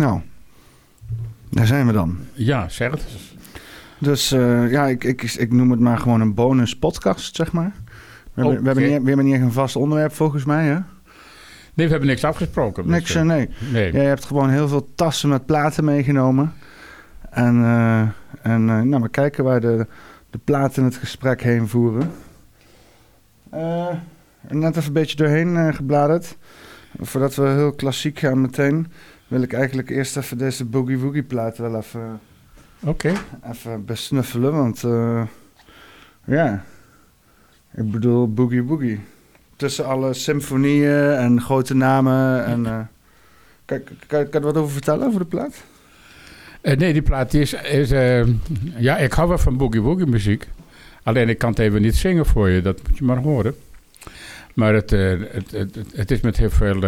Nou, daar zijn we dan. Ja, zeg het. Dus eh, ja, ik, ik, ik noem het maar gewoon een bonus podcast, zeg maar. We, hebben, we, hebben, niet, we hebben niet echt een vast onderwerp volgens mij, hè? Nee, we hebben niks afgesproken. dus, Niks, eh, nee. nee. Jij hebt gewoon heel veel tassen met platen meegenomen. En, eh, en nou, we kijken waar de, de platen het gesprek heen voeren. Eh, net even een beetje doorheen gebladerd. Voordat we heel klassiek gaan meteen... wil ik eigenlijk eerst even deze Boogie Woogie plaat wel even, Oké. even besnuffelen. Want eh, ja, ik bedoel Boogie Woogie. Tussen alle symfonieën en grote namen en... eh, Kan, kan, kan je wat over vertellen, over de plaat? Eh, nee, die plaat is... is ja, ik hou wel van boogie woogie muziek. Alleen ik kan het even niet zingen voor je. Dat moet je maar horen. Maar het, het, het, het, het is met heel veel...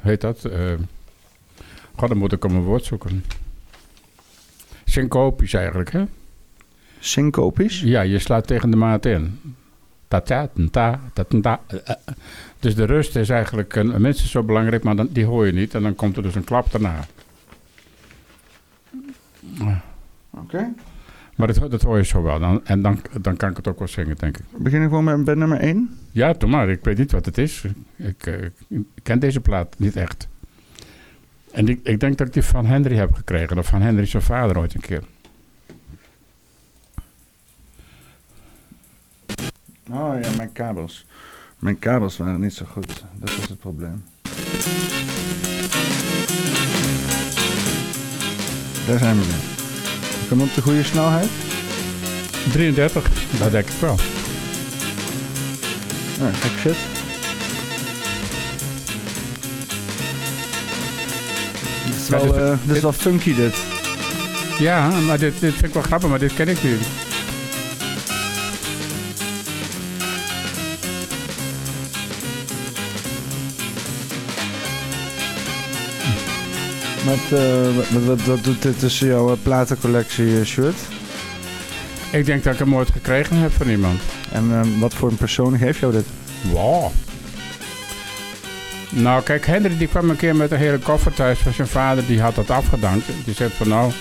heet dat? eh God, dan moet ik om een woord zoeken. Syncopisch eigenlijk, hè? Syncopisch? Ja, je slaat tegen de maat in. Ta ta ta ta ta ta. Eh, eh. Dus de rust is eigenlijk een, minstens zo belangrijk, maar dan, die hoor je niet. En dan komt er dus een klap daarna. Oké. Maar dat, dat hoor je zo wel. Dan, en dan, dan kan ik het ook wel zingen, denk ik. We beginnen gewoon met, met nummer 1. Ja, doe maar. Ik weet niet wat het is. Ik, eh, ik ken deze plaat niet echt. En ik, ik denk dat ik die van Henry heb gekregen. Of van Henry zijn vader ooit een keer. Oh ja, mijn kabels. Mijn kabels waren niet zo goed. Dat was het probleem. Daar zijn we weer. Kom op de goede snelheid. 33, dat denk ik wel. Nou, gek shit. Dit is wel, dit- eh, dit is wel funky dit. Ja, maar dit, dit vind ik wel grappig, maar dit ken ik niet. Met, eh, wat, wat, doet dit tussen jouw eh, platencollectie, eh, shirt? Ik denk dat ik hem ooit gekregen heb van iemand. En eh, wat voor een persoon geeft jou dit? Wow. Nou, kijk, Henry die kwam een keer met een hele koffer thuis van zijn vader. Die had dat afgedankt. Die zei van nou,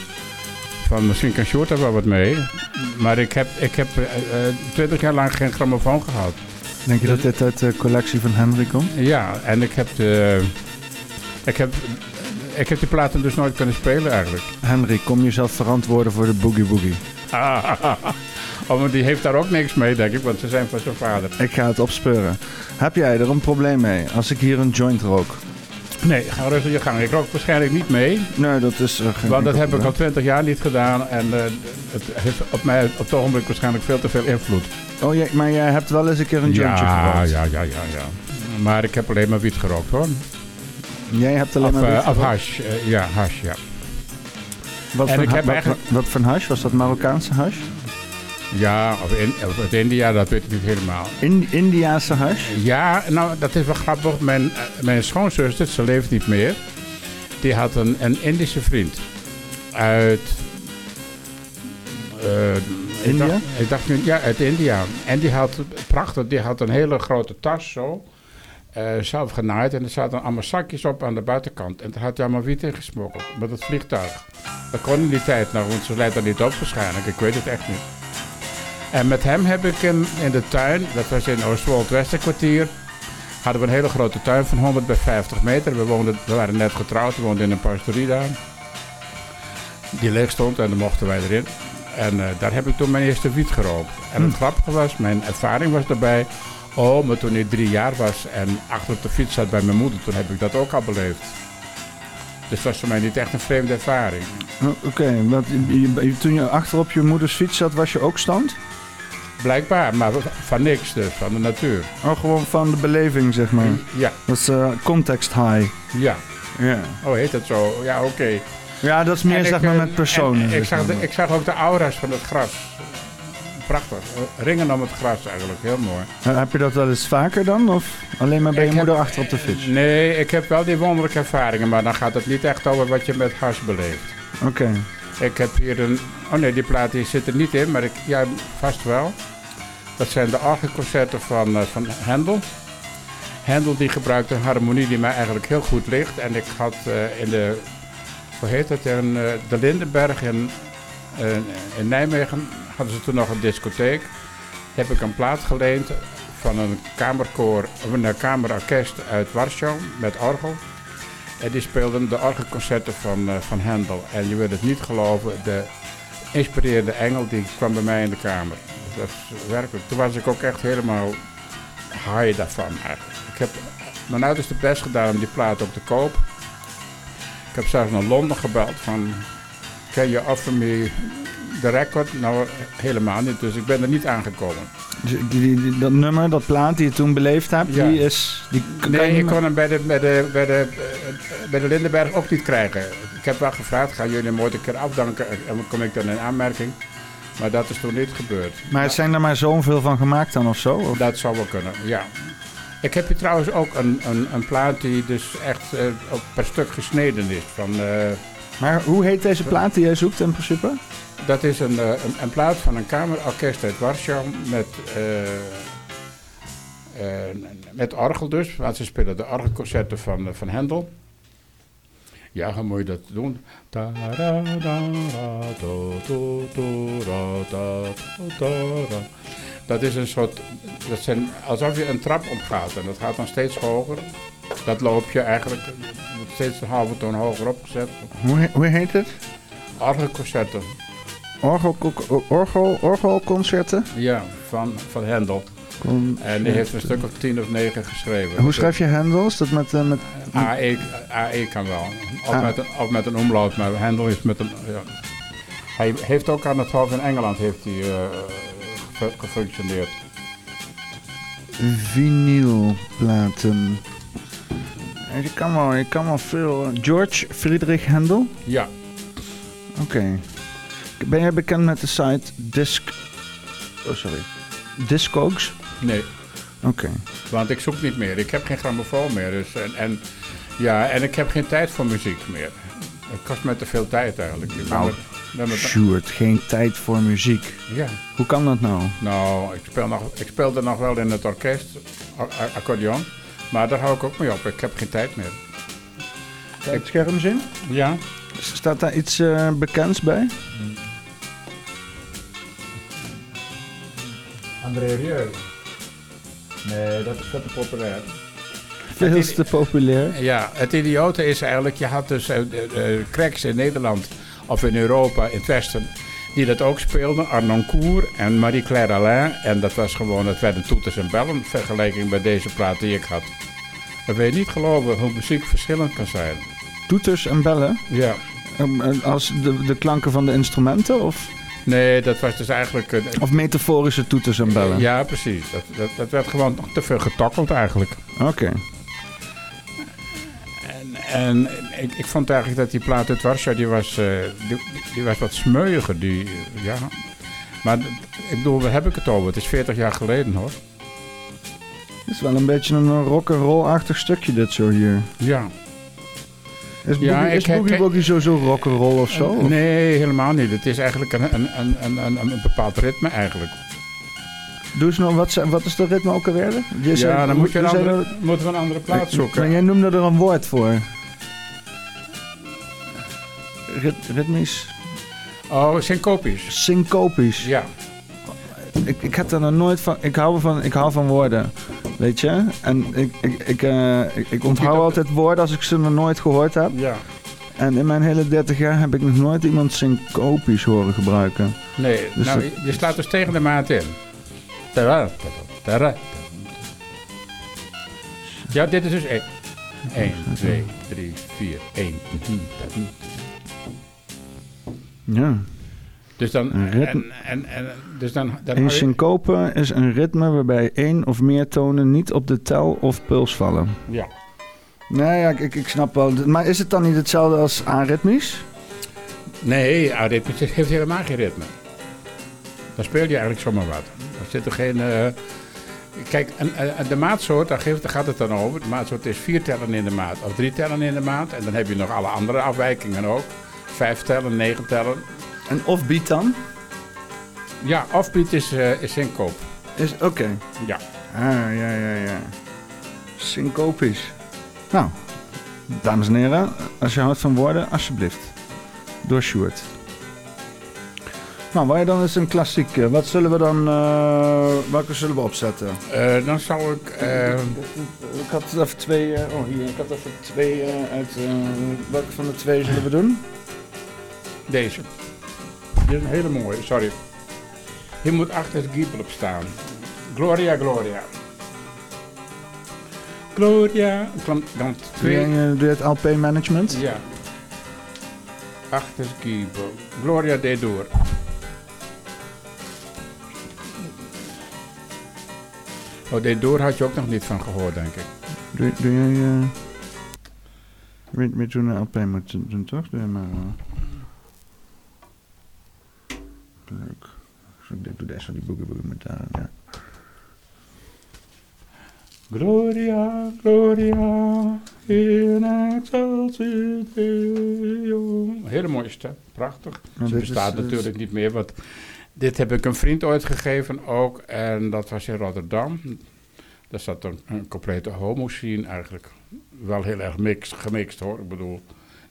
van misschien kan Sjoerd er wel wat mee. Maar ik heb, ik heb twintig jaar lang geen grammofoon gehad. Denk je dat dit uit de collectie van Henry komt? Ja, en ik heb de... Ik heb, ik heb die platen dus nooit kunnen spelen eigenlijk. Henry, kom jezelf verantwoorden voor de Boogie Boogie. oh, maar die heeft daar ook niks mee, denk ik, want ze zijn van zijn vader. Ik ga het opspeuren. Heb jij er een probleem mee als ik hier een joint rook? Nee, ga rustig je gang. Ik rook waarschijnlijk niet mee. Nee, dat is uh, geen Want dat heb ik al twintig jaar niet gedaan. En eh, het heeft op mij op het ogenblik waarschijnlijk veel te veel invloed. Oh, jij, maar jij hebt wel eens een keer een jointje ja, gerookt. ja, ja, ja, ja. Maar ik heb alleen maar wiet gerookt hoor. Jij hebt alleen Of, maar... eh, of gerookt? hash. eh, ja, hash, ja. Wat, en ik heb wat, eigenlijk- wat, wat voor hash? Was dat Marokkaanse hash? Ja, of, in, of uit India, dat weet ik niet helemaal. In, Indiaanse hash? Ja, nou, dat is wel grappig. Mijn, eh, mijn schoonzuster, ze leeft niet meer. Die had een, een Indische vriend. Uit... eh, ik India? dacht- Ik dacht, nu- ja, uit India. En die had, prachtig, die had een hele grote tas zo. Eh, zelf genaaid. En er zaten allemaal zakjes op aan de buitenkant. En daar had hij allemaal wiet in gesmokkeld. Met het vliegtuig. Dat kon in die tijd nog, want ze leidt er niet op waarschijnlijk. Ik weet het echt niet. En met hem heb ik in, in de tuin, dat was in Oostwold Westerkwartier, hadden we een hele grote tuin van 100 bij 50 meter. We, woonden, we waren net getrouwd, we woonden in een pastorie daar. Die leeg stond en dan mochten wij erin. En eh, daar heb ik toen mijn eerste wiet gerookt. En het grappige was, mijn ervaring was daarbij. Oh, maar toen ik drie jaar was en achter op de fiets zat bij mijn moeder, toen heb ik dat ook al beleefd. Dus het was voor mij niet echt een vreemde ervaring. Oh, Oké, toen je achter op je moeders fiets zat, was je ook stand? Blijkbaar, maar van niks dus, van de natuur. Oh, gewoon van de beleving, zeg maar. Ja, Dat is eh, context high. ja. Ja. Oh, heet dat zo? Ja, oké. Ja, dat is meer En zeg ik, maar eh, met personen. en Ik zeg zag, de, ik zag ook de aura's van het gras. Prachtig. Eh, Ringen om het gras eigenlijk. Heel mooi. Eh, Heb je dat wel eens vaker dan? Of alleen maar bij Ik je moeder heb- achter op de fiets? Nee, ik heb wel die wonderlijke ervaringen. Maar dan gaat het niet echt over wat je met gas beleeft. Oké. Ik heb hier een... Oh nee, die plaat die zit er niet in. Maar ik, ja, vast wel. Dat zijn de orgelconcerten van, eh, van Handel. Hendel die gebruikte een harmonie die mij eigenlijk heel goed ligt. En ik had eh, in de, hoe heet het, in eh, de Lindenberg in, in Nijmegen hadden ze toen nog een discotheek. Heb ik een plaat geleend van een kamerkoor, een kamerorkest uit Warschau met orgel. En die speelden de orgelconcerten van, eh, van Handel. En je wil het niet geloven, de inspirerende engel die kwam bij mij in de kamer. Dat is werkelijk, toen was ik ook echt helemaal high daarvan eigenlijk. Ik heb mijn uiterste best gedaan om die plaat ook te kopen. Ik heb zelfs naar Londen gebeld van, can you offer me the record? Nou, helemaal niet, dus ik ben er niet aangekomen. Dus die, dat nummer, dat plaat die je toen beleefd hebt, Ja. die is... Die Nee, je ik kon hem bij de, bij, de, bij, de, bij de Lindenberg ook niet krijgen. Ik heb wel gevraagd, gaan jullie hem ooit een keer afdanken en kom ik dan in aanmerking. Maar dat is toen niet gebeurd. Maar zijn er maar zoveel van gemaakt dan of zo? Of? Dat zou wel kunnen, ja. Ik heb hier trouwens ook een, een, een plaat die dus echt eh, per stuk gesneden is. Van, eh, Maar hoe heet deze plaat die jij zoekt in principe? dat is een, eh, een, plaat van een kamerorkest uit Warschau met, eh, met orgel dus. Want ze spelen de orgelconcerten van, van Hendel. Ja, hoe moet je dat doen? Dat is een soort, dat zijn alsof je een trap opgaat en dat gaat dan steeds hoger. Dat loop je eigenlijk wordt steeds een halve toon hoger opgezet. Hoe, he- hoe heet het? Orgelconcerten, Orgel, orgel, orgelconcerten? ja, van, van Hendel. En die heeft een stuk of tien of negen geschreven. Hoe schrijf je Hendel? Is dat met... eh, met AE, AE kan wel. Of, Ah. met een, of met een omlaut, maar Hendel is met een... Ja. Hij heeft ook aan het Hof in Engeland heeft hij, eh, ge- gefunctioneerd. vinylplaten? Je kan wel, je kan wel veel... eh, George Friedrich Händel? Ja, Oké. Ben jij bekend met de site Disc... Oh, sorry. Discogs? nee. Oké. Want ik zoek niet meer. Ik heb geen grammofoon meer. Dus, en, en, ja, en ik heb geen tijd voor muziek meer. Het kost me te veel tijd eigenlijk. Ik Nou, met- Sjoerd, geen tijd voor muziek. ja. Hoe kan dat nou? Nou, ik, speel nog, ik speelde nog wel in het orkest, accordeon. Maar daar hou ik ook mee op. Ik heb geen tijd meer. Het schermzin? Ja? Staat daar iets eh, bekends bij? André Rieu. Nee, dat is veel te populair. Veel is- te populair. Ja, het idiote is eigenlijk, je had dus eh, cracks in Nederland of in Europa, in het Westen, die dat ook speelden. Arnon Cour en Marie-Claire Alain. En dat was gewoon, het werden toeters en bellen, in vergelijking bij deze plaat die ik had. Dan wil je niet geloven hoe muziek verschillend kan zijn. Toeters en bellen? Ja. Um, eh, als de, de klanken van de instrumenten? Of, Nee, dat was dus eigenlijk... eh, of metaforische toeters en bellen? Ja, precies. Dat, dat, dat werd gewoon nog te veel getokkeld eigenlijk. Oké. En ik, ik vond eigenlijk dat die plaat uit Warschau, die was, eh, die, die was wat smeuiger. Die, ja. Maar ik bedoel, waar heb ik het over? Het is 40 jaar geleden hoor. Het is wel een beetje een rock'n'roll-achtig stukje dit zo hier. Ja. Is Ja, Boogie, is ik- Boogie ik- Woogie zo, zo rock'n'roll of zo? Of- Nee, helemaal niet. Het is eigenlijk een, een, een, een, een, bepaald ritme eigenlijk. Doe eens nou, wat, wat is de ritme ook alweer? Je zei- ja, dan moet je een andere, dat? moeten we een andere plaat Maar zoeken. jij noemde er een woord voor. Rit, ritmisch? Oh, syncopisch. Syncopisch. Ja. Ik, ik heb daar nog nooit van. Ik hou van, ik hou van woorden. Weet je? En ik, ik, ik, eh, ik, ik onthoud altijd woorden als ik ze nog nooit gehoord heb. Ja. En in mijn hele 30 jaar heb ik nog nooit iemand syncopisch horen gebruiken. Nee, Dus nou, dat- je slaat dus tegen de maat in. Tada. Ja, dit is dus 1. 1, 2, 3, 4, 1. Ja. Dus dan, Een ritme. en, en, en, dus dan, dan Een syncope is een ritme waarbij één of meer tonen niet op de tel of puls vallen. Ja. Nee, ja, ik, ik, snap wel. Maar is het dan niet hetzelfde als aritmisch? Nee, aritmisch heeft helemaal geen ritme. Dan speel je eigenlijk zomaar wat. Er zit er geen... eh, kijk, en, en de maatsoort, daar, geeft, daar gaat het dan over. De maatsoort is vier tellen in de maat of drie tellen in de maat. En dan heb je nog alle andere afwijkingen ook. Vijf tellen, negen tellen. En offbeat dan? Ja, offbeat is, eh is syncope. Is, Oké. Ja. Ah, ja, ja, ja. Syncopisch. Nou, dames en heren, als je houdt van woorden, alsjeblieft. Door Sjoerd. Nou, wij dan eens een klassiek. Wat zullen we dan, eh, welke zullen we opzetten? Eh, dan zou ik... eh, Ik had even twee, eh, oh hier, ik had even twee eh, uit, eh, welke van de twee zullen we doen? Deze. Dit is een hele mooie, sorry. Hier moet achter het giebel op staan. Gloria, Gloria. Gloria. Dan, twee... eh, doe je het LP management? Ja. Achter het giebel. Gloria deed door. Oh, deed door had je ook nog niet van gehoord, denk ik. Doe, doe jij, eh weet, weet je hoe een LP moet doen, toch? Doe je maar. eh. Leuk. Ik doe deze van die boogie boogie met daar, ja. Gloria, Gloria, in excelsis Deo. Hele mooie stem, prachtig. Nou, Ze bestaat is- is- natuurlijk niet meer, want dit heb ik een vriend ooit gegeven ook. En dat was in Rotterdam. Daar zat een, een complete homo-scene eigenlijk. Wel heel erg mix, gemixt hoor. Ik bedoel,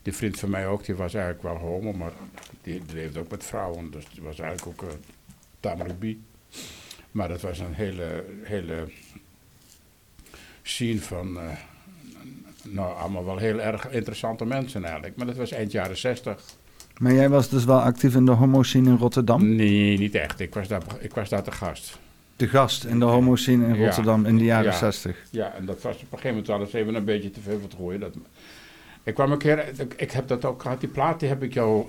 die vriend van mij ook, die was eigenlijk wel homo, maar die, die leefde ook met vrouwen. Dus die was eigenlijk ook uh, tamelijk bi. Maar dat was een hele, hele scene van... eh, nou, allemaal wel heel erg interessante mensen eigenlijk. Maar dat was eind jaren zestig. Maar jij was dus wel actief in de homo-scene in Rotterdam? Nee, niet echt. Ik was daar, ik was daar te gast. De gast in de homo-scene in Ja. Rotterdam in de jaren Ja. 60. Ja, en dat was op een gegeven moment wel eens even een beetje te veel gooien. Dat, ik kwam een keer, ik, ik heb dat ook gehad, die plaat die heb ik jou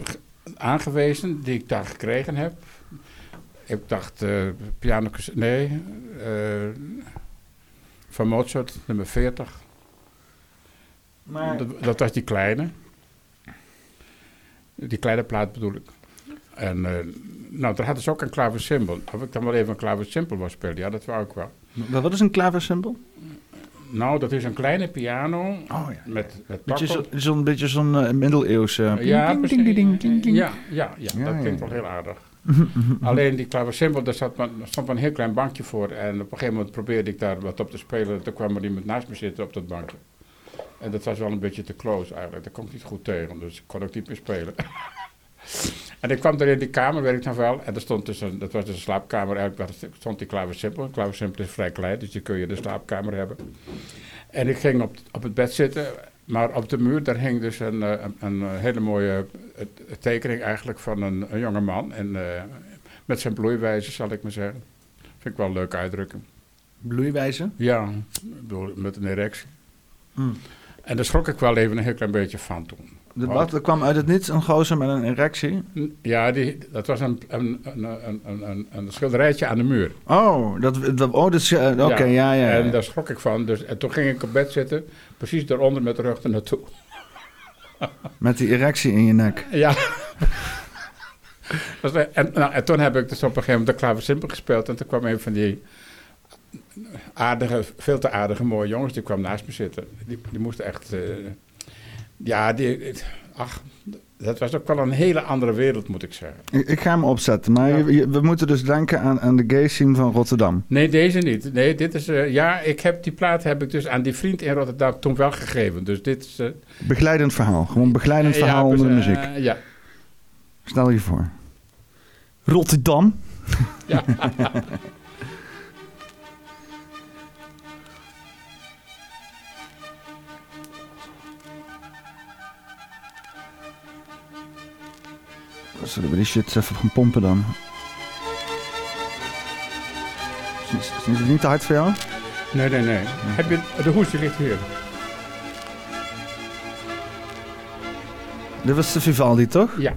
aangewezen, die ik daar gekregen heb. Ik dacht, eh piano, nee, eh, van Mozart, nummer 40. Maar Dat, dat was die kleine. Die kleine plaat bedoel ik. En eh, nou, daar hadden ze ook een klaversymbol. Of ik dan wel even een klaversymbol wou spelen, ja, dat wou ik wel. wat is een klaversymbol? Nou, dat is een kleine piano Oh ja. met, met Beetje zo- Zo'n beetje zo'n eh, middeleeuwse... Ja, ding, precies. ding, ding, ding, ding. Ja, ja, ja, Ja, dat ja, klinkt ja. wel heel aardig. Alleen die klaversymbol, daar zat maar, er stond maar een heel klein bankje voor. En op een gegeven moment probeerde ik daar wat op te spelen. Toen kwam er iemand naast me zitten op dat bankje. En dat was wel een beetje te close eigenlijk. Daar kon ik niet goed tegen, dus ik kon ook niet meer spelen. en ik kwam er in die kamer, weet ik nog wel. En er stond dus een, dat was dus een slaapkamer, eigenlijk waar stond die klaversymbol. Een klaversymbol is vrij klein, dus die kun je in de slaapkamer hebben. En ik ging op, op het bed zitten, maar op de muur daar hing dus een, eh, een, een eh, hele mooie eh, tekening eigenlijk van een, een jonge man. En, met zijn bloeiwijzer, zal ik maar zeggen. Vind ik wel een leuke uitdrukking. Bloeiwijze? Ja, met een erectie. Hm. En daar schrok ik wel even een heel klein beetje van toen. Wat, er kwam uit het niets een gozer met een erectie. Ja, die, dat was een, een, een, een, een, schilderijtje aan de muur. Oh, dat, dat, oh, dus, eh, oké, ja, ja. ja. En daar schrok ik van. Dus, en toen ging ik op bed zitten, precies daaronder met de rug er naartoe. Met die erectie in je nek. Ja. Dat en, nou, en toen heb ik dus op een gegeven moment de klaversymbol gespeeld. En toen kwam een van die aardige, veel te aardige mooie jongens, die kwam naast me zitten. Die, die moesten echt... eh, ja, die... Ach, dat was ook wel een hele andere wereld, moet ik zeggen. Ik, ik ga hem opzetten, maar Ja. je- je- we moeten dus denken aan, aan de gay scene van Rotterdam. Nee, deze niet. Nee, dit is... eh, ja, ik heb die plaat heb ik dus aan die vriend in Rotterdam toen wel gegeven. Dus dit is... eh, Begeleidend verhaal, gewoon begeleidend ja, verhaal dus, onder de eh, muziek. ja. Stel je voor. Rotterdam? Ja. Zullen we die shit even gaan pompen dan? Is, het niet te hard voor jou? Nee, nee, nee. Heb je... De hoes die ligt hier. Dit was de Vivaldi, toch? Ja.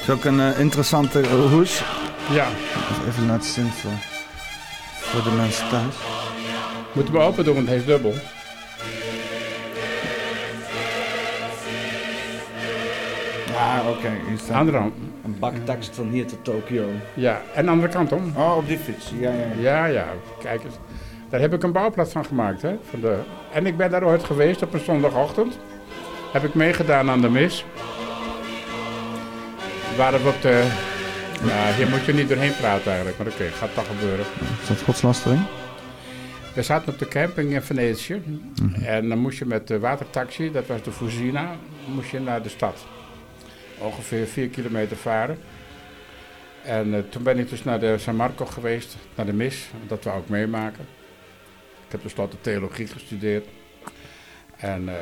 is ook een eh, interessante hoes. Ja. Even laten zien voor, voor de mensen thuis. Moeten we open doen, want hij is dubbel. Ja, oké. staat Andere hand. een baktekst van hier tot Tokio. Ja, en de andere kant om. Oh, op die fiets. Ja, ja, ja. Ja, kijk eens. Daar heb ik een bouwplaats van gemaakt. Hè, van de... En ik ben daar ooit geweest op een zondagochtend. Heb ik meegedaan aan de mis. Waren we op de... Ja, hier moet je niet doorheen praten eigenlijk, maar oké, gaat toch gebeuren. Is dat godslastering? We zaten op de camping in Venetië. En dan moest je met de watertaxi, dat was de Fusina, moest je naar de stad. Ongeveer vier kilometer varen. En eh, toen ben ik dus naar de San Marco geweest, naar de mis. Dat wou ik meemaken. Ik heb tenslotte theologie gestudeerd. En eh,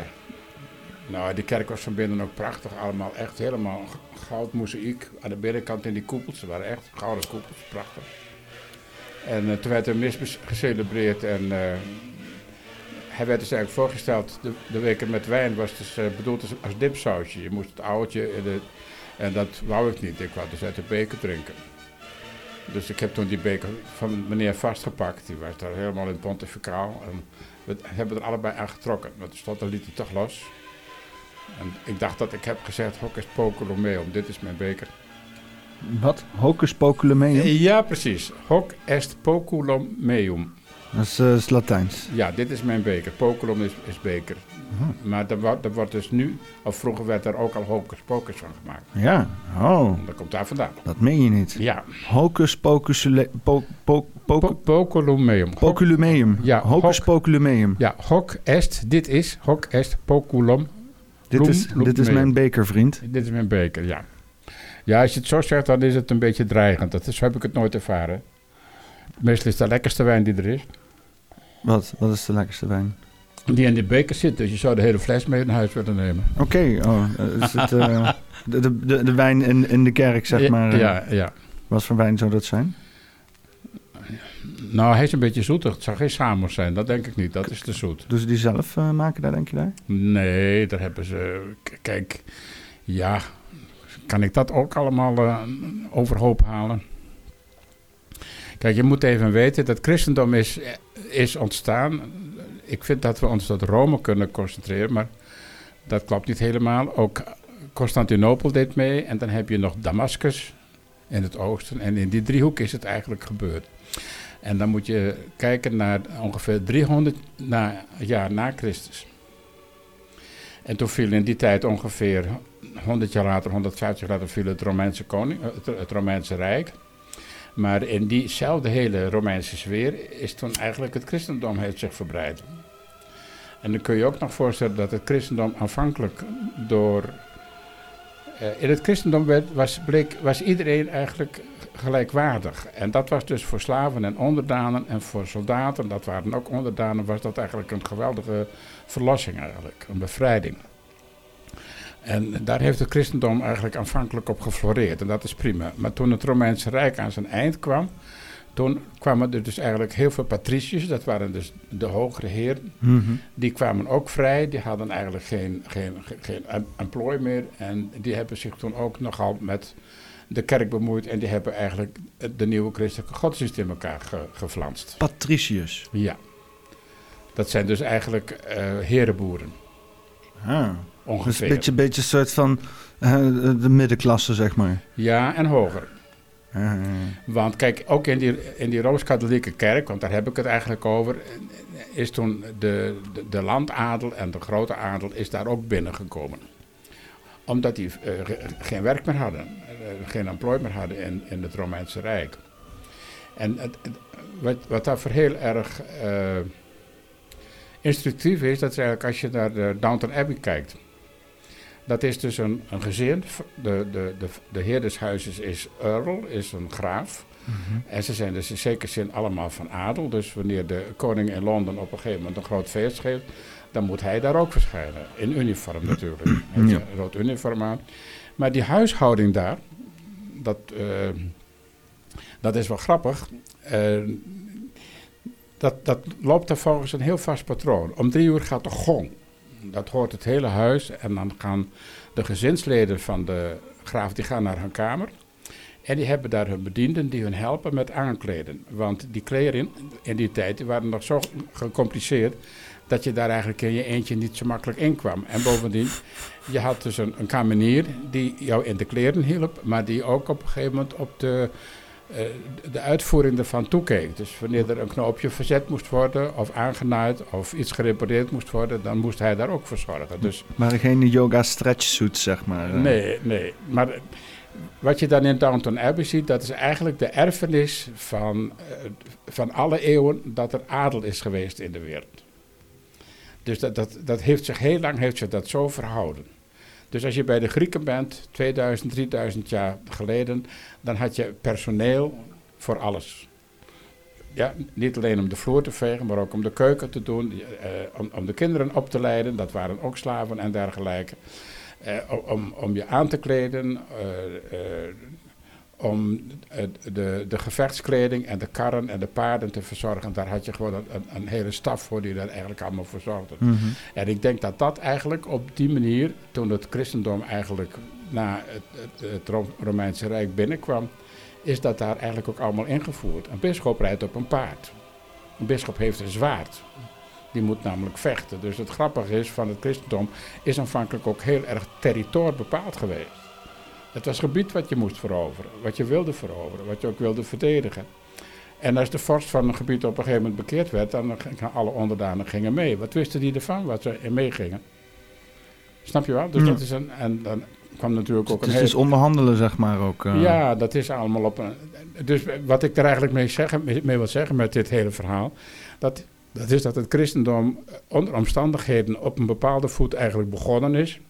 nou, die kerk was van binnen ook prachtig. Allemaal echt helemaal goud mozaïek aan de binnenkant in die koepels. Ze waren echt gouden koepels, prachtig. En eh, toen werd er mis gecelebreerd en hij werd dus eigenlijk voorgesteld, de, de weken met wijn was dus eh, bedoeld als, als dipsausje. Je moest het ouwtje in de, en dat wou ik niet. Ik wou dus uit de beker drinken. Dus ik heb toen die beker van meneer vastgepakt. Die was daar helemaal in pontificaal. En we hebben er allebei aan getrokken. Maar tenslotte liet hij toch los. En ik dacht dat ik heb gezegd, hoc est poculomeum, dit is mijn beker. Wat? Hocus poculomeum? Ja, precies. Hoc est poculomeum. Dat is, eh, is Latijns. Ja, dit is mijn beker. Poculum is, is beker. Maar er, wordt- er wordt dus nu, of vroeger werd er ook al hocus pocus van gemaakt. Ja, oh, Dat komt daar vandaan. dat meen je niet. Ja, Hocus pocus po, po, po, po poculomeum. Hoc- poculomeum. Ja, Hocus hoc- poculomeum. Ja, hoc est, dit is, hoc est poculum. Dit is, dit is mijn beker, vriend. Dit is mijn beker, ja. Ja, als je het zo zegt, dan is het een beetje dreigend. Dat is, zo heb ik het nooit ervaren. Meestal is het de lekkerste wijn die er is. Wat, wat is de lekkerste wijn? Die in die beker zit, dus je zou de hele fles mee naar huis willen nemen. Oké, oh, is het eh, de, de, de, de wijn in, in de kerk, zeg maar. eh, Ja, ja. Wat voor wijn zou dat zijn? Nou, hij is een beetje zoetig. Het zou geen Samos zijn, dat denk ik niet. Dat is te zoet. Ze die zelf eh, maken daar, denk je daar? Nee, daar hebben ze... Kijk, ja... Kan ik dat ook allemaal overhoop halen? Kijk, je moet even weten dat christendom is, is ontstaan. Ik vind dat we ons tot Rome kunnen concentreren, maar dat klopt niet helemaal. Ook Constantinopel deed mee en dan heb je nog Damascus in het oosten. En in die driehoek is het eigenlijk gebeurd. En dan moet je kijken naar ongeveer 300 na, jaar na Christus. En toen viel in die tijd ongeveer 100 jaar later, 150 jaar later, viel het Romeinse, koning, het Romeinse Rijk. Maar in diezelfde hele Romeinse sfeer is toen eigenlijk het christendom heeft zich verbreid. En dan kun je ook nog voorstellen dat het christendom aanvankelijk door... eh, in het christendom werd, was, bleek, was iedereen eigenlijk gelijkwaardig. En dat was dus voor slaven en onderdanen en voor soldaten, dat waren ook onderdanen, was dat eigenlijk een geweldige verlossing eigenlijk, een bevrijding. En daar heeft het christendom eigenlijk aanvankelijk op gefloreerd en dat is prima. Maar toen het Romeinse Rijk aan zijn eind kwam, toen kwamen er dus eigenlijk heel veel patriciërs, dat waren dus de hogere heren, Mhm. die kwamen ook vrij, die hadden eigenlijk geen, geen, geen, geen em- employ meer en die hebben zich toen ook nogal met de kerk bemoeid en die hebben eigenlijk de nieuwe christelijke godsdienst in elkaar ge, geflanst. Patricius. Ja. Dat zijn dus eigenlijk eh herenboeren, Ah. Dus ongeveer. een beetje, beetje een soort van eh, de middenklasse, zeg maar. Ja, en hoger. Want kijk, ook in die, in die Rooms-Katholieke kerk, want daar heb ik het eigenlijk over, is toen de, de, de landadel en de grote adel is daar ook binnengekomen. Omdat die eh, ge- geen werk meer hadden, eh, geen employ meer hadden in, in het Romeinse Rijk. En het, het- wat, wat daarvoor heel erg instructief is, dat is eigenlijk als je naar de Downton Abbey kijkt. Dat is dus een, een gezin. De, de, de, de heer des huizes is Earl, is een graaf. En ze zijn dus in zekere zin allemaal van adel. Dus wanneer de koning in Londen op een gegeven moment een groot feest geeft, dan moet hij daar ook verschijnen. In uniform natuurlijk. Hij heeft Ja. een rood uniform aan. Maar die huishouding daar, dat, eh, dat is wel grappig. Eh, dat, dat loopt er volgens een heel vast patroon. Om drie uur gaat de gong. Dat hoort het hele huis. En dan gaan de gezinsleden van de graaf die gaan naar hun kamer. En die hebben daar hun bedienden die hun helpen met aankleden. Want die kleren in die tijd waren nog zo gecompliceerd dat je daar eigenlijk in je eentje niet zo makkelijk in kwam. En bovendien, je had dus een, een kamenier die jou in de kleren hielp, maar die ook op een gegeven moment op de, de uitvoering ervan toekeek. Dus wanneer er een knoopje verzet moest worden, of aangenaaid, of iets gerepareerd moest worden, dan moest hij daar ook voor zorgen. Dus Maar geen yoga stretch suits, zeg maar. eh. Nee, nee. Maar wat je dan in Downton Abbey ziet, dat is eigenlijk de erfenis van, eh, van alle eeuwen dat er adel is geweest in de wereld. Dus dat, dat, dat heeft zich heel lang heeft zich dat zo verhouden. Dus als je bij de Grieken bent, 2000, 3000 jaar geleden, dan had je personeel voor alles. Ja, niet alleen om de vloer te vegen, maar ook om de keuken te doen, eh, om, om, de kinderen op te leiden, dat waren ook slaven en dergelijke. Eh, om, om je aan te kleden, eh, eh om de, de gevechtskleding en de karren en de paarden te verzorgen. Daar had je gewoon een, een hele staf voor die daar eigenlijk allemaal voor zorgde. Mhm. En ik denk dat dat eigenlijk op die manier, toen het christendom eigenlijk na het, het, het Romeinse Rijk binnenkwam, is dat daar eigenlijk ook allemaal ingevoerd. Een bisschop rijdt op een paard. Een bisschop heeft een zwaard. Die moet namelijk vechten. Dus het grappige is van het christendom is aanvankelijk ook heel erg territoriaal bepaald geweest. Het was gebied wat je moest veroveren, wat je wilde veroveren, wat je ook wilde verdedigen. En als de vorst van een gebied op een gegeven moment bekeerd werd, dan gingen alle onderdanen gingen mee. Wat wisten die ervan, wat ze in meegingen? Snap je wel? Dus dat is een, en dan kwam natuurlijk ook dus een Het is onderhandelen, zeg maar ook. Uh... Ja, dat is allemaal op een... Dus wat ik er eigenlijk mee, zeggen, mee wil zeggen met dit hele verhaal, dat, dat is dat het christendom onder omstandigheden op een bepaalde voet eigenlijk begonnen is.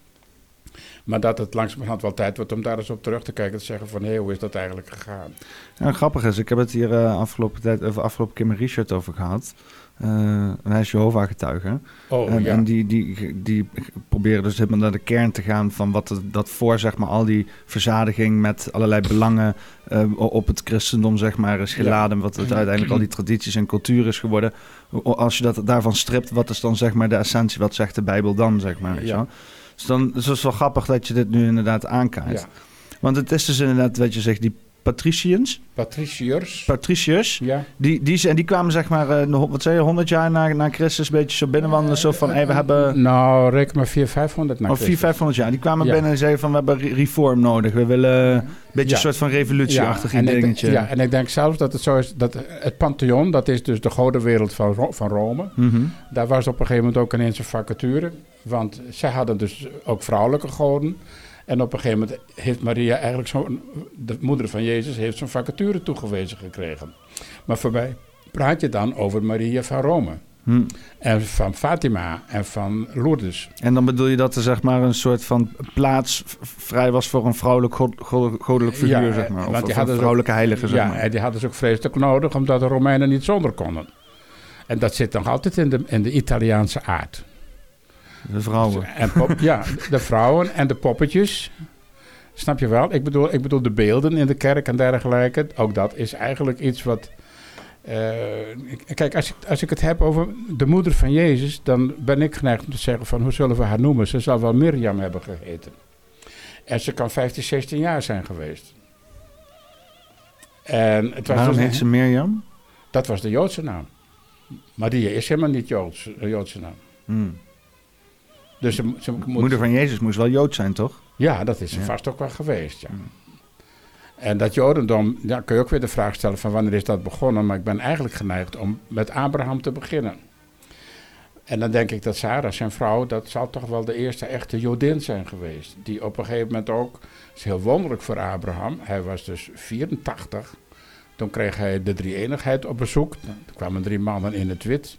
Maar dat het langzamerhand wel tijd wordt om daar eens op terug te kijken. Te zeggen van, hé, hoe is dat eigenlijk gegaan? Ja, grappig is, ik heb het hier uh, afgelopen, tijd, of afgelopen keer met Richard over gehad. Uh, hij is Jehovah-getuige. Oh, en, ja. en die, die, die proberen dus helemaal naar de kern te gaan van wat het, dat voor zeg maar, al die verzadiging met allerlei belangen uh, op het christendom zeg maar, is geladen. Wat het uiteindelijk al die tradities en cultuur is geworden. Als je dat daarvan stript, wat is dan zeg maar, de essentie? Wat zegt de Bijbel dan? Zeg maar, wel? Dus dan dus het is wel grappig dat je dit nu inderdaad aankaart. Ja. Want het is dus inderdaad, wat je zegt, die patriciëns. Patriciërs. Patriciërs. Ja. Die, die, en die kwamen zeg maar, uh, wat zei je, 100 jaar na, na Christus een beetje zo binnenwandelen. Zo van, hey, we hebben... Nou, reken maar 400, 500 na Oh, 400, 500 jaar. Die kwamen Ja. binnen en zeiden van, we hebben reform nodig. We willen een beetje Ja. een soort van revolutieachtig denk- dingetje. ja, en ik denk zelfs dat het zo is dat het Pantheon, dat is dus de godenwereld van, van Rome. Mhm. Daar was op een gegeven moment ook ineens een vacature. Want zij hadden dus ook vrouwelijke goden. En op een gegeven moment heeft Maria eigenlijk zo'n... De moeder van Jezus heeft zo'n vacature toegewezen gekregen. Maar voor mij praat je dan over Maria van Rome. Hm. En van Fatima en van Lourdes. En dan bedoel je dat er zeg maar een soort van plaats vrij was voor een vrouwelijk god, god- goddelijk figuur, Ja, zeg maar. Of, want die een vrouwelijke heilige, zeg ja, maar. en die hadden ze ook vreselijk nodig, omdat de Romeinen niet zonder konden. En dat zit nog altijd in de, in de Italiaanse aard. De vrouwen. En pop- ja, de vrouwen en de poppetjes. Snap je wel? Ik bedoel, ik bedoel de beelden in de kerk en dergelijke. Ook dat is eigenlijk iets wat. eh, kijk, als ik, als ik het heb over de moeder van Jezus, dan ben ik geneigd om te zeggen: van hoe zullen we haar noemen? Ze zal wel Mirjam hebben geheten. En ze kan 15, 16 jaar zijn geweest. En het was Waarom dus- heet ze Mirjam? dat was de Joodse naam. Maria is helemaal niet Joods, Joodse naam. Hm. Dus ze, ze moet, Moeder van Jezus moest wel Jood zijn, toch? Ja, dat is ze Ja. vast ook wel geweest, ja. Mm. En dat Jodendom, ja, kun je ook weer de vraag stellen van wanneer is dat begonnen. Maar ik ben eigenlijk geneigd om met Abraham te beginnen. En dan denk ik dat Sarah, zijn vrouw, dat zal toch wel de eerste echte Jodin zijn geweest. Die op een gegeven moment ook, is heel wonderlijk voor Abraham. Hij was dus 84. Toen kreeg hij de drie-eenigheid op bezoek. Er kwamen drie mannen in het wit.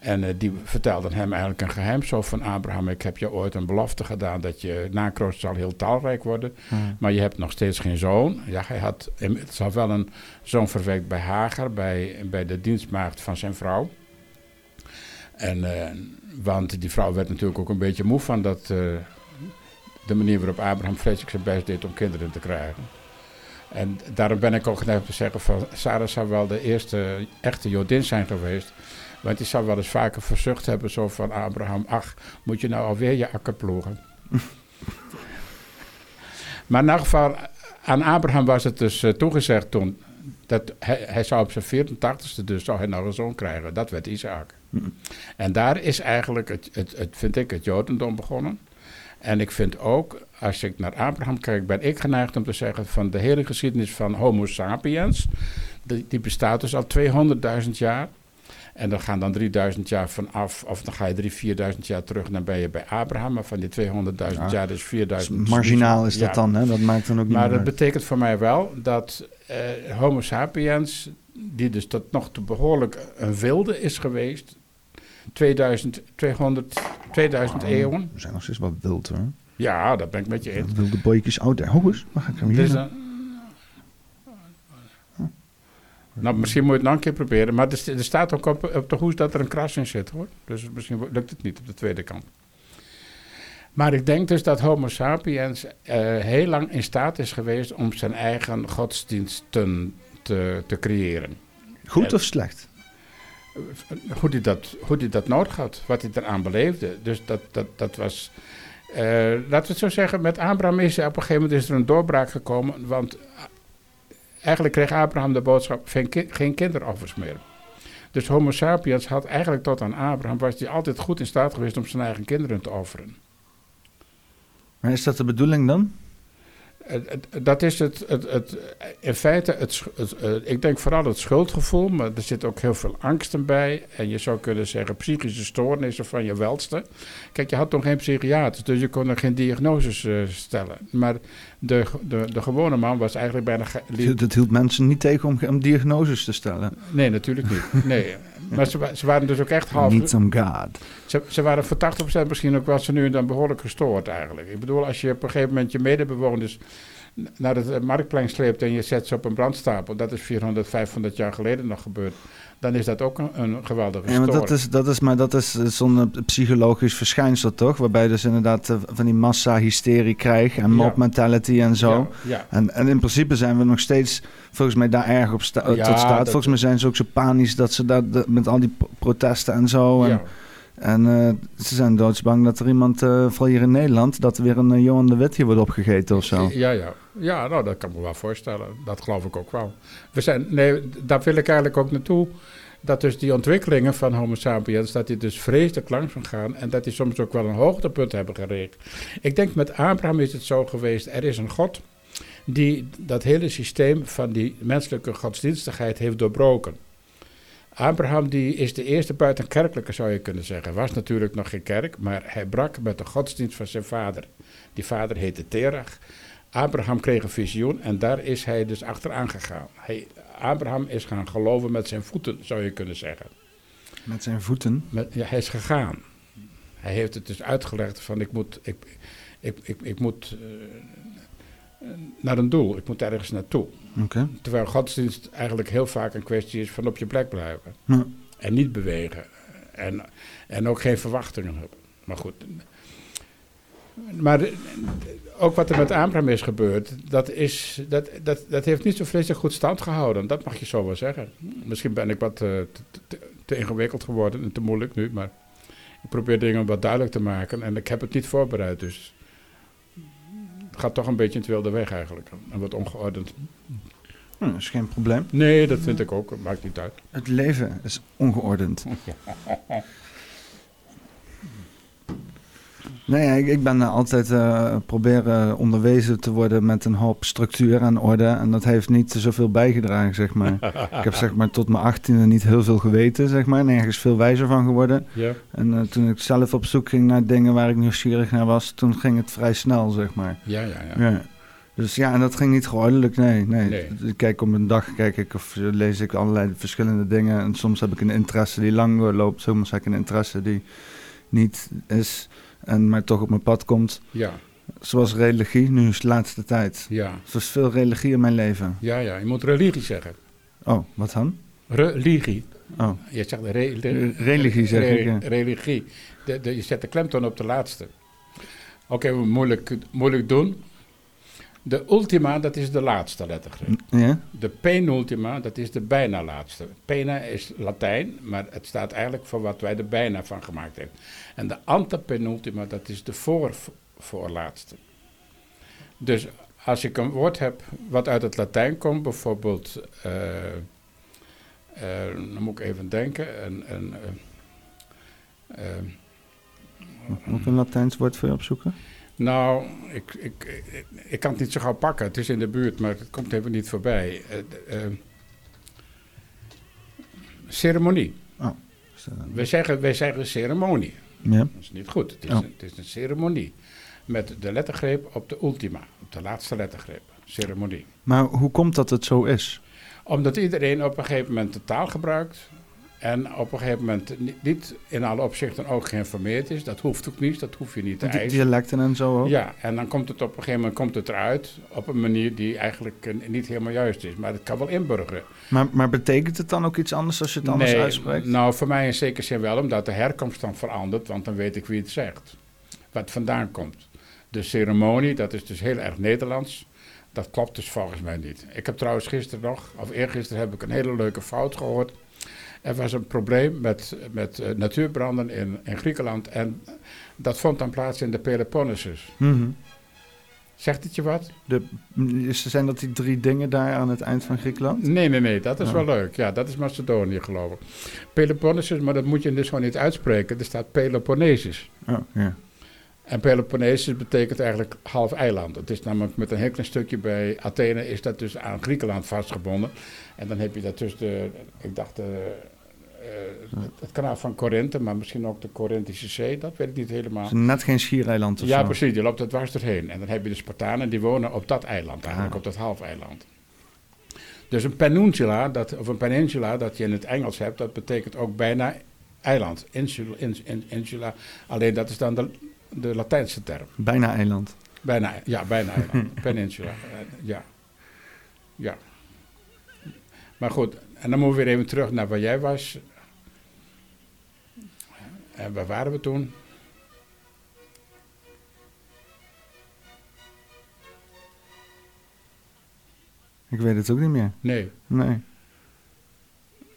En eh, die vertelden hem eigenlijk een geheim zo van Abraham. Ik heb je ooit een belofte gedaan dat je nakroost zal heel talrijk worden. Maar je hebt nog steeds geen zoon. Ja, hij had het zal wel een zoon verwekt bij Hagar, bij, bij de dienstmaagd van zijn vrouw. En, eh, want die vrouw werd natuurlijk ook een beetje moe van dat, eh, de manier waarop Abraham vreselijk zijn best deed om kinderen te krijgen. En daarom ben ik ook geneigd te zeggen van Sarah zou wel de eerste echte Jodin zijn geweest. Want die zou wel eens vaker verzucht hebben zo van Abraham, ach, moet je nou alweer je akker ploegen? maar in elk geval, aan Abraham was het dus eh, toegezegd toen, dat hij, hij zou op zijn 84ste dus zou hij nog een zoon krijgen. Dat werd Isaac. En daar is eigenlijk, het, het, het, vind ik, het Jodendom begonnen. En ik vind ook, als ik naar Abraham kijk, ben ik geneigd om te zeggen van de hele geschiedenis van Homo sapiens, die, die bestaat dus al 200.000 jaar. En dan gaan dan 3000 jaar vanaf, of dan ga je 3.000, 4000 jaar terug en dan ben je bij Abraham. Maar van die 200.000 Ja. jaar, dus 4000. Marginaal is dat Ja. dan, hè? Dat maakt dan ook niet Maar dat uit. betekent voor mij wel dat eh, Homo sapiens, die dus tot nog toe behoorlijk een wilde is geweest, 2000, 200, 2000 Oh, eeuwen. We zijn nog steeds wat wild, hoor. Ja, dat ben ik met je eens. Wilde boytjes oud. Ho eens, mag ik hem Er hier? Nou, misschien moet je het nog een keer proberen. Maar er, st- er staat ook op, op de hoes dat er een kras in zit, hoor. Dus misschien lukt het niet op de tweede kant. Maar ik denk dus dat Homo sapiens eh, heel lang in staat is geweest om zijn eigen godsdiensten te, te creëren. Goed of slecht? Hoe hij dat, hoe die dat nodig had, wat hij eraan beleefde. Dus dat, dat, dat was. eh, laten we het zo zeggen, met Abraham is er op een gegeven moment is er een doorbraak gekomen. Want eigenlijk kreeg Abraham de boodschap: geen, ki- geen kinderoffers meer. Dus Homo sapiens had eigenlijk tot aan Abraham, was hij altijd goed in staat geweest om zijn eigen kinderen te offeren. Maar is dat de bedoeling dan? Dat is het, het, het, in feite, het, eh, ik denk vooral het schuldgevoel, maar er zit ook heel veel angsten bij. En je zou kunnen zeggen psychische stoornissen van je welste. Kijk, je had toen geen psychiater, dus je kon er geen diagnoses eh, stellen. Maar de, de, de gewone man was eigenlijk bijna... ge- Dat, hield mensen niet tegen om, om diagnoses te stellen. Nee, natuurlijk niet. Nee. Maar ze, ze waren dus ook echt half... Niet om God. Ze, ze waren voor 80% misschien ook wel ze nu en dan behoorlijk gestoord eigenlijk. Ik bedoel, als je op een gegeven moment je medebewoners naar het eh, marktplein sleept en je zet ze op een brandstapel, dat is 400, 500 jaar geleden nog gebeurd, dan is dat ook een, een geweldige Ja, maar dat is, dat is, maar dat is zo'n eh, psychologisch verschijnsel toch? Waarbij je dus inderdaad eh, van die massa-hysterie krijgt en mob mentality en zo. Ja, ja. En, en in principe zijn we nog steeds, volgens mij, daar erg op sta- tot staat. Volgens mij zijn ze ook zo panisch dat ze dat, dat- met al die pro- protesten en zo. En, ja. En eh, ze zijn doodsbang dat er iemand, eh vooral hier in Nederland, dat er weer een eh, Johan de Wit hier wordt opgegeten of zo. Ja, ja. ja nou, dat kan me wel voorstellen. Dat geloof ik ook wel. We zijn, nee, daar wil ik eigenlijk ook naartoe. Dat dus die ontwikkelingen van Homo sapiens, dat die dus vreselijk langzaam gaan en dat die soms ook wel een hoogtepunt hebben gerecht. Ik denk met Abraham is het zo geweest, er is een God die dat hele systeem van die menselijke godsdienstigheid heeft doorbroken. Abraham die is de eerste buitenkerkelijke, zou je kunnen zeggen. Was natuurlijk nog geen kerk, maar hij brak met de godsdienst van zijn vader. Die vader heette Terach. Abraham kreeg een visioen en daar is hij dus achteraan gegaan. Hij, Abraham is gaan geloven met zijn voeten, zou je kunnen zeggen. Met zijn voeten. Met, ja, hij is gegaan. Hij heeft het dus uitgelegd van ik moet, ik, ik, ik, ik moet eh, naar een doel, ik moet ergens naartoe. Terwijl godsdienst eigenlijk heel vaak een kwestie is van op je plek blijven. Ja. En niet bewegen. En, en ook geen verwachtingen hebben. Maar goed. Maar de- ook wat er met Abraham is gebeurd, dat, is, dat, dat, dat heeft niet zo vreselijk goed stand gehouden. Dat mag je zo wel zeggen. Misschien ben ik wat eh, te, te, te ingewikkeld geworden en te moeilijk nu, maar ik probeer dingen wat duidelijk te maken en ik heb het niet voorbereid. Dus gaat toch een beetje in het wilde weg eigenlijk. En wat ongeordend. Hm, dat is geen probleem. Nee, dat vind ik ook. Maakt niet uit. Het leven is ongeordend. Nee, ik, ik ben eh, altijd eh, proberen onderwezen te worden met een hoop structuur en orde. En dat heeft niet zoveel bijgedragen, zeg maar. ik heb zeg maar tot mijn achttiende niet heel veel geweten, zeg maar. Nergens veel wijzer van geworden. Ja. En eh, toen ik zelf op zoek ging naar dingen waar ik nieuwsgierig naar was, toen ging het vrij snel, zeg maar. Ja, ja, ja. Ja. Dus ja, en dat ging niet geordelijk, nee. nee. Kijk op een dag kijk ik of lees ik allerlei verschillende dingen. En soms heb ik een interesse die lang doorloopt. Soms heb ik een interesse die niet is, en maar toch op mijn pad komt. Ja, Zoals religie, nu is de laatste tijd. ja. Er is veel religie in mijn leven. Ja, ja. Je moet religie zeggen. Oh, wat dan? Religie. Oh, Je zegt re- re- Re- religie zeg re- ik, ja. Religie. De, de, je zet de klemtoon op de laatste. Oké, moeilijk, moeilijk doen. De ultima, dat is de laatste lettergreep. ja? De penultima, dat is de bijna laatste. Pena is Latijn, maar het staat eigenlijk voor wat wij er bijna van gemaakt hebben. En de antepenultima, dat is de voor, voorlaatste. Dus als ik een woord heb wat uit het Latijn komt, bijvoorbeeld, eh, eh, dan moet ik even denken, een, een, eh, Moet ik een Latijns woord voor je opzoeken? Nou, ik, ik, ik, kan het niet zo gauw pakken. Het is in de buurt, maar het komt even niet voorbij. Eh, eh, ceremonie. Oh. wij, zeggen, wij zeggen ceremonie. Ja. Dat is niet goed. Het is, Oh. een, het is een ceremonie. Met de lettergreep op de ultima, op de laatste lettergreep. Ceremonie. Maar hoe komt dat het zo is? Omdat iedereen op een gegeven moment de taal gebruikt. En op een gegeven moment ni- niet in alle opzichten ook geïnformeerd is. Dat hoeft ook niet, dat hoef je niet te eisen. dialecten en zo ook? Ja, en dan komt het op een gegeven moment komt het eruit op een manier die eigenlijk eh, niet helemaal juist is. Maar het kan wel inburgeren. Maar, maar betekent het dan ook iets anders als je het anders uitspreekt? nou voor mij in zekere zin wel, omdat de herkomst dan verandert. Want dan weet ik wie het zegt. Het vandaan komt. De ceremonie, dat is dus heel erg Nederlands. Dat klopt dus volgens mij niet. Ik heb trouwens gisteren nog, of eergisteren heb ik een hele leuke fout gehoord. Er was een probleem met, met eh, natuurbranden in, in Griekenland. En dat vond dan plaats in de Peloponnesus. Mhm. Zegt het je wat? de, is, zijn dat die drie dingen daar aan het eind van Griekenland? Nee, nee, nee, dat is Oh. wel leuk. Ja, dat is Macedonië, geloof ik. Peloponnesus, maar dat moet je dus gewoon niet uitspreken. Er staat Peloponnesus. Oh, ja. En Peloponnesus betekent eigenlijk half eiland. Het is namelijk met een heel klein stukje bij Athene is dat dus aan Griekenland vastgebonden. En dan heb je dat dus de, ik dacht, de, eh, het, het kanaal van Corinthe, maar misschien ook de Corinthische Zee, dat weet ik niet helemaal. Het is net geen schiereiland of Ja, zo. precies, je loopt er dwars doorheen. En dan heb je de Spartanen, die wonen op dat eiland, eigenlijk Ah. op dat half-eiland. Dus een peninsula, dat, of een peninsula, dat je in het Engels hebt, dat betekent ook bijna eiland. Insula, ins- in- insula. Alleen dat is dan de, de Latijnse term. Bijna eiland. Bijna, ja, bijna eiland. peninsula, eh, ja. Ja. Maar goed, en dan moeten we weer even terug naar waar jij was. En waar waren we toen? Ik weet het ook niet meer. Nee. Nee.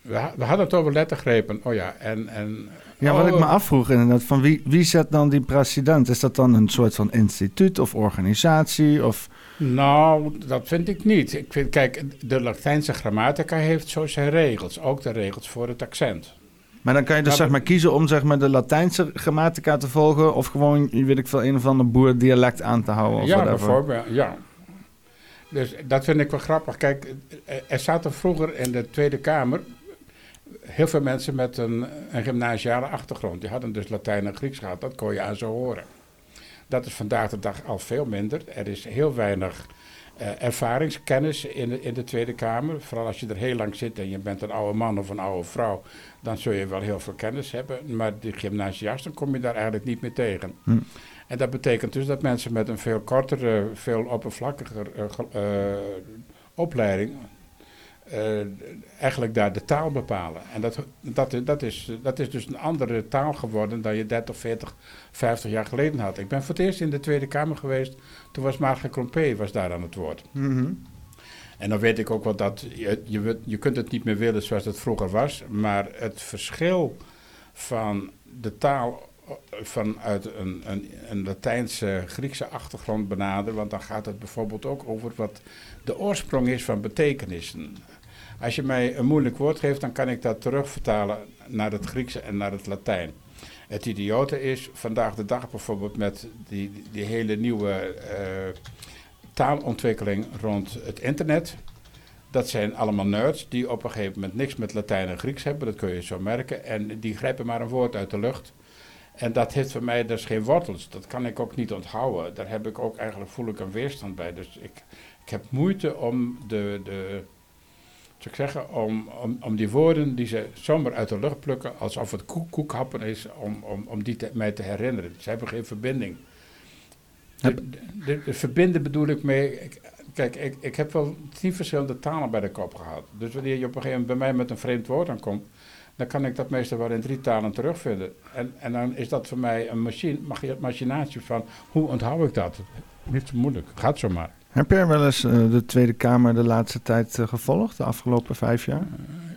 We, we hadden het over lettergrepen. Oh ja, en... en Ja, wat oh, ik me afvroeg inderdaad, van wie, wie zet dan die president? Is dat dan een soort van instituut of organisatie? Of, Nou, dat vind ik niet. Ik vind, kijk, de Latijnse grammatica heeft zo zijn regels. Ook de regels voor het accent. maar dan kan je dus zeg maar kiezen om zeg maar de Latijnse grammatica te volgen... of gewoon, weet ik veel, een of ander boerdialect aan te houden of ja, whatever. bijvoorbeeld, ja. Dus dat vind ik wel grappig. Kijk, er zaten vroeger in de Tweede Kamer heel veel mensen met een, een gymnasiale achtergrond. Die hadden dus Latijn en Grieks gehad. Dat kon je aan zo horen. Dat is vandaag de dag al veel minder. Er is heel weinig eh, ervaringskennis in de, in de Tweede Kamer. Vooral als je er heel lang zit en je bent een oude man of een oude vrouw, dan zul je wel heel veel kennis hebben. Maar die gymnasiasten kom je daar eigenlijk niet meer tegen. Hm. En dat betekent dus dat mensen met een veel kortere, veel oppervlakkiger eh, eh, opleiding eh, eigenlijk daar de taal bepalen. En dat, dat, dat, is, dat is dus een andere taal geworden dan je 30, 40, 50 jaar geleden had. Ik ben voor het eerst in de Tweede Kamer geweest, toen was Marga Krompé was daar aan het woord. Mhm. En dan weet ik ook wel dat je, je kunt het niet meer willen zoals het vroeger was, maar het verschil van de taal eh, vanuit een, een, een Latijnse, Griekse achtergrond benaderen, want dan gaat het bijvoorbeeld ook over wat de oorsprong is van betekenissen. Als je mij een moeilijk woord geeft, dan kan ik dat terugvertalen naar het Griekse en naar het Latijn. Het idiote is vandaag de dag bijvoorbeeld met die, die hele nieuwe eh, taalontwikkeling rond het internet. Dat zijn allemaal nerds die op een gegeven moment niks met Latijn en Grieks hebben, dat kun je zo merken. En die grijpen maar een woord uit de lucht. En dat heeft voor mij dus geen wortels. Dat kan ik ook niet onthouden. Daar heb ik ook eigenlijk, voel ik een weerstand bij. Dus ik, ik heb moeite om de, de ik zeggen, om, om, om die woorden die ze zomaar uit de lucht plukken, alsof het koek, koekhappen is, om, om, om die te, mij te herinneren. Ze hebben geen verbinding. De, de, de verbinden bedoel ik mee. ik- kijk, ik, ik heb wel tien verschillende talen bij de kop gehad. Dus wanneer je op een gegeven moment bij mij met een vreemd woord aankomt, dan kan ik dat meestal wel in drie talen terugvinden. En, en dan is dat voor mij een machine, machi- machinatie van hoe onthoud ik dat? Niet zo moeilijk, gaat zomaar. Heb jij wel eens eh, de Tweede Kamer de laatste tijd eh, gevolgd, de afgelopen vijf jaar?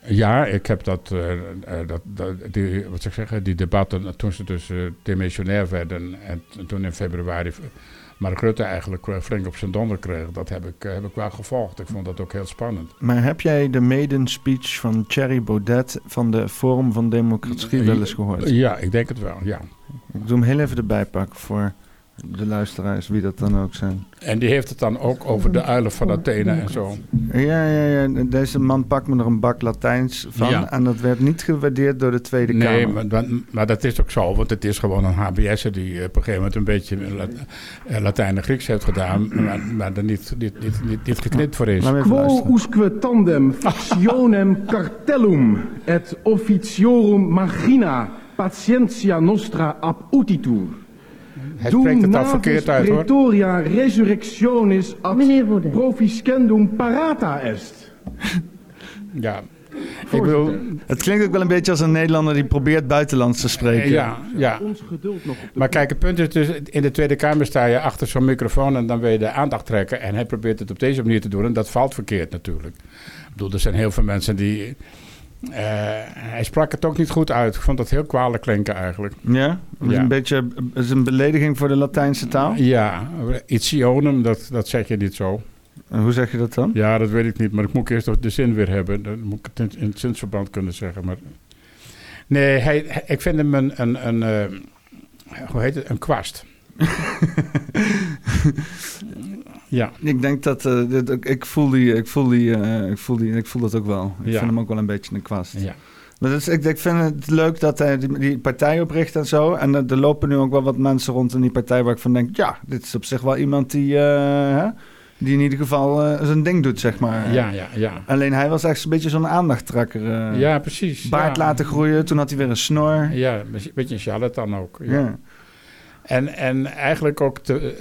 Ja, ik heb dat, eh, dat, dat die, wat zou ik zeggen, die debatten toen ze dus demissionair werden en toen in februari Mark Rutte eigenlijk flink op zijn donder kreeg, dat heb ik, heb ik wel gevolgd. Ik vond dat ook heel spannend. Maar heb jij de maiden speech van Thierry Baudet van de Forum van Democratie wel eens gehoord? Ja, ik denk het wel, ja. Ik doe hem heel even erbij pakken voor de luisteraars, wie dat dan ook zijn. En die heeft het dan ook over de uilen van Athene en zo. Ja, ja, ja. Deze man pakt me er een bak Latijns van. Ja. En dat werd niet gewaardeerd door de Tweede Nee, Kamer. maar, maar, maar dat is ook zo, want het is gewoon een HBS'er die op een gegeven moment een beetje La- eh, Latijn en Grieks heeft gedaan, maar, maar er niet, niet, niet, niet, niet geknipt voor is. Quo usque tandem factionem cartellum et officiorum magina patientia nostra ab utitur. Hij spreekt het al verkeerd uit hoor. Praetoria resurrectionis ad Meneer Woerden. proficendum parata est. Ja. Ik wil, Het klinkt ook wel een beetje als een Nederlander die probeert buitenlands te spreken. ja, ja. Ons geduld nog op de Maar kijk, het punt is dus, in de Tweede Kamer sta je achter zo'n microfoon en dan wil je de aandacht trekken. En hij probeert het op deze manier te doen en dat valt verkeerd natuurlijk. Ik bedoel, er zijn heel veel mensen die... eh, hij sprak het ook niet goed uit. Ik vond dat heel kwalijk klinken eigenlijk. Ja? Dat is Ja. een beetje is een belediging voor de Latijnse taal. Ja, itionum, dat, dat zeg je niet zo. En hoe zeg je dat dan? Ja, dat weet ik niet, maar ik moet eerst de zin weer hebben. Dan moet ik het in, in het zinsverband kunnen zeggen. Maar... Nee, hij, hij- ik vind hem een, een, een eh, hoe heet het, een kwast. ja, Ik denk dat eh, dit, ik, voel die, ik voel die, eh, ik voel die, ik voel dat ook wel. Ik Ja. vind hem ook wel een beetje een kwast. ja. Maar is, ik, ik vind het leuk dat hij die, die partij opricht en zo. En er, er lopen nu ook wel wat mensen rond in die partij waar ik van denk, ja, dit is op zich wel iemand die, eh, hè, die in ieder geval zijn ding doet, zeg maar. ja, ja, ja. Alleen hij was echt een beetje zo'n aandachttrekker. Ja, precies. Baard ja. laten groeien, toen had hij weer een snor. Ja, een beetje een charlatan ook. Ja. Ja. En, en eigenlijk ook te,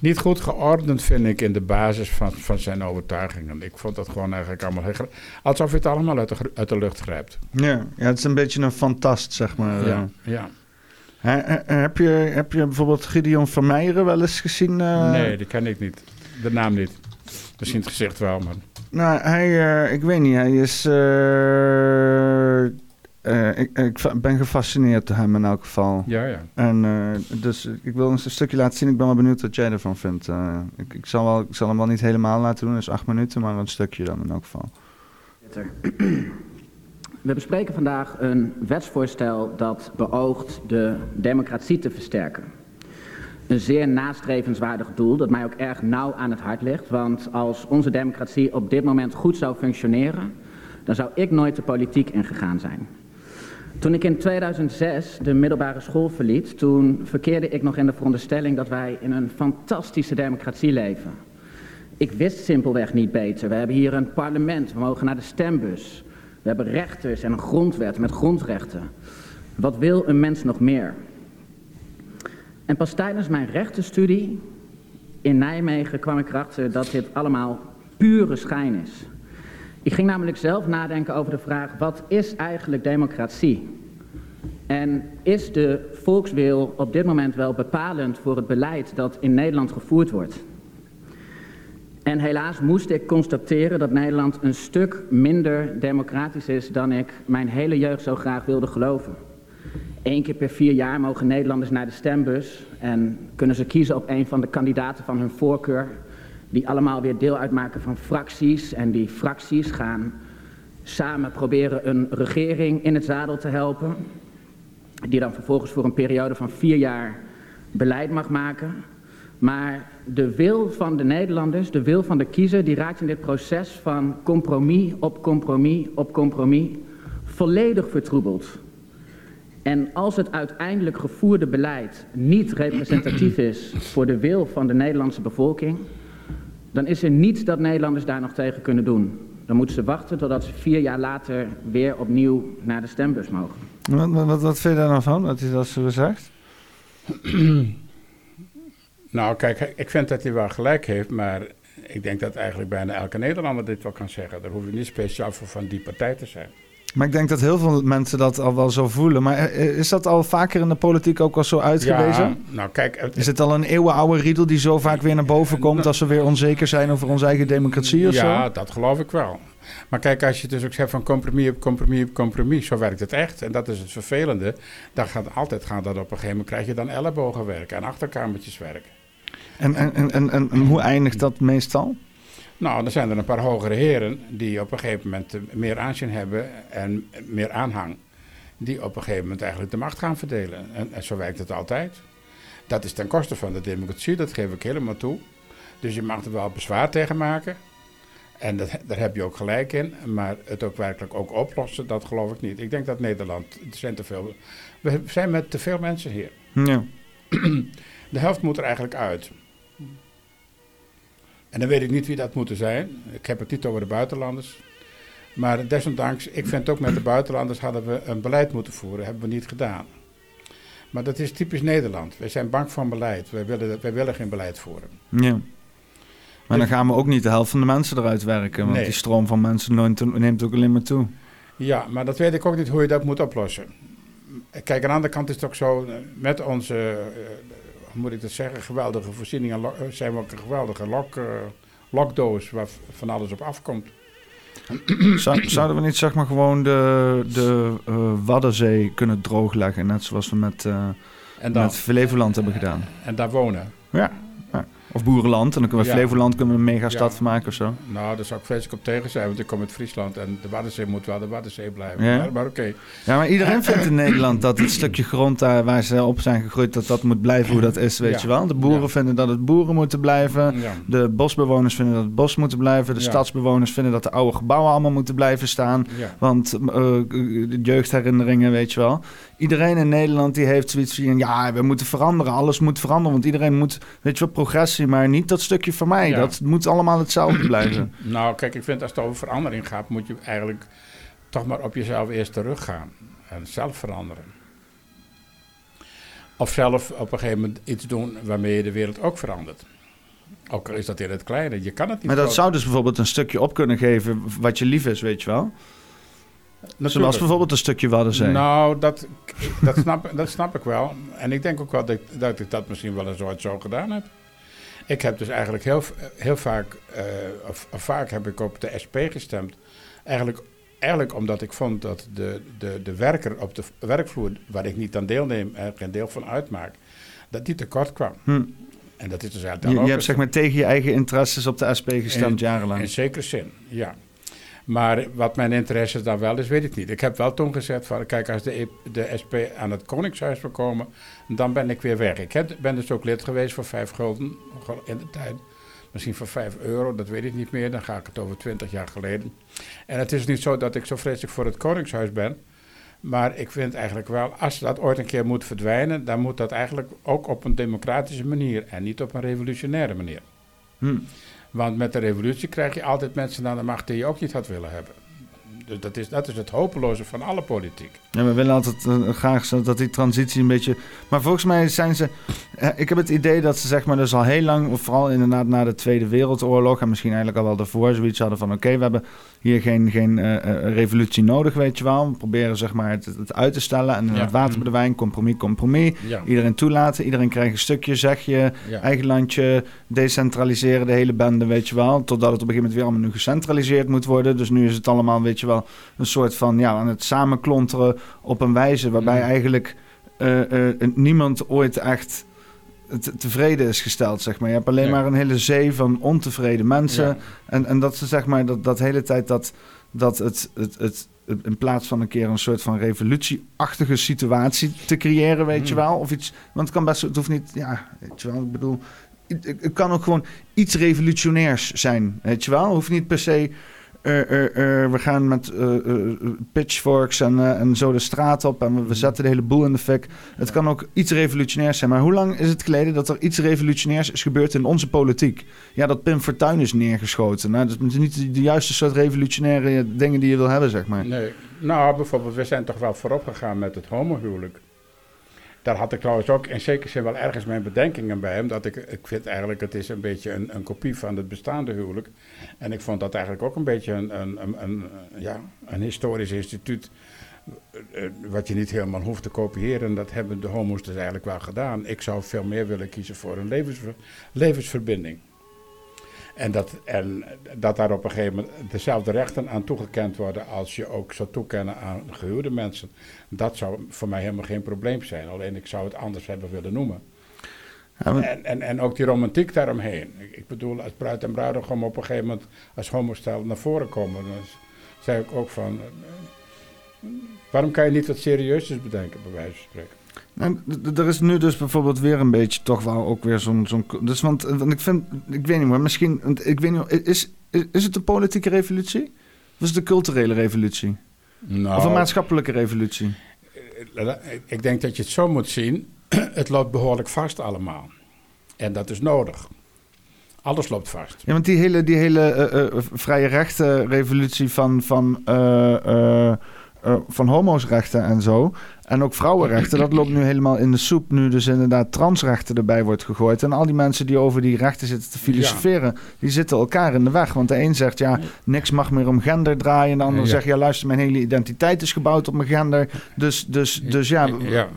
niet goed geordend, vind ik, in de basis van, van zijn overtuigingen. Ik vond dat gewoon eigenlijk allemaal... heel Alsof je het allemaal uit de, uit de lucht grijpt. Ja. ja, het is een beetje een fantast, zeg maar. Ja, ja. Heb, je, heb je bijvoorbeeld Gideon Vermeijeren wel eens gezien? eh? Nee, die ken ik niet. De naam niet. Misschien het gezicht wel, maar... Nou, hij, eh, ik weet niet, hij is. eh, eh, ik, ben gefascineerd door hem in elk geval. Ja, ja. En eh, dus ik wil een stukje laten zien. Ik ben wel benieuwd wat jij ervan vindt. Eh, ik, ik, zal wel, ik zal hem wel niet helemaal laten doen, dus acht minuten, maar een stukje dan in elk geval. We bespreken vandaag een wetsvoorstel dat beoogt de democratie te versterken. Een zeer nastrevenswaardig doel dat mij ook erg nauw aan het hart ligt. Want als onze democratie op dit moment goed zou functioneren, dan zou ik nooit de politiek ingegaan zijn. Toen ik in 2006 de middelbare school verliet, toen verkeerde ik nog in de veronderstelling dat wij in een fantastische democratie leven. Ik wist simpelweg niet beter. We hebben hier een parlement, we mogen naar de stembus. We hebben rechters en een grondwet met grondrechten. Wat wil een mens nog meer? En pas tijdens mijn rechtenstudie in Nijmegen kwam ik erachter dat dit allemaal pure schijn is. Ik ging namelijk zelf nadenken over de vraag: wat is eigenlijk democratie? En is de volkswil op dit moment wel bepalend voor het beleid dat in Nederland gevoerd wordt? En helaas moest ik constateren dat Nederland een stuk minder democratisch is dan ik mijn hele jeugd zo graag wilde geloven. Eén keer per vier jaar mogen Nederlanders naar de stembus en kunnen ze kiezen op een van de kandidaten van hun voorkeur, die allemaal weer deel uitmaken van fracties. En die fracties gaan samen proberen een regering in het zadel te helpen, die dan vervolgens voor een periode van vier jaar beleid mag maken. Maar de wil van de Nederlanders, de wil van de kiezer, die raakt in dit proces van compromis op compromis op compromis volledig vertroebeld. En als het uiteindelijk gevoerde beleid niet representatief is voor de wil van de Nederlandse bevolking, dan is er niets dat Nederlanders daar nog tegen kunnen doen. Dan moeten ze wachten totdat ze vier jaar later weer opnieuw naar de stembus mogen. Wat, wat, wat, wat vind je daar nou van, wat hij dat zo zegt? Nou, kijk, ik vind dat hij wel gelijk heeft, maar ik denk dat eigenlijk bijna elke Nederlander dit wel kan zeggen. Daar hoef je niet speciaal voor van die partij te zijn. Maar ik denk dat heel veel mensen dat al wel zo voelen. Maar eh, is dat al vaker in de politiek ook al zo uitgewezen? Ja, nou kijk, het- Is het al een eeuwenoude riedel die zo vaak weer naar boven komt als we weer onzeker zijn over onze eigen democratie of ja, zo? dat geloof ik wel. Maar kijk, als je dus ook zegt van compromis op compromis op compromis, zo werkt het echt. En dat is het vervelende. Dan gaat altijd gaan dat op een gegeven moment krijg je dan ellebogenwerk en achterkamertjeswerk. En, en, en, en, en hoe eindigt dat meestal? Nou, dan zijn er een paar hogere heren die op een gegeven moment eh, meer aanzien hebben en meer aanhang. Die op een gegeven moment eigenlijk de macht gaan verdelen. En, en zo werkt het altijd. Dat is ten koste van de democratie, dat geef ik helemaal toe. Dus je mag er wel bezwaar tegen maken. En dat, daar heb je ook gelijk in. Maar het ook werkelijk ook oplossen, dat geloof ik niet. Ik denk dat Nederland, er zijn te veel, we zijn met te veel mensen hier. Ja. De helft moet er eigenlijk uit. En dan weet ik niet wie dat moeten zijn. Ik heb het niet over de buitenlanders. Maar desondanks, ik vind ook met de buitenlanders hadden we een beleid moeten voeren. Hebben we niet gedaan. Maar dat is typisch Nederland. Wij zijn bang van beleid. Wij willen, wij willen geen beleid voeren. ja. Maar dan gaan we ook niet de helft van de mensen eruit werken. Want Nee. die stroom van mensen neemt, ook alleen maar toe. Ja, maar dat weet ik ook niet hoe je dat moet oplossen. Kijk, aan de andere kant is het ook zo, eh, met onze, eh, moet ik dat zeggen, geweldige voorzieningen, eh, zijn we ook een geweldige lok, eh, lokdoos waar van alles op afkomt. Zou- zouden we niet zeg maar gewoon de, de eh, Waddenzee kunnen droogleggen? Net zoals we met, En, dan, met Flevoland hebben gedaan. en daar wonen. Ja. Of Boerenland. En dan kunnen we Ja. Flevoland kunnen we een megastad Ja. van maken of zo. Nou, daar zou ik vreselijk op tegen zijn, want ik kom uit Friesland en de Waddenzee moet wel de Waddenzee blijven. Ja. Maar, maar oké. Ja, maar iedereen vindt in Nederland dat het stukje grond daar waar ze op zijn gegroeid, dat dat moet blijven hoe dat is, weet je wel. De boeren vinden dat het boeren moeten blijven. De bosbewoners vinden dat het bos moet blijven. De stadsbewoners vinden dat de oude gebouwen allemaal moeten blijven staan. Want eh, de jeugdherinneringen, weet je wel. Iedereen in Nederland die heeft zoiets van... ja, we moeten veranderen, alles moet veranderen. Want iedereen moet, weet je wel, progressie, maar niet dat stukje van mij. Ja. Dat moet allemaal hetzelfde blijven. Nou, kijk, ik vind als het over verandering gaat, moet je eigenlijk toch maar op jezelf eerst teruggaan. En zelf veranderen. Of zelf op een gegeven moment iets doen waarmee je de wereld ook verandert. Ook al is dat in het kleine. Je kan het niet Maar dat zou dus bijvoorbeeld een stukje op kunnen geven... wat je lief is, weet je wel. Zoals Natuurlijk. bijvoorbeeld een stukje Waddenzee. Nou, dat, dat, snap, dat snap ik wel. En ik denk ook wel dat, ik- dat ik dat misschien wel eens ooit zo gedaan heb. Ik heb dus eigenlijk heel, heel vaak, eh, of, of vaak heb ik op de SP gestemd. Eigenlijk, eigenlijk omdat ik vond dat de, de, de werker op de werkvloer, waar ik niet aan deelneem en geen deel van uitmaak, dat die tekort kwam. Hm. En dat is dus eigenlijk Je, je hebt zeg maar tegen je eigen interesses op de SP gestemd In- jarenlang. in zekere zin, ja. Maar wat mijn interesse dan wel is, weet ik niet. Ik heb wel toen gezegd van, kijk, als de, E- de SP aan het Koningshuis wil komen, dan ben ik weer weg. Ik ben dus ook lid geweest voor vijf gulden in de tijd. Misschien voor vijf euro, dat weet ik niet meer. Dan ga ik het over twintig jaar geleden. En het is niet zo dat ik zo vreselijk voor het Koningshuis ben. Maar ik vind eigenlijk wel, als dat ooit een keer moet verdwijnen, dan moet dat eigenlijk ook op een democratische manier en niet op een revolutionaire manier. Hm. Want met de revolutie krijg je altijd mensen aan de macht die je ook niet had willen hebben. Dus dat is, dat is het hopeloze van alle politiek. Ja, we willen altijd eh, graag dat die transitie een beetje... Maar volgens mij zijn ze... eh, ik heb het idee dat ze zeg maar dus al heel lang... of vooral inderdaad na de Tweede Wereldoorlog... en misschien eigenlijk al wel daarvoor zoiets hadden van... oké, we hebben hier geen, geen eh, revolutie nodig, weet je wel. We proberen zeg maar het, het uit te stellen... en Ja. het water bij de wijn, compromis, compromis. Ja. Iedereen toelaten, iedereen krijgt een stukje, zeg je... ja. eigen landje, decentraliseren, de hele bende, weet je wel. Totdat het op een gegeven moment weer allemaal nu gecentraliseerd moet worden. Dus nu is het allemaal, weet je wel, een soort van, ja, aan het samenklonteren op een wijze waarbij Mm. eigenlijk eh, eh, niemand ooit echt te- tevreden is gesteld, zeg maar. Je hebt alleen Ja. maar een hele zee van ontevreden mensen. Ja. En, en dat ze, zeg maar, dat, dat hele tijd dat, dat het, het, het, in plaats van een keer een soort van revolutieachtige situatie te creëren, weet je Mm. wel. Of iets, want het kan best, het hoeft niet, ja, weet je wel, ik bedoel, het, het kan ook gewoon iets revolutionairs zijn, weet je wel. Het hoeft niet per se, we gaan met eh, eh, pitchforks en, eh, en zo de straat op en we, we zetten de hele boel in de fik. Het kan ook iets revolutionairs zijn. Maar hoe lang is het geleden dat er iets revolutionairs is gebeurd in onze politiek? Ja, dat Pim Fortuyn is neergeschoten. Nou, dat is niet de, de juiste soort revolutionaire dingen die je wil hebben, zeg maar. Nee. Nou, bijvoorbeeld, we zijn toch wel voorop gegaan met het homohuwelijk. Daar had ik trouwens ook in zekere zin wel ergens mijn bedenkingen bij. Omdat ik, ik vind eigenlijk, het is een beetje een, een kopie van het bestaande huwelijk. En ik vond dat eigenlijk ook een beetje een, een, een, ja, een historisch instituut. eh, eh, Wat je niet helemaal hoeft te kopiëren. En dat hebben de homo's dus eigenlijk wel gedaan. Ik zou veel meer willen kiezen voor een levensver- levensverbinding. En dat, en dat daar op een gegeven moment dezelfde rechten aan toegekend worden als je ook zou toekennen aan gehuwde mensen. Dat zou voor mij helemaal geen probleem zijn. Alleen ik zou het anders hebben willen noemen. Ja, maar- En, en, en ook die romantiek daaromheen. Ik, bedoel, als bruid en bruidegom op een gegeven moment als homostel naar voren komen, dan zei ik ook van. eh, waarom kan je niet wat serieus bedenken, bij wijze van spreken? D- er is nu dus bijvoorbeeld weer een beetje toch wel ook weer zo'n... zo'n dus want, want ik vind, ik weet niet maar misschien, ik weet niet, is, is, is het een politieke revolutie? Of is het een culturele revolutie? Nou, Of een maatschappelijke revolutie? eh, ik denk dat je het zo moet zien. het loopt behoorlijk vast allemaal. En dat is nodig. Alles loopt vast. Ja, want die hele, die hele eh, eh, vrije rechten revolutie van, van, eh, eh, eh, van homo'srechten en zo. En ook vrouwenrechten, dat loopt nu helemaal in de soep. Nu dus inderdaad transrechten erbij wordt gegooid. En al die mensen die over die rechten zitten te filosoferen, die zitten elkaar in de weg. Want de een zegt, ja, niks mag meer om gender draaien. En de ander Ja. zegt, ja, luister, mijn hele identiteit is gebouwd op mijn gender. Dus, dus, dus ja, Ja.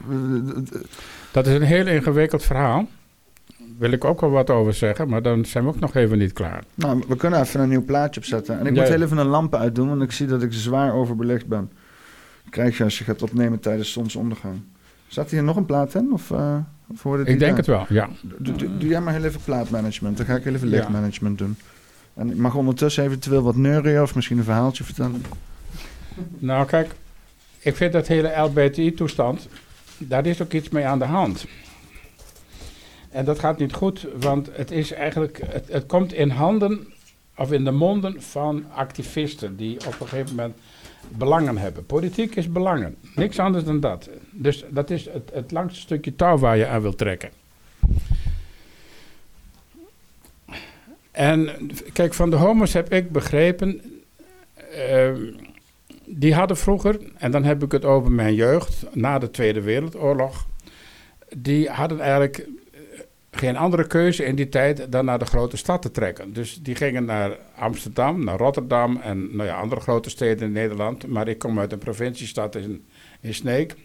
Dat is een heel ingewikkeld verhaal. Wil ik ook wel wat over zeggen, maar dan zijn we ook nog even niet klaar. Nou, we kunnen even een nieuw plaatje opzetten. En ik Ja, moet heel even een lampen uitdoen, want ik zie dat ik zwaar overbelicht ben. Krijg je als je gaat opnemen tijdens zonsondergang. Zat hier nog een plaat in? Of, eh of hoorde Ik denk daar? het wel, ja. Doe, doe- doe jij maar heel even plaatmanagement. Dan ga ik heel even Ja. lichtmanagement doen. En ik mag ondertussen eventueel wat neurien of misschien een verhaaltje vertellen. Nou, kijk, ik vind dat hele LBTI-toestand, daar is ook iets mee aan de hand. En dat gaat niet goed, want het is eigenlijk, het, het komt in handen of in de monden van activisten die op een gegeven moment belangen hebben. Politiek is belangen, niks anders dan dat. Dus dat is het, het langste stukje touw waar je aan wilt trekken. En kijk, van de homo's heb ik begrepen. ehm, die hadden vroeger, en dan heb ik het over mijn jeugd, na de Tweede Wereldoorlog. Die hadden eigenlijk geen andere keuze in die tijd dan naar de grote stad te trekken. Dus die gingen naar Amsterdam, naar Rotterdam en nou ja, andere grote steden in Nederland. Maar ik kom uit een provinciestad in, in Sneek.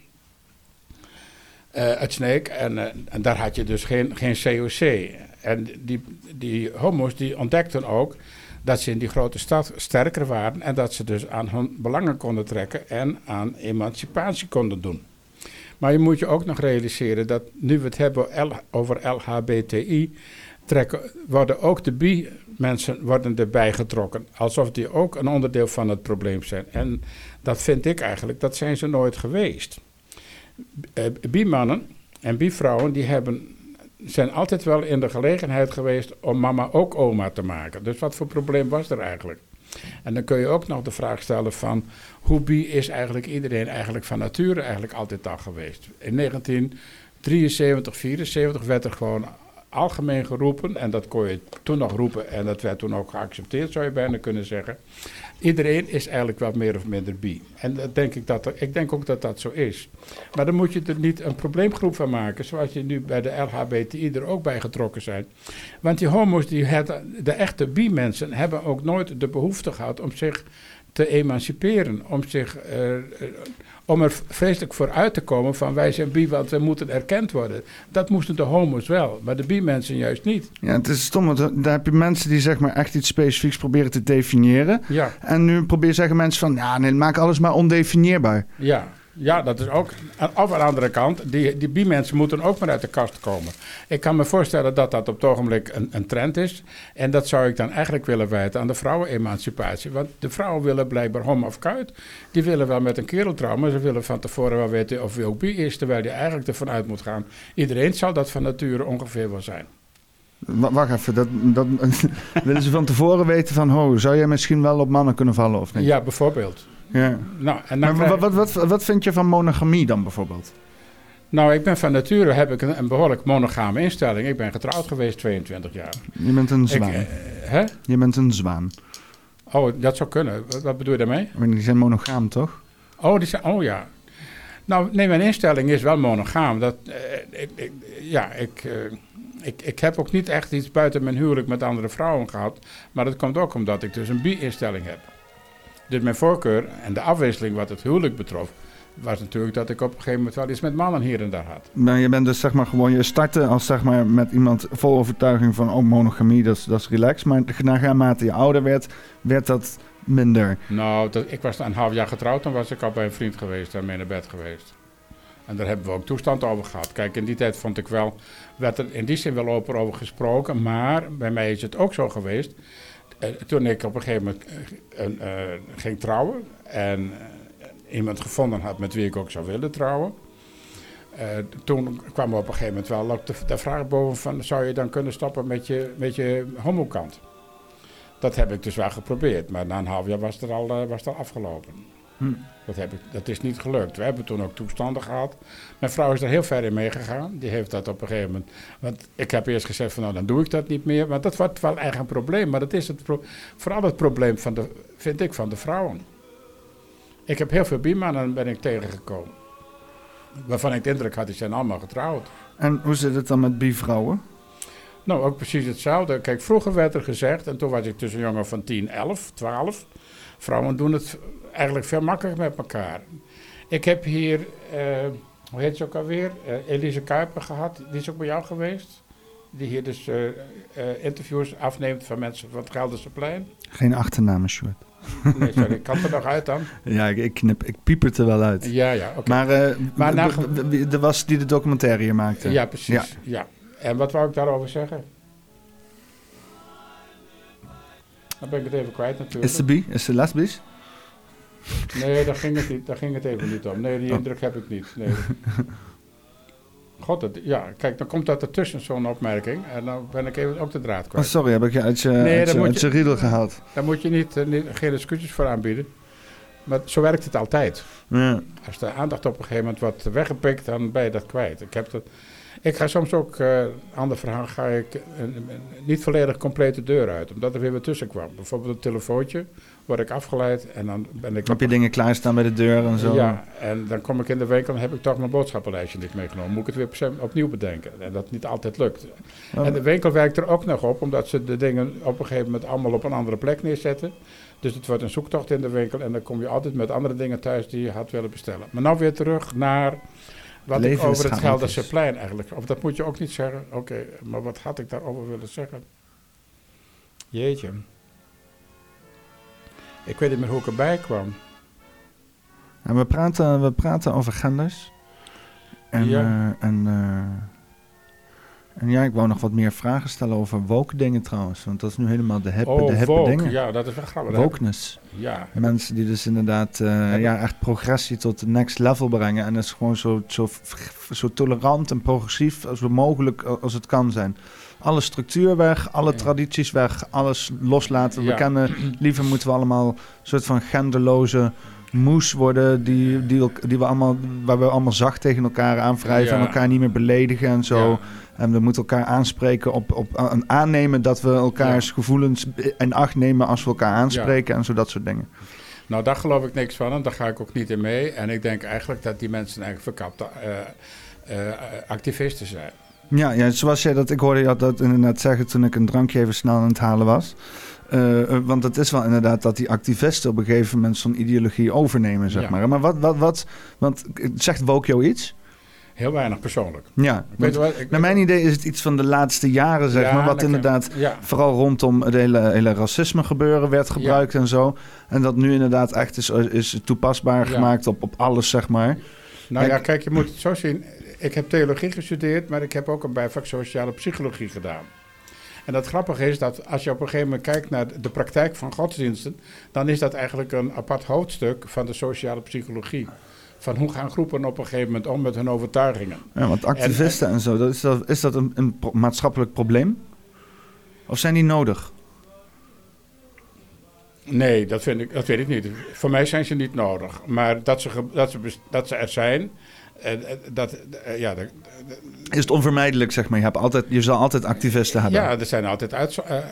Uit Sneek. En, eh, en daar had je dus geen, geen COC. En die, die homo's die ontdekten ook dat ze in die grote stad sterker waren en dat ze dus aan hun belangen konden trekken en aan emancipatie konden doen. Maar je moet je ook nog realiseren dat nu we het hebben over LHBTI, trekken, worden ook de bi-mensen worden erbij getrokken. Alsof die ook een onderdeel van het probleem zijn. En dat vind ik eigenlijk, dat zijn ze nooit geweest. Eh, Bi-mannen en bi-vrouwen die hebben zijn altijd wel in de gelegenheid geweest om mama ook oma te maken. Dus wat voor probleem was er eigenlijk? En dan kun je ook nog de vraag stellen van hoe bi is eigenlijk iedereen eigenlijk van nature eigenlijk altijd al geweest. In 1973, 74 werd er gewoon algemeen geroepen en dat kon je toen nog roepen en dat werd toen ook geaccepteerd zou je bijna kunnen zeggen. Iedereen is eigenlijk wel meer of minder bi. En dat denk ik, dat ik denk ook dat dat zo is. Maar dan moet je er niet een probleemgroep van maken, zoals je nu bij de LHBTI er ook bij getrokken zijn. Want die homo's, die de echte bi-mensen, hebben ook nooit de behoefte gehad om zich te emanciperen. Om, zich, eh, eh, om er vreselijk voor uit te komen van wij zijn bi, want we moeten erkend worden. Dat moesten de homo's wel, maar de bi-mensen juist niet. Ja, het is stom, want daar heb je mensen die zeg maar echt iets specifieks proberen te definiëren. Ja, En nu probeer zeggen mensen van, ja, nee, maak alles maar ondefinieerbaar. ja. Ja, dat is ook. Of aan de andere kant, die, die bi-mensen moeten ook maar uit de kast komen. Ik kan me voorstellen dat dat op het ogenblik een, een trend is. En dat zou ik dan eigenlijk willen wijten aan de vrouwenemancipatie. Want de vrouwen willen blijkbaar hom of kuit. Die willen wel met een kerel trouwen, maar ze willen van tevoren wel weten of wie ook bi is. Terwijl je eigenlijk ervan uit moet gaan. Iedereen zal dat van nature ongeveer wel zijn. Wa- Wacht even, dat, dat, willen ze van tevoren weten van, oh, zou jij misschien wel op mannen kunnen vallen of niet? Ja, bijvoorbeeld. Ja. Nou, en dan Maar krijg- wat, wat, wat, wat vind je van monogamie dan bijvoorbeeld? nou, ik ben van nature heb ik een, een behoorlijk monogame instelling. Ik ben getrouwd geweest 22 jaar. Je bent een Ik, zwaan. eh, hè? Je bent een zwaan. Oh, dat zou kunnen. Wat, wat bedoel je daarmee? Maar Die zijn monogaam, toch? Oh, die zijn, oh ja. Nou, nee, mijn instelling is wel monogaam. Dat, eh, ik, ik, ja, ik, eh, ik, ik heb ook niet echt iets buiten mijn huwelijk met andere vrouwen gehad. Maar dat komt ook omdat ik dus een bi-instelling heb. Dus mijn voorkeur en de afwisseling wat het huwelijk betrof... was natuurlijk dat ik op een gegeven moment wel iets met mannen hier en daar had. Maar je bent dus zeg maar gewoon, je startte als zeg maar met iemand vol overtuiging van, oh, monogamie, dat is, dat is relaxed. Maar naarmate je ouder werd, werd dat minder. Nou, dat, ik was een half jaar getrouwd, dan was ik al bij een vriend geweest en mee naar bed geweest. En daar hebben we ook toestand over gehad. Kijk, in die tijd vond ik wel, werd er in die zin wel open over gesproken, maar bij mij is het ook zo geweest. Toen ik op een gegeven moment eh, een, eh, ging trouwen en eh, iemand gevonden had met wie ik ook zou willen trouwen. Toen kwam op een gegeven moment wel ook de, de vraag boven van... zou je dan kunnen stoppen met je, met je homokant? Dat heb ik dus wel geprobeerd, maar na een half jaar was het al, was het al afgelopen. Hm. Dat, heb ik, dat is niet gelukt. We hebben toen ook toestanden gehad. Mijn vrouw is er heel ver in meegegaan. Die heeft dat op een gegeven moment. Want ik heb eerst gezegd van nou dan doe ik dat niet meer. Want dat wordt wel echt een probleem. Maar dat is het vooral het probleem van de, vind ik, van de vrouwen. Ik heb heel veel bimannen ben ik tegengekomen. Waarvan ik de indruk had, die zijn allemaal getrouwd. En hoe zit het dan met bivrouwen? Nou, ook precies hetzelfde. Kijk, vroeger werd er gezegd, en toen was ik tussen jongen van 10, 11, 12. Vrouwen doen het eigenlijk veel makkelijker met elkaar. Ik heb hier, uh, hoe heet ze ook alweer, uh, Elise Kuiper gehad. Die is ook bij jou geweest. Die hier dus uh, interviews afneemt van mensen van het Gelderse plein. Geen achternamen, Sjoerd. Nee, sorry, ik kan er nog uit dan. Ja, ik, ik, knip, ik piep het er wel uit. Ja, ja, oké. Okay. Maar, maar na, er was die de documentaire hier maakte. Ja, precies. Ja. ja. En wat wou ik daarover zeggen? Dan ben ik het even kwijt natuurlijk. Is ze bi? Is ze lesbisch? Nee, daar ging, het niet, daar ging het even niet om. Nee, die oh. indruk heb ik niet. Nee. God, het, ja, kijk, dan komt dat ertussen, zo'n opmerking. En dan ben ik even ook de draad kwijt. Oh, sorry, heb ik je uit je, nee, uit je, uit je riedel gehaald. Daar moet je niet, uh, niet, geen excuses voor aanbieden. Maar zo werkt het altijd. Ja. Als de aandacht op een gegeven moment wordt weggepikt, dan ben je dat kwijt. Ik heb dat... Ik ga soms ook, uh, ander verhaal, ga ik niet volledig complete deur uit, omdat er weer wat tussen kwam. Bijvoorbeeld een telefoontje, word ik afgeleid en dan ben ik... Heb je dingen klaarstaan bij de deur en zo? Ja, en dan kom ik in de winkel en heb ik toch mijn boodschappenlijstje niet meegenomen. Moet ik het weer opnieuw bedenken en dat niet altijd lukt. Oh. En de winkel werkt er ook nog op, omdat ze de dingen op een gegeven moment allemaal op een andere plek neerzetten. Dus het wordt een zoektocht in de winkel en dan kom je altijd met andere dingen thuis die je had willen bestellen. Maar nou weer terug naar wat ik over het Gelderse plein eigenlijk. Of dat moet je ook niet zeggen. Oké, okay, maar wat had ik daarover willen zeggen? Jeetje. Ik weet niet meer hoe ik erbij kwam. Nou, we, praten, we praten over genders. En, ja. Uh, en, uh, en ja, ik wou nog wat meer vragen stellen over woke dingen trouwens. Want dat is nu helemaal de hippe, oh, de hippe woke. dingen. Ja, dat is wel grappig. Wokeness. Ja. Mensen die dus inderdaad uh, ja, echt progressie tot de next level brengen. En dat is gewoon zo, zo, zo tolerant en progressief als mogelijk als het kan zijn. Alle structuur weg, alle ja. tradities weg, alles loslaten. We kennen, liever moeten we allemaal een soort van genderloze moes worden die, die, die we allemaal, waar we allemaal zacht tegen elkaar aanwrijven en elkaar niet meer beledigen en zo. En we moeten elkaar aanspreken op, op en aannemen dat we elkaars gevoelens in acht nemen als we elkaar aanspreken en zo dat soort dingen. Nou, daar geloof ik niks van en daar ga ik ook niet in mee. En ik denk eigenlijk dat die mensen eigenlijk verkapte uh, uh, activisten zijn. Ja, ja, zoals jij dat, ik hoorde je dat inderdaad zeggen toen ik een drankje even snel aan het halen was. Uh, want het is wel inderdaad dat die activisten op een gegeven moment zo'n ideologie overnemen, zeg Ja. maar. Maar wat, wat, wat, want zegt Woke jou iets? Heel weinig persoonlijk. Ja, Ik weet want wel, ik, naar mijn idee is het iets van de laatste jaren, zeg Ja, maar. Wat inderdaad Ja, vooral rondom het hele, hele racisme gebeuren werd gebruikt en zo. En dat nu inderdaad echt is, is toepasbaar gemaakt op, op alles, zeg maar. nou ja, Kijk- kijk, je moet het zo zien. Ik heb theologie gestudeerd, maar ik heb ook een bijvak sociale psychologie gedaan. En het grappige is dat als je op een gegeven moment kijkt naar de praktijk van godsdiensten, dan is dat eigenlijk een apart hoofdstuk van de sociale psychologie. Van hoe gaan groepen op een gegeven moment om met hun overtuigingen. Ja, want activisten en, zo, dat is, dat, is dat een, een pro- maatschappelijk probleem? Of zijn die nodig? Nee, dat, vind ik, dat weet ik niet. Voor mij zijn ze niet nodig. Maar dat ze, dat ze, dat ze er zijn, dat, eh, ja, dat- Is het onvermijdelijk, zeg maar? Je, hebt altijd, je zal altijd activisten hebben. ja, er zijn altijd uit, eh, eh,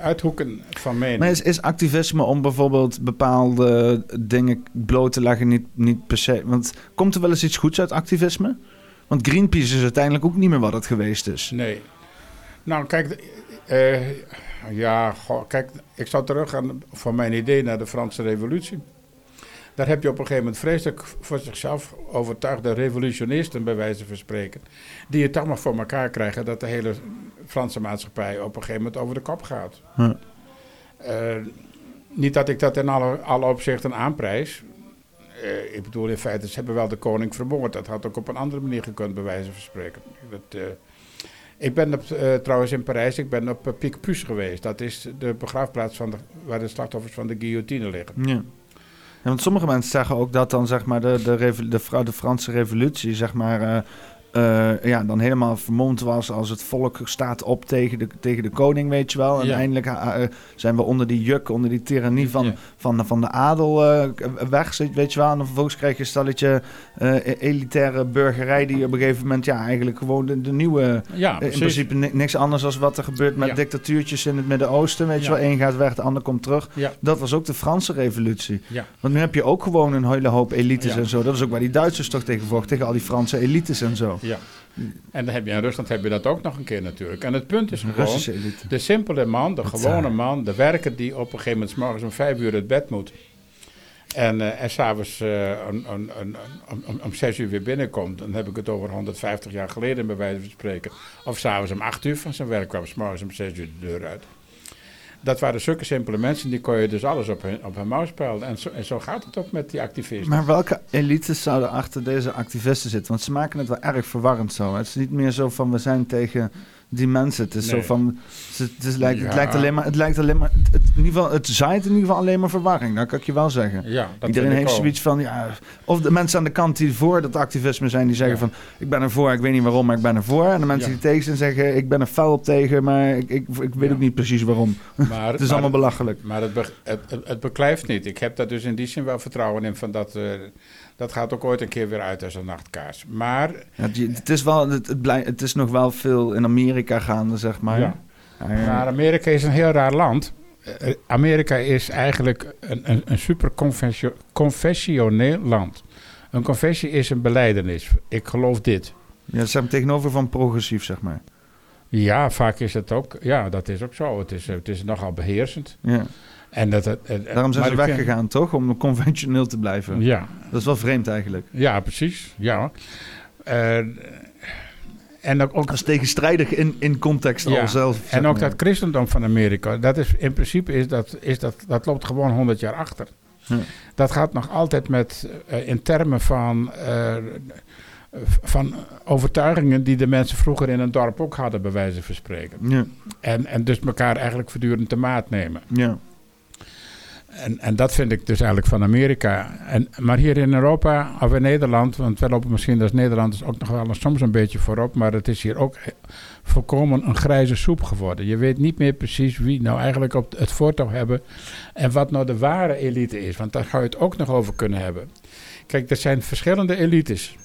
uithoeken van mening. Maar is, is activisme om bijvoorbeeld bepaalde dingen bloot te leggen niet, niet per se... Want komt er wel eens iets goeds uit activisme? Want Greenpeace is uiteindelijk ook niet meer wat het geweest is. Nee. Nou, kijk, ja, goh, kijk, ik zou teruggaan voor mijn idee naar de Franse Revolutie. Daar heb je op een gegeven moment vreselijk voor zichzelf overtuigde revolutionisten, bij wijze van spreken, die het toch maar voor elkaar krijgen dat de hele Franse maatschappij op een gegeven moment over de kop gaat. Ja. Eh, niet dat ik dat in alle, alle opzichten aanprijs. Eh, ik bedoel, in feite, ze hebben wel de koning vermoord. Dat had ook op een andere manier gekund, bij wijze van spreken. Dat, eh, ik ben op, trouwens in Parijs, ik ben op uh, Picpus geweest. Dat is de begraafplaats van de, waar de slachtoffers van de guillotine liggen. Ja. Want sommige mensen zeggen ook dat dan zeg maar de, de, de, de Franse revolutie zeg maar eh, ja, dan helemaal vermomd was als het volk staat op tegen de, tegen de koning, weet je wel. En Ja. eindelijk eh, eh, zijn we onder die juk, onder die tirannie van, Ja. van, van de adel weg, weet je wel. En dan vervolgens krijg je een stelletje eh, elitaire burgerij die op een gegeven moment ja, eigenlijk gewoon de, de nieuwe... Ja, in principe ni- niks anders dan wat er gebeurt met dictatuurtjes in het Midden-Oosten, weet je wel. Eén gaat weg, de ander komt terug. Ja, Dat was ook de Franse revolutie. ja. Want nu heb je ook gewoon een hele hoop elites en zo. Dat is ook waar die Duitsers toch tegen vochten, tegen al die Franse elites en zo. Ja. En dan heb je in Rusland heb je dat ook nog een keer natuurlijk. En het punt is gewoon... De simpele man, de gewone man, de werker die op een gegeven moment 's morgens om vijf uur uit bed moet. En, eh en s'avonds eh om, om, om, om, om zes uur weer binnenkomt. Dan heb ik het over 150 jaar geleden bij wijze van spreken. Of s'avonds om acht uur van zijn werk kwam, 's morgens om zes uur de deur uit. Dat waren zulke simpele mensen, die kon je dus alles op hun, op hun mouw spelden. En zo, en zo gaat het ook met die activisten. Maar welke elites zouden achter deze activisten zitten? Want ze maken het wel erg verwarrend zo. Het is niet meer zo van we zijn tegen die mensen. Het is zo van. Het, lijkt, het lijkt alleen maar. Het lijkt alleen maar. Het, in ieder geval, het zaait in ieder geval alleen maar verwarring. Dat kan ik je wel zeggen. ja, dat Iedereen heeft ook. zoiets van, ja, of de mensen aan de kant die voor dat activisme zijn, die zeggen Ja. van, ik ben ervoor, ik weet niet waarom, maar ik ben ervoor. En de mensen die tegen zijn zeggen, ik ben er fel op tegen, maar ik, ik, ik weet ook niet precies waarom. Maar, Het is maar- allemaal belachelijk. Maar het, be- het, het, beklijft niet. Ik heb daar dus in die zin wel vertrouwen in van dat, eh, dat gaat ook ooit een keer weer uit als een nachtkaars. Maar Ja, het, is wel, het, het, is nog wel veel in Amerika gaande, zeg maar. Ja. Maar Amerika is een heel raar land. Eh, Amerika is eigenlijk een, een, een super confessio- confessioneel land. Een confessie is een beleidenis. Ik geloof dit. Ja, ze zijn tegenover van progressief, zeg maar. Ja, vaak is het ook. Ja, dat is ook zo. Het is, het is nogal beheersend. Ja. En dat, Daarom zijn ze weggegaan, toch? Om conventioneel te blijven. Ja, Dat is wel vreemd eigenlijk. ja, precies. Ja. Eh, en ook, ook Dat is tegenstrijdig in, in context Ja, al zelf. En ook maar. dat christendom van Amerika, dat is in principe is dat, is dat, dat loopt gewoon 100 jaar achter. Ja. Dat gaat nog altijd met eh, in termen van, eh, van overtuigingen die de mensen vroeger in een dorp ook hadden, bij wijze van spreken. Ja, En, en dus elkaar eigenlijk voortdurend te maat nemen. ja. En, en dat vind ik dus eigenlijk van Amerika. En, maar hier in Europa of in Nederland, want wij lopen misschien als Nederlanders ook nog wel soms een beetje voorop, maar het is hier ook volkomen een grijze soep geworden. Je weet niet meer precies wie nou eigenlijk op het voortouw hebben en wat nou de ware elite is, want daar zou je het ook nog over kunnen hebben. Kijk, er zijn verschillende elites.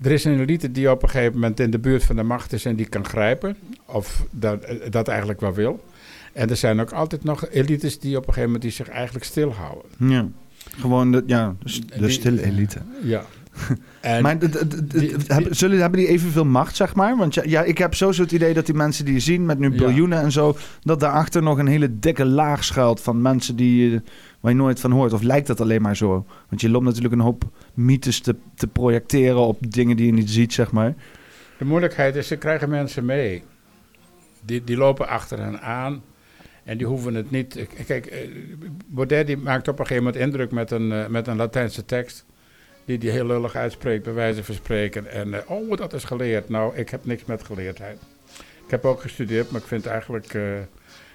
Er is een elite die op een gegeven moment in de buurt van de macht is en die kan grijpen, of dat, dat eigenlijk wel wil. En er zijn ook altijd nog elites die op een gegeven moment die zich eigenlijk stilhouden. ja. Gewoon de, ja, de, Die- stille elite. Ja. En maar zullen, hebben die evenveel macht, zeg maar? Want ja, ja, ik heb sowieso het idee dat die mensen die je zien met nu Ja. biljoenen en zo... dat daarachter nog een hele dikke laag schuilt van mensen die, eh, waar je nooit van hoort. Of lijkt dat alleen maar zo? Want je loopt natuurlijk een hoop mythes te, te projecteren op dingen die je niet ziet, zeg maar. de moeilijkheid is, ze krijgen mensen mee. Die, die lopen achter hen aan. En die hoeven het niet... eh, Kijk, eh, Baudet die maakt op een gegeven moment indruk met een, eh, met een Latijnse tekst. Die die heel lullig uitspreekt, bij wijze van spreken. En, oh, dat is geleerd. Nou, ik heb niks met geleerdheid. Ik heb ook gestudeerd, maar ik vind eigenlijk...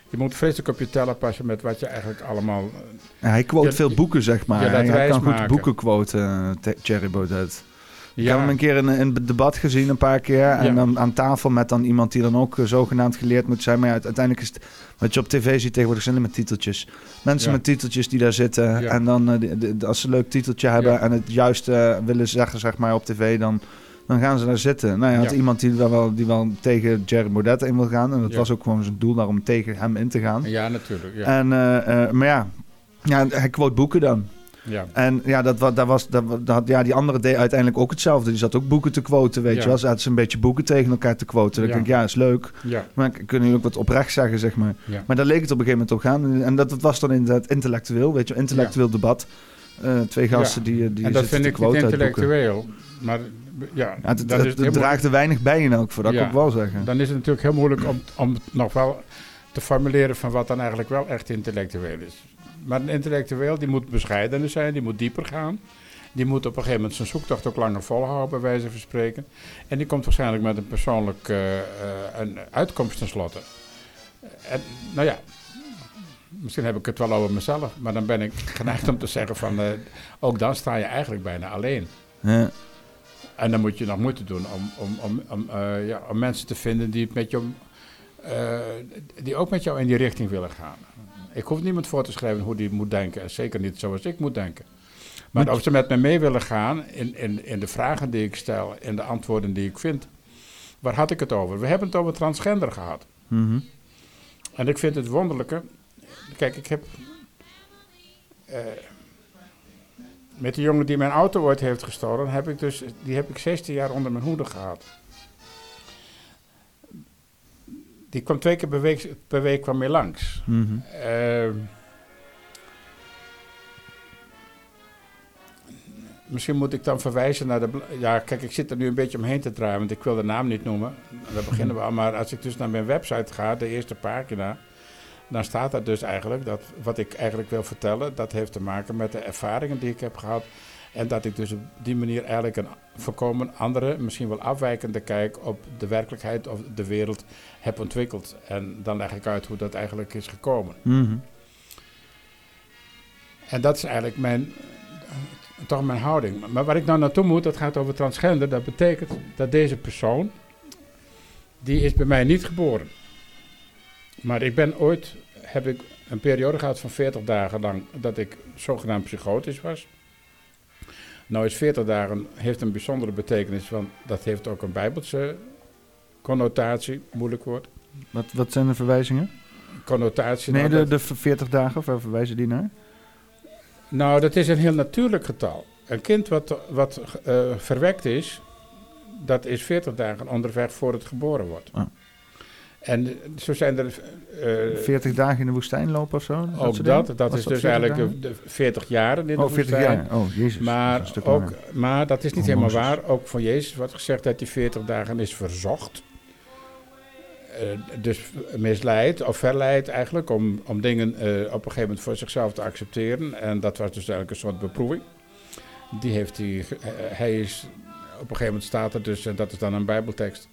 je moet vreselijk op je tellen passen met wat je eigenlijk allemaal... Ja, hij quote Je- veel boeken, zeg maar. hij kan goed boeken quoten, Te- Thierry Baudet. Ik Ja. heb hem een keer in een debat gezien, een paar keer. En Ja. dan aan tafel met dan iemand die dan ook eh, zogenaamd geleerd moet zijn. Maar ja, uiteindelijk is het... Wat je op tv ziet tegenwoordig zijn maar titeltjes. Mensen met titeltjes die daar zitten. En dan, eh, de- de- de- als ze een leuk titeltje hebben en het juiste eh, willen zeggen, zeg maar, op tv, dan, dan gaan ze daar zitten. Nou ja, had Ja. iemand die wel, die wel tegen Jerry Baudet in wil gaan. En dat Ja. was ook gewoon zijn doel, daarom tegen hem in te gaan. Ja, natuurlijk. Ja. En, maar ja, ja, hij quote boeken dan. Ja. En ja, dat, dat was, dat, dat, ja, die andere deed uiteindelijk ook hetzelfde. Die zat ook boeken te quoten, weet Ja. je wel. Ze hadden ze een beetje boeken tegen elkaar te quoten. Dan Ja. denk ik, ja, is leuk. ja. Maar kunnen jullie ook wat oprecht zeggen, zeg maar. Maar daar leek het op een gegeven moment op gaan. En dat, dat was dan inderdaad intellectueel, weet je. Intellectueel debat. Eh, twee gasten die, eh, die en dat vind ik niet intellectueel. Maar ja, Ja, het, draagt er weinig bij in elk voor, dat Ja. kan ik wel zeggen. dan is het natuurlijk heel moeilijk om, om nog wel te formuleren van wat dan eigenlijk wel echt intellectueel is. Maar een intellectueel die moet bescheidener zijn, die moet dieper gaan. Die moet op een gegeven moment zijn zoektocht ook langer volhouden, bij wijze van spreken. En die komt waarschijnlijk met een persoonlijk eh, eh, een uitkomst tenslotte. En nou ja, misschien heb ik het wel over mezelf, maar dan ben ik geneigd om te zeggen van, eh, ook dan sta je eigenlijk bijna alleen. Ja. En dan moet je nog moeite doen om, om, om, om, ja, om mensen te vinden die, met jou, die ook met jou in die richting willen gaan. Ik hoef niemand voor te schrijven hoe die moet denken. En zeker niet zoals ik moet denken. Maar of ze met me mee willen gaan in, in, in de vragen die ik stel, in de antwoorden die ik vind. Waar had ik het over? We hebben het over transgender gehad. Mhm. En ik vind het wonderlijke. Kijk, ik heb. eh, met de jongen die mijn auto ooit heeft gestolen, heb ik dus, die heb ik 16 jaar onder mijn hoede gehad. Die kwam twee keer per week, per week kwam mee langs. Mhm. Eh, misschien moet ik dan verwijzen naar de. Ja, kijk, ik zit er nu een beetje omheen te draaien, want ik wil de naam niet noemen. Daar beginnen we al. Maar als ik dus naar mijn website ga, de eerste pagina. Dan staat er dus eigenlijk dat wat ik eigenlijk wil vertellen, dat heeft te maken met de ervaringen die ik heb gehad. En dat ik dus op die manier eigenlijk een voorkomen andere, misschien wel afwijkende kijk op de werkelijkheid of de wereld heb ontwikkeld. En dan leg ik uit hoe dat eigenlijk is gekomen. Mhm. En dat is eigenlijk mijn, toch mijn houding. Maar waar ik nou naartoe moet, dat gaat over transgender. Dat betekent dat deze persoon, die is bij mij niet geboren. Maar ik ben ooit, heb ik een periode gehad van 40 dagen lang dat ik zogenaamd psychotisch was. Nou is 40 dagen, heeft een bijzondere betekenis, want dat heeft ook een bijbelse connotatie, moeilijk woord. Wat, wat zijn de verwijzingen? Connotatie. Nee, nou, de, de 40 dagen, waar verwijzen die naar? Nou, dat is een heel natuurlijk getal. Een kind wat, wat eh, verwekt is, dat is 40 dagen onderweg voor het geboren wordt. Ah. En zo zijn er eh, 40 dagen in de woestijn lopen of zo? ook dat. dingen? Dat Was is dus 40 eigenlijk dagen? de, de 40 jaren in de Oh, 40 woestijn. jaar. Oh, jezus. dat is Maar, een stuk ook, maar dat is niet Oh, helemaal waar. Ook van Jezus wordt gezegd dat die 40 dagen is verzocht. Eh, dus misleid of verleid eigenlijk om, om dingen eh, op een gegeven moment voor zichzelf te accepteren. En dat was dus eigenlijk een soort beproeving. Die heeft hij, hij is, op een gegeven moment staat er dus, en dat is dan een bijbeltekst,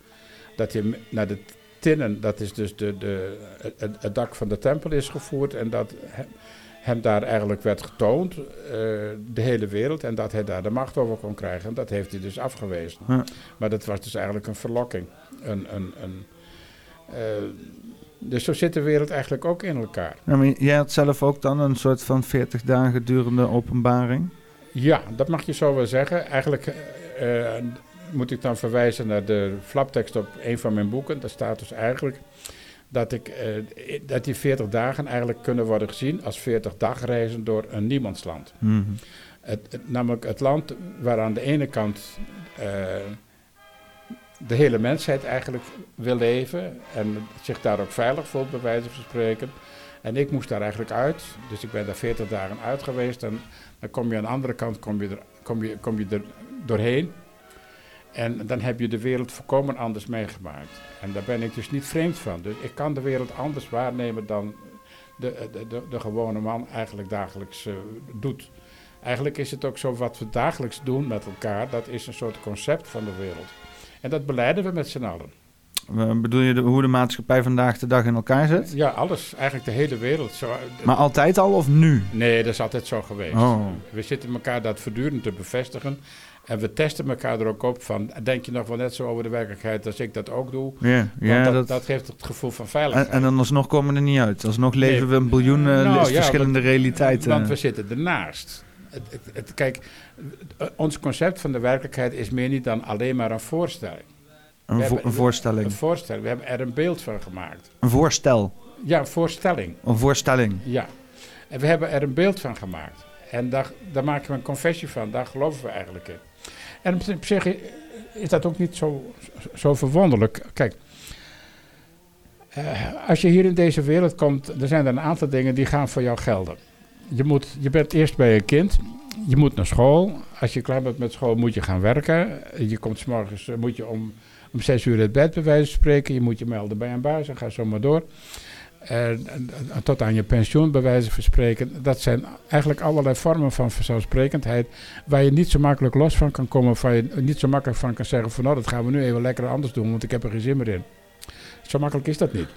dat hij naar de tinnen, dat is dus de, de, het, het dak van de tempel is gevoerd en dat he- hem daar eigenlijk werd getoond, eh, de hele wereld, en dat hij daar de macht over kon krijgen. En dat heeft hij dus afgewezen. Ja. Maar dat was dus eigenlijk een verlokking. Een, een, een, eh, dus zo zit de wereld eigenlijk ook in elkaar. Ja, maar jij had zelf ook dan een soort van 40 dagen durende openbaring. Ja, dat mag je zo wel zeggen. Eigenlijk eh, moet ik dan verwijzen naar de flaptekst op een van mijn boeken. Daar staat dus eigenlijk dat, ik, eh, dat die 40 dagen eigenlijk kunnen worden gezien als 40 dagreizen door een niemandsland. Mhm. Het, het- namelijk het land waar aan de ene kant eh, de hele mensheid eigenlijk wil leven en zich daar ook veilig voelt, bij wijze van spreken. En ik moest daar eigenlijk uit, dus ik ben daar 40 dagen uit geweest. En dan kom je aan de andere kant kom je er, kom je, kom je er doorheen. En dan heb je de wereld volkomen anders meegemaakt. En daar ben ik dus niet vreemd van. Dus ik kan de wereld anders waarnemen dan de, de, de, de gewone man eigenlijk dagelijks eh, doet. Eigenlijk is het ook zo wat we dagelijks doen met elkaar, dat is een soort concept van de wereld. En dat beleiden we met z'n allen. Eh, Bedoel je de, hoe de maatschappij vandaag de dag in elkaar zit? Ja, alles, eigenlijk de hele wereld. Zo, Maar altijd al of nu? Nee, dat is altijd zo geweest. Oh. We zitten elkaar dat voortdurend te bevestigen. En we testen elkaar er ook op van, denk je nog wel net zo over de werkelijkheid als ik dat ook doe? Ja, Want ja dat, dat, dat geeft het gevoel van en, veiligheid. en dan alsnog komen we er niet uit. Alsnog leven Nee. we een biljoen eh, Nou, ja, verschillende realiteiten. Want we zitten ernaast. Het, het, het- kijk, eh, ons concept van de werkelijkheid is meer niet dan alleen maar een voorstelling. een, we vo- hebben- een voorstelling. Een voorstelling. We hebben er een beeld van gemaakt. Een voorstel. Ja, een voorstelling. Een voorstelling. Ja. En we hebben er een beeld van gemaakt. En daar, daar maken we een confessie van. Daar geloven we eigenlijk in. En op zich is dat ook niet zo, zo verwonderlijk. Kijk, eh, als je hier in deze wereld komt, er zijn er een aantal dingen die gaan voor jou gelden. Je, moet, je bent eerst bij een kind. Je moet naar school. Als je klaar bent met school, moet je gaan werken. Je komt s morgens, eh, moet je om, om zes uur uit bed, bij wijze van spreken. Je moet je melden bij een baas en ga zo maar door. Eh, en- en tot aan je pensioen, bij wijze van spreken. Dat zijn eigenlijk allerlei vormen van vanzelfsprekendheid. Waar je niet zo makkelijk los van kan komen. Waar je niet zo makkelijk van kan zeggen: van nou, dat gaan we nu even lekker anders doen, want ik heb er geen zin meer in. Zo makkelijk is dat niet.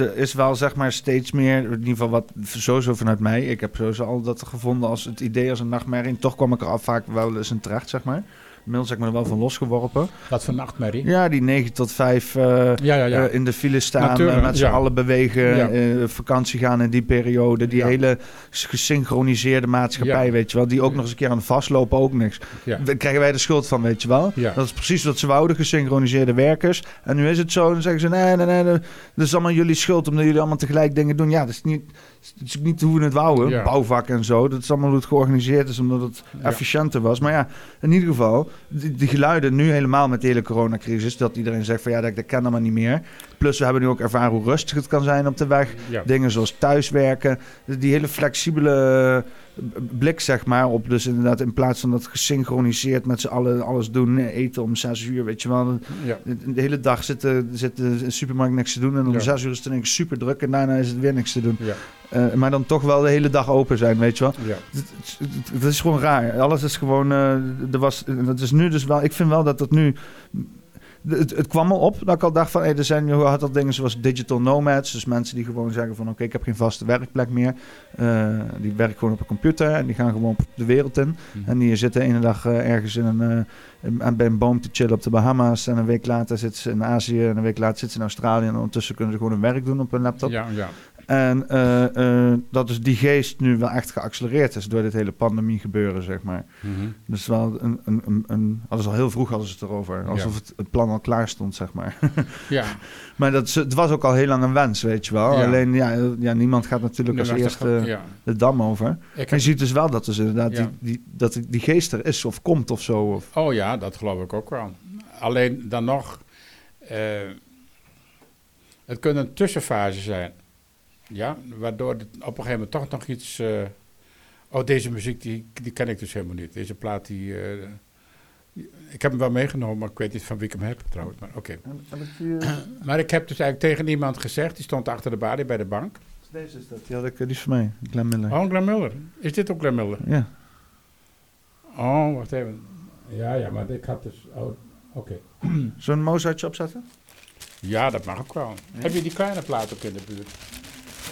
Er- is wel zeg maar steeds meer, in ieder geval wat sowieso vanuit mij. Ik heb sowieso al dat gevonden als het idee als een nachtmerrie. Toch kwam ik er al vaak wel eens in terecht, zeg maar. Inmiddels heb ik me er wel van losgeworpen. Wat voor nachtmerrie. Ja, die 9 tot 5 eh, Ja, ja, ja. eh, in de file staan, eh, met z'n allen bewegen, vakantie gaan in die periode. Die hele gesynchroniseerde maatschappij, weet je wel. Die ook nog eens een keer aan het vastlopen, ook niks. Daar krijgen wij de schuld van, weet je wel. Dat is precies wat ze wouden, gesynchroniseerde werkers. En nu is het zo, dan zeggen ze, nee, nee, nee, nee, dat is allemaal jullie schuld, omdat jullie allemaal tegelijk dingen doen. Ja, dat is niet, dat is niet hoe we het wouden, Ja. bouwvak en zo. Dat is allemaal hoe het georganiseerd is, omdat het Ja. efficiënter was. Maar ja, in ieder geval, die, die geluiden nu helemaal met de hele coronacrisis, dat iedereen zegt van ja, dat, dat kan allemaal niet meer. Plus we hebben nu ook ervaren hoe rustig het kan zijn op de weg. Ja. Dingen zoals thuiswerken. Die hele flexibele blik, zeg maar. Op dus inderdaad, in plaats van dat gesynchroniseerd met z'n allen alles doen. Eten om zes uur, weet je wel. Ja. De, de hele dag zitten, zitten in de supermarkt niks te doen. En om Ja. zes uur is het ineens super druk. En daarna is het weer niks te doen. Ja. Eh, maar dan toch wel de hele dag open zijn, weet je wel. Ja. Het is gewoon raar. Alles is gewoon. eh, er was, dat is nu dus wel. Ik vind wel dat het nu. Het, het kwam al op dat ik al dacht van. Hey, er zijn je had al dingen zoals digital nomads. Dus mensen die gewoon zeggen van oké, ik heb geen vaste werkplek meer. Eh, die werken gewoon op een computer en die gaan gewoon de wereld in. Mhm. En die zitten ene dag eh, ergens in een, eh, bij een boom te chillen op de Bahama's. En een week later zitten ze in Azië. En een week later zitten ze in Australië. En ondertussen kunnen ze gewoon hun werk doen op hun laptop. Ja, ja. En eh, eh, dat is die geest nu wel echt geaccelereerd is door dit hele pandemie gebeuren, zeg maar. Mhm. Dus wel een, een, een, een hadden ze al heel vroeg hadden ze het erover. Alsof Ja. het, het plan al klaar stond, zeg maar. ja. maar dat het was ook al heel lang een wens, weet je wel. Ja. Alleen, ja, ja, niemand gaat natuurlijk als eerste ja. de dam over. Je ziet dus wel dat dus inderdaad die, die, dat die, geest er is of komt of zo. Of, oh ja, dat geloof ik ook wel. Alleen dan nog, eh, het kan een tussenfase zijn. Ja, waardoor het op een gegeven moment toch nog iets. eh, oh, deze muziek die, die ken ik dus helemaal niet. Deze plaat die. eh, ik heb hem wel meegenomen, maar ik weet niet van wie ik hem heb trouwens. Maar oké. Maar ik heb dus eigenlijk tegen iemand gezegd, die stond achter de balie bij de bank. Deze is dat. Die, had ik, die is voor mij, Glenn Miller. Oh, Glenn Miller. Is dit ook Glenn Miller? Ja. Oh, wacht even. Ja, ja, maar ik had dus. Oh, oké. Zo'n Mozartje opzetten? Ja, dat mag ook wel. Heb je die kleine plaat ook in de buurt?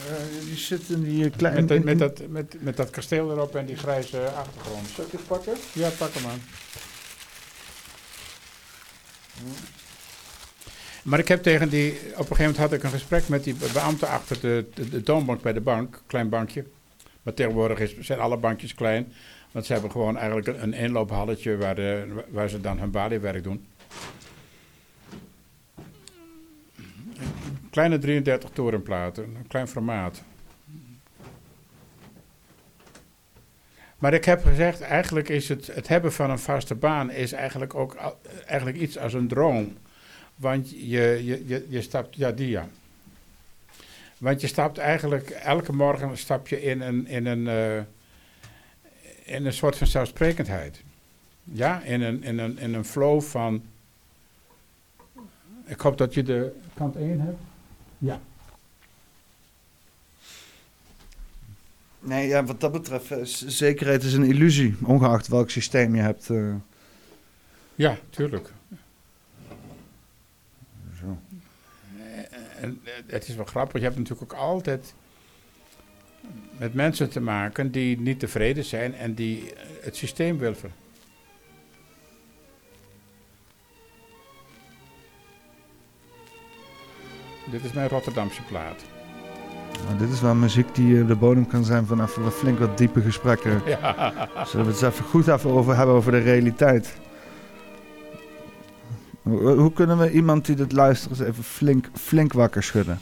Eh, die zit in die eh, kleine... Met, dat- met, dat, met, met dat kasteel erop en die grijze achtergrond. Zal ik het pakken? Ja, pak hem aan. Maar ik heb tegen die... Op een gegeven moment had ik een gesprek met die beambte achter de, de, de toonbank bij de bank. Klein bankje. Maar tegenwoordig is, zijn alle bankjes klein. Want ze hebben gewoon eigenlijk een, een inloophalletje waar, de, waar ze dan hun baliewerk doen. Kleine 33 torenplaten, een klein formaat. Maar ik heb gezegd, eigenlijk is het, het hebben van een vaste baan is eigenlijk ook eigenlijk iets als een droom. Want je, je, je, je stapt, ja die ja. Want je stapt eigenlijk, elke morgen stap je in een, in een, eh, in een soort van zelfsprekendheid. Ja, in een, in een, in een flow van, ik hoop dat je de kant 1 hebt. Ja. Nee, ja, wat dat betreft, eh, zekerheid is een illusie, ongeacht welk systeem je hebt. eh. Ja, tuurlijk. Zo. En eh, het is wel grappig, je hebt natuurlijk ook altijd met mensen te maken die niet tevreden zijn en die het systeem willen. Dit is mijn Rotterdamse plaat. Nou, dit is wel muziek die eh, de bodem kan zijn van even wat flink wat diepe gesprekken. Ja. Zullen we het eens even goed even over hebben over de realiteit? Hoe, hoe kunnen we iemand die dit luistert eens even flink, flink wakker schudden?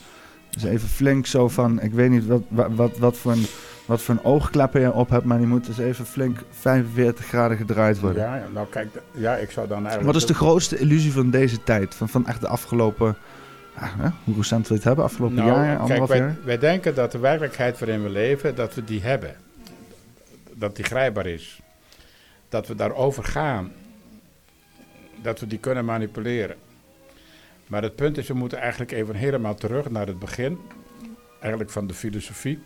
Dus even flink zo van, ik weet niet wat, wat, wat, voor, een, wat voor een je op hebt, maar die moet dus even flink 45 graden gedraaid worden. Ja, ja, nou kijk, ja, ik zou dan eigenlijk... Wat is de grootste illusie van deze tijd? Van, van echt de afgelopen, ja, hè? hoe recent je het hebben? Afgelopen Nou, jaar, kijk, anderhalf wij, jaar? wij denken dat de werkelijkheid waarin we leven, dat we die hebben. Dat die grijpbaar is. Dat we daarover gaan. Dat we die kunnen manipuleren. Maar het punt is, we moeten eigenlijk even helemaal terug naar het begin. Eigenlijk van de filosofie.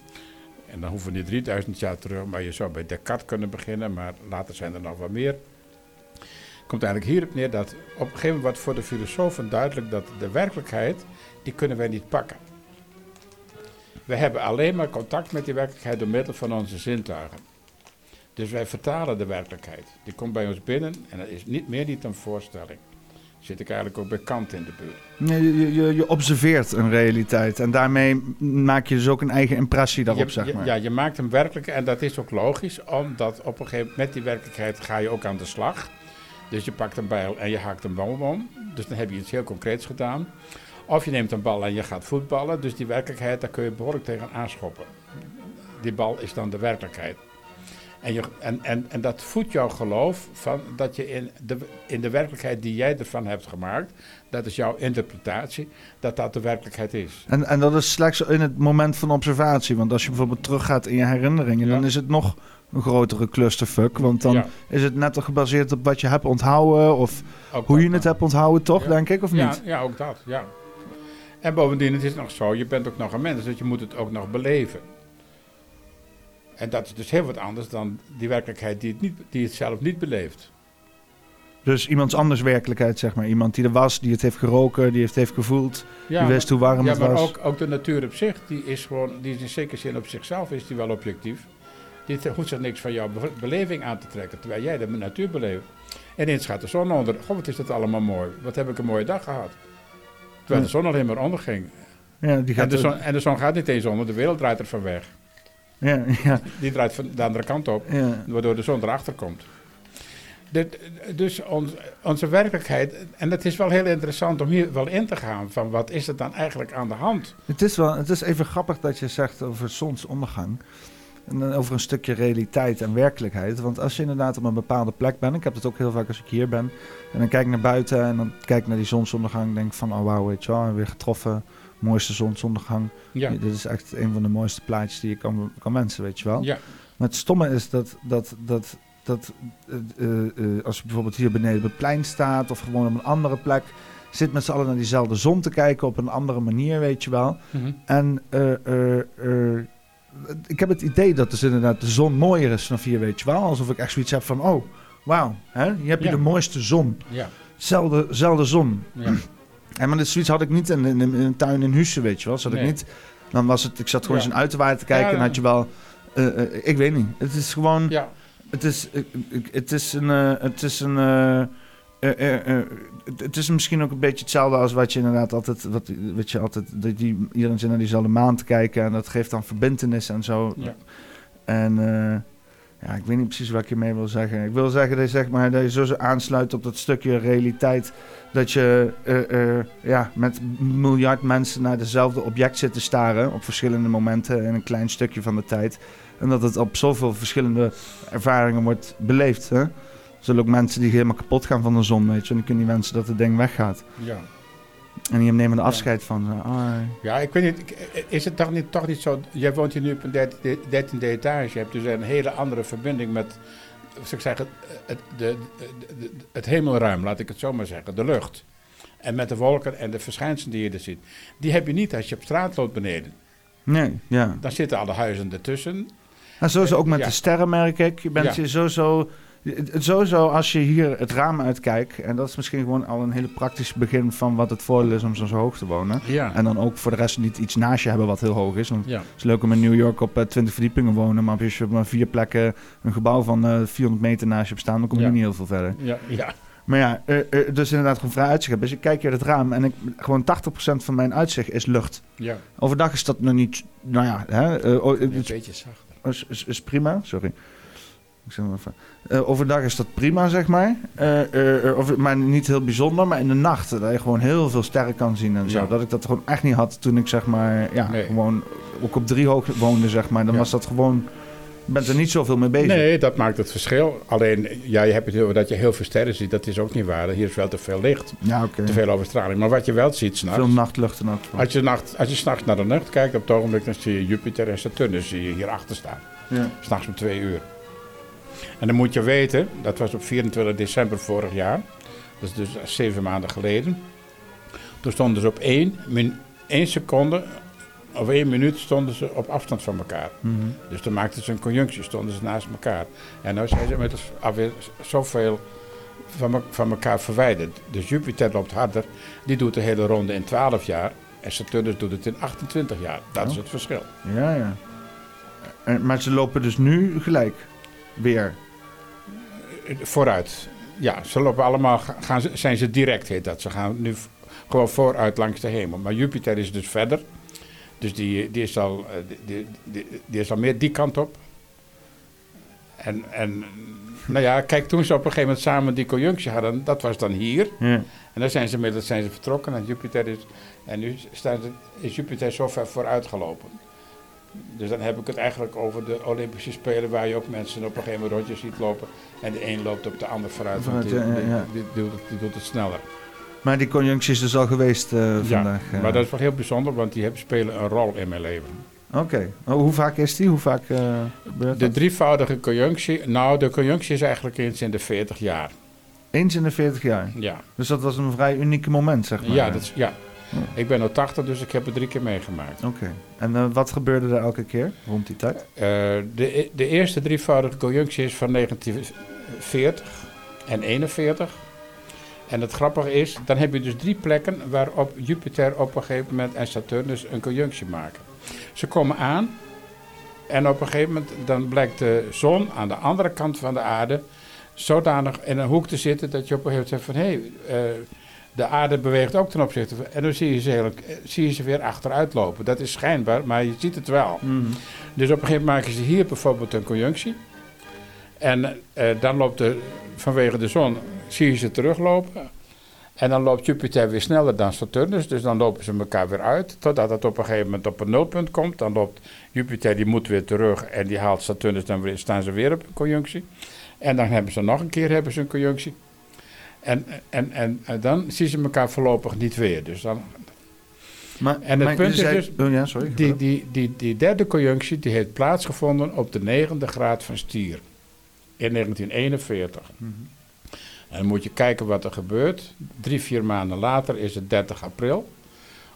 En dan hoeven we niet 3000 jaar terug, maar je zou bij Descartes kunnen beginnen, maar later zijn er nog wat meer. Komt eigenlijk hierop neer dat op een gegeven moment wordt voor de filosofen duidelijk dat de werkelijkheid, die kunnen wij niet pakken. We hebben alleen maar contact met die werkelijkheid door middel van onze zintuigen. Dus wij vertalen de werkelijkheid. Die komt bij ons binnen en dat is niet meer niet een voorstelling. Zit ik eigenlijk ook bij Kant in de buurt. Je, je, je observeert een realiteit en daarmee maak je dus ook een eigen impressie daarop, je, zeg maar. ja, je maakt hem werkelijk en dat is ook logisch, omdat op een gegeven moment met die werkelijkheid ga je ook aan de slag. Dus je pakt een bijl en je haakt een boom om. Dus dan heb je iets heel concreets gedaan. Of je neemt een bal en je gaat voetballen. Dus die werkelijkheid, daar kun je behoorlijk tegen aanschoppen. Die bal is dan de werkelijkheid. En, je, en, en, en dat voedt jouw geloof van dat je in de, in de werkelijkheid die jij ervan hebt gemaakt, dat is jouw interpretatie, dat dat de werkelijkheid is. En, en dat is slechts in het moment van observatie. Want als je bijvoorbeeld teruggaat in je herinneringen, Ja. dan is het nog een grotere clusterfuck. Want dan Ja, is het net gebaseerd op wat je hebt onthouden of ook hoe je het hebt onthouden, toch, Ja. denk ik, of Ja, niet? ja, ook dat, ja. En bovendien, het is nog zo, je bent ook nog een mens, dus je moet het ook nog beleven. En dat is dus heel wat anders dan die werkelijkheid die het, niet, die het zelf niet beleeft. Dus iemands anders werkelijkheid, zeg maar. Iemand die er was, die het heeft geroken, die het heeft gevoeld, Ja, die wist hoe warm ja, het maar was. ook, ook de natuur op zich, die is gewoon, die is in zekere zin op zichzelf is die wel objectief. Die hoeft zich niks van jouw be- beleving aan te trekken, terwijl jij de natuur beleeft. En ineens gaat de zon onder. Goh, wat is dat allemaal mooi. Wat heb ik een mooie dag gehad. Terwijl de zon alleen maar onderging. Ja, die En gaat de, ook- zon, en de zon gaat niet eens onder, de wereld draait er van weg. ja, ja, Die draait van de andere kant op, ja. waardoor de zon erachter komt. Dit- dus ons, onze werkelijkheid, en het is wel heel interessant om hier wel in te gaan, van wat is er dan eigenlijk aan de hand? Het is wel, het is even grappig dat je zegt over zonsondergang. En dan over een stukje realiteit en werkelijkheid. Want als je inderdaad op een bepaalde plek bent, ik heb het ook heel vaak als ik hier ben, en dan kijk ik naar buiten en dan kijk ik naar die zonsondergang, denk van, oh wauw, weet je wel, weer getroffen, mooiste zonsondergang. Ja, Dit is echt een van de mooiste plaatjes die je kan, kan wensen, weet je wel. ja, Maar het stomme is dat, dat, dat, dat eh, eh, eh, als je bijvoorbeeld hier beneden op het plein staat of gewoon op een andere plek, zit met z'n allen naar diezelfde zon te kijken op een andere manier, weet je wel. mhm. En eh, ik heb het idee dat dus inderdaad de zon mooier is vanaf hier, weet je wel. Alsof ik echt zoiets heb van, oh, wauw, hè? hier heb je Ja. de mooiste zon. ja, Zelfde, zelfde zon. ja. En maar dit zoiets had ik niet in, in, in een tuin in Husse, weet je wel. Zat ik niet, dan was het, ik zat gewoon Ja. eens een te kijken en had je wel, eh, eh, ik weet niet. Het is gewoon, ja. het is, ik- het is een, eh, het is een, eh, eh, eh, het- is misschien ook een beetje hetzelfde als wat je inderdaad altijd, wat, wat je altijd, dat die, iedereen zit naar diezelfde maan te kijken en dat geeft dan verbindenis en zo. Ja. En ja, ik weet niet precies wat ik hiermee wil zeggen. Ik wil zeggen dat je, zeg maar, dat je zo zo aansluit op dat stukje realiteit. Dat je ja, met miljard mensen naar dezelfde object zit te staren. Op verschillende momenten in een klein stukje van de tijd. En dat het op zoveel verschillende ervaringen wordt beleefd. Hè? Zullen ook mensen die helemaal kapot gaan van de zon, weet je. En dan kun je wensen dat het ding weggaat. ja. En die nemen er Ja. afscheid van. Zo, ah, Ja, ik weet niet, ik- is het toch niet, toch niet zo, jij woont hier nu op een dertiende dertiende etage, je hebt dus een hele andere verbinding met, zou ik zeggen, het, de, de- de- het hemelruim, laat ik het zo maar zeggen, de lucht. En met de wolken en de verschijnselen die je er ziet. Die heb je niet als je op straat loopt beneden. nee, ja. Dan zitten alle huizen ertussen. En sowieso ook met Ja. de sterren merk ik. Je bent Ja. je sowieso... het- het- Sowieso als je hier het raam uitkijkt... en dat is misschien gewoon al een hele praktisch begin... van wat het voordeel is om zo hoog te wonen. Ja. En dan ook voor de rest niet iets naast je hebben wat heel hoog is. Want ja. het is leuk om in New York op eh, 20 verdiepingen wonen... maar als je op maar vier plekken een gebouw van eh 400 meter naast je hebt staan... dan kom je Ja. niet heel veel verder. Ja, ja, Maar ja, eh, eh, dus inderdaad gewoon vrij uitzicht hebben. Dus ik kijk hier het raam en ik, gewoon 80% van mijn uitzicht is lucht. ja. Overdag is dat nog niet... Nou ja, hè, eh, oh, Een beetje is, is, is prima, sorry. Ik zeg maar even. Eh, overdag is dat prima, zeg maar. Eh, of, maar niet heel bijzonder. Maar in de nacht, dat je gewoon heel veel sterren kan zien en zo. Ja. Dat ik dat gewoon echt niet had toen ik, zeg maar, ja, Nee. gewoon ook op drie hoog woonde, zeg maar. Dan Ja. was dat gewoon, je bent er niet zoveel mee bezig. Nee, dat maakt het verschil. Alleen, ja, je hebt het over dat je heel veel sterren ziet. Dat is ook niet waar. Hier is wel te veel licht. Ja, oké. Te veel overstraling. Maar wat je wel ziet s'nachts... Veel nachtlucht en. Als je, nacht, als je s'nachts naar de lucht kijkt, op het ogenblik dan zie je Jupiter en Saturnus zie je hierachter staan. Ja. S'nachts om twee uur. En dan moet je weten, dat was op 24 december vorig jaar. Dat is dus zeven maanden geleden. Toen stonden ze op één, min, één seconde of één minuut stonden ze op afstand van elkaar. Mhm. Dus toen maakten ze een conjunctie, stonden ze naast elkaar. En nu zijn ze met alweer zoveel van, me- van elkaar verwijderd. Dus Jupiter loopt harder, die doet de hele ronde in 12 jaar. En Saturnus doet het in 28 jaar. Dat is het verschil. Ja, ja. En, maar ze lopen dus nu gelijk. Weer. Vooruit. Ja, ze lopen allemaal, ga- gaan zijn ze direct, heet dat. Ze gaan nu gewoon vooruit langs de hemel. Maar Jupiter is dus verder. Dus die, die, is, al, eh, die, die, is al meer die kant op. En, en nou ja, kijk, toen ze op een gegeven moment samen die conjunctie hadden, dat was dan hier. Ja. En dan zijn ze inmiddels zijn ze vertrokken en Jupiter is. En nu staan ze, is Jupiter zo ver vooruit gelopen. Dus dan heb ik het eigenlijk over de Olympische Spelen, waar je ook mensen op een gegeven moment rondjes ziet lopen. En de een loopt op de ander vooruit, want die, doet, het, die doet het sneller. Maar die conjunctie is dus al geweest eh, vandaag. ja, eh. maar dat is wel heel bijzonder, want die spelen een rol in mijn leven. Oké. Oh, hoe vaak is die? Hoe vaak eh De drievoudige conjunctie, nou, de conjunctie is eigenlijk eens in de 40 jaar. Eens in de 40 jaar. Ja, Dus dat was een vrij unieke moment, zeg maar. ja, dat is, ja. Ja. ik ben al 80, dus ik heb het drie keer meegemaakt. Oké. En eh, wat gebeurde er elke keer rond die tijd? Eh, de, de eerste drievoudige conjunctie is van 1940 en 41. En het grappige is, dan heb je dus drie plekken waarop Jupiter op een gegeven moment en Saturnus een conjunctie maken. Ze komen aan en op een gegeven moment dan blijkt de zon aan de andere kant van de aarde zodanig in een hoek te zitten dat je op een gegeven moment zegt van hé, hey, eh, de aarde beweegt ook ten opzichte van... En dan zie je, ze heel, zie je ze weer achteruit lopen. Dat is schijnbaar, maar je ziet het wel. Dus op een gegeven moment maken ze hier bijvoorbeeld een conjunctie. En eh, dan loopt de, vanwege de zon, zie je ze teruglopen. En dan loopt Jupiter weer sneller dan Saturnus. Dus dan lopen ze elkaar weer uit. Totdat het op een gegeven moment op een nulpunt komt. Dan loopt Jupiter, die moet weer terug. En die haalt Saturnus, dan weer, staan ze weer op een conjunctie. En dan hebben ze nog een keer hebben ze een conjunctie. En, en, en, en dan zien ze elkaar voorlopig niet weer. Dus dan, Maar, En het maar punt is zei- dus- Oh ja, sorry. die, die, die, die derde conjunctie die heeft plaatsgevonden op de negende graad van stier. In 1941. En dan moet je kijken wat er gebeurt. Drie, vier maanden later is het 30 april.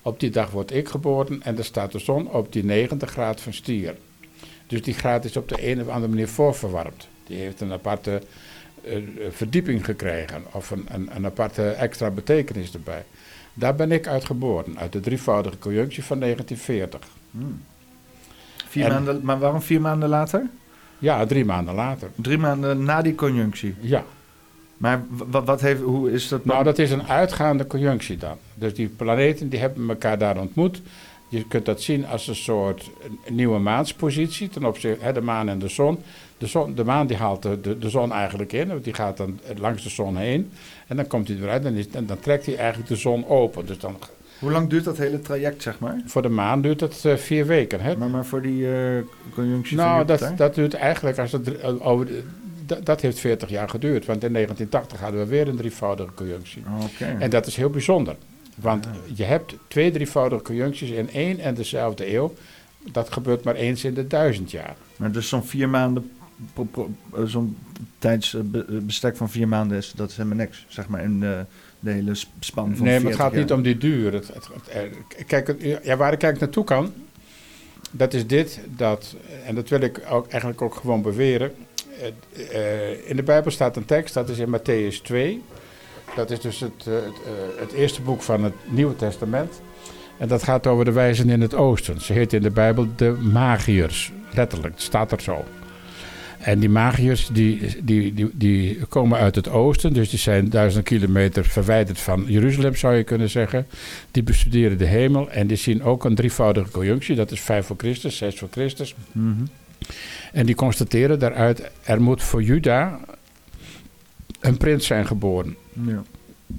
Op die dag word ik geboren en er staat de zon op die negende graad van stier. Dus die graad is op de een of andere manier voorverwarmd. Die heeft een aparte verdieping gekregen of een, een, een aparte extra betekenis erbij. Daar ben ik uit geboren, uit de drievoudige conjunctie van 1940. Vier en- maanden, maar waarom vier maanden later? Ja, drie maanden later. Drie maanden na die conjunctie. Ja, Maar w- wat heeft, hoe is dat? nou dat is een uitgaande conjunctie dan. Dus die planeten die hebben elkaar daar ontmoet. Je kunt dat zien als een soort eh, nieuwe maanspositie ten opzichte hè, de maan en de zon. De, zon, de maan die haalt de, de, de zon eigenlijk in, want die gaat dan langs de zon heen. En dan komt hij eruit en, is, en dan trekt hij eigenlijk de zon open. Dus dan, Hoe lang duurt dat hele traject, zeg maar? voor de maan duurt het eh, vier weken. Hè? Maar, maar voor die eh, conjunctie Nou, dat, dat duurt eigenlijk als het eh, over. dat, dat heeft 40 jaar geduurd, want in 1980 hadden we weer een drievoudige conjunctie. En dat is heel bijzonder. Want je hebt twee drievoudige conjuncties in één en dezelfde eeuw. Dat gebeurt maar eens in de duizend jaar. Maar dus zo'n vier maanden, zo'n tijdsbestek van vier maanden is, dat is helemaal niks, zeg maar, in de, de hele sp- span van nee, maar het 40 gaat jaar. niet om die duur. Het, het, het- eh, kijk, ja, waar ik eigenlijk naartoe kan, dat is dit, dat, en dat wil ik ook, eigenlijk ook gewoon beweren. Eh, eh, in de Bijbel staat een tekst, dat is in Matthäus 2. Dat is dus het, eh, het, eh, het eerste boek van het Nieuwe Testament. En dat gaat over de wijzen in het oosten. Ze heet in de Bijbel de magiërs. Letterlijk, het staat er zo. En die magiërs die, die, die, die komen uit het oosten, dus die zijn duizend kilometer verwijderd van Jeruzalem, zou je kunnen zeggen. Die bestuderen de hemel en die zien ook een drievoudige conjunctie, dat is 5 voor Christus, 6 voor Christus. Mhm. En die constateren daaruit, er moet voor Juda een prins zijn geboren. Ja.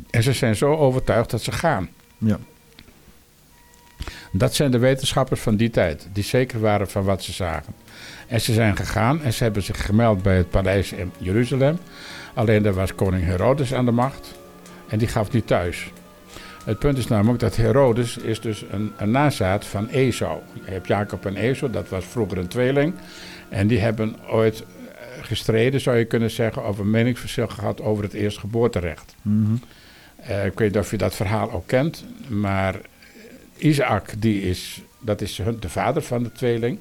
En ze zijn zo overtuigd dat ze gaan. Ja. Dat zijn de wetenschappers van die tijd, die zeker waren van wat ze zagen. En ze zijn gegaan en ze hebben zich gemeld bij het paleis in Jeruzalem. Alleen daar was koning Herodes aan de macht en die gaf niet thuis. Het punt is namelijk dat Herodes is dus een, een nazaat van Esau. Je hebt Jacob en Esau, dat was vroeger een tweeling. En die hebben ooit eh, gestreden, zou je kunnen zeggen, of een meningsverschil gehad over het eerstgeboorterecht. Eh, ik weet niet of je dat verhaal ook kent, maar Isaac, die is, dat is hun- de vader van de tweeling.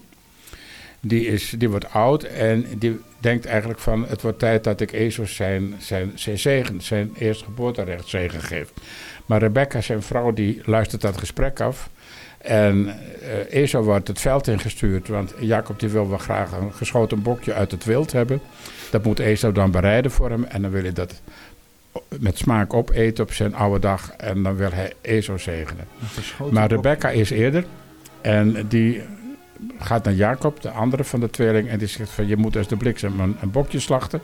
Die, is, die wordt oud en die, denkt eigenlijk van... het wordt tijd dat ik Ezo zijn, zijn, zijn, zegen, zijn eerste geboorterecht zegen geef. Maar Rebecca, zijn vrouw, die luistert dat gesprek af... En uh, Esau wordt het veld ingestuurd, want Jacob die wil wel graag een geschoten bokje uit het wild hebben. Dat moet Esau dan bereiden voor hem en dan wil hij dat met smaak opeten op zijn oude dag en dan wil hij Esau zegenen. Maar Rebecca is eerder en die gaat naar Jacob, de andere van de tweeling, en die zegt van je moet als de bliksem een, bokje slachten.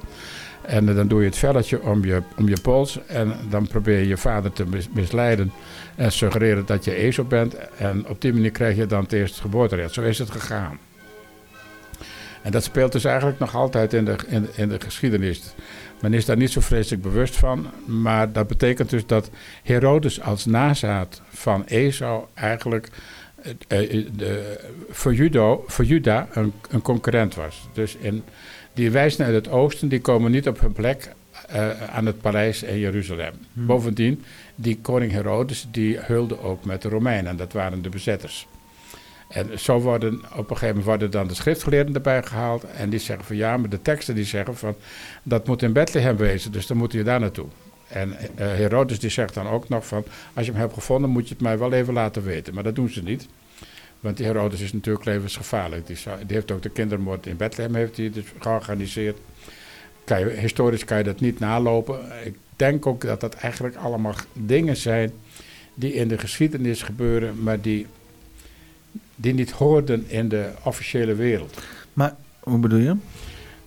En dan doe je het velletje om je, om je pols. En dan probeer je je vader te misleiden. En suggereren dat je ezel bent. En op die manier krijg je dan het eerste geboorterecht. Zo is het gegaan. En dat speelt dus eigenlijk nog altijd in de, in, de geschiedenis. Men is daar niet zo vreselijk bewust van. Maar dat betekent dus dat Herodes als nazaat van Esau eigenlijk de, voor, Judo, voor Juda een, een concurrent was. Dus in die wijzen uit het oosten, die komen niet op hun plek uh, aan het paleis in Jeruzalem. Hmm. Bovendien, die koning Herodes, die hulde ook met de Romeinen. Dat waren de bezetters. En zo worden op een gegeven moment worden dan de schriftgeleerden erbij gehaald. En die zeggen van ja, maar de teksten die zeggen van dat moet in Bethlehem wezen, dus dan moet je daar naartoe. En uh, Herodes die zegt dan ook nog van als je hem hebt gevonden moet je het mij wel even laten weten. Maar dat doen ze niet. Want die Herodes is natuurlijk levensgevaarlijk. Die, heeft ook de kindermoord in Bethlehem heeft hij dus georganiseerd. Historisch kan je dat niet nalopen. Ik denk ook dat dat eigenlijk allemaal dingen zijn die in de geschiedenis gebeuren, maar die, die niet hoorden in de officiële wereld. Maar hoe bedoel je?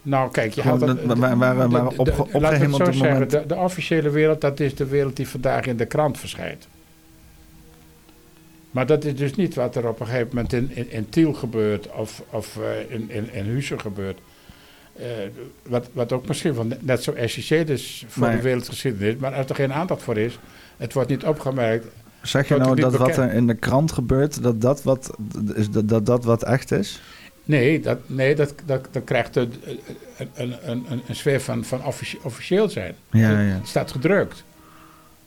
Nou, kijk, je had dat, waar, waar, waar op, het zeggen, de, de officiële wereld, dat is de wereld die vandaag in de krant verschijnt. Maar dat is dus niet wat er op een gegeven moment in, in, in Tiel gebeurt of, of uh, in, in, in gebeurt. Uh, wat, wat ook misschien wel net zo essentieel is voor nee. de wereldgeschiedenis, maar als er geen aandacht voor is, het wordt niet opgemerkt. Zeg je nou dat wat er in de krant gebeurt, dat dat wat, is, dat, dat, dat wat echt is? Nee, dat, nee dat, dat, dat krijgt een, een, een, een sfeer van, van officieel zijn. Ja, ja. Het staat gedrukt.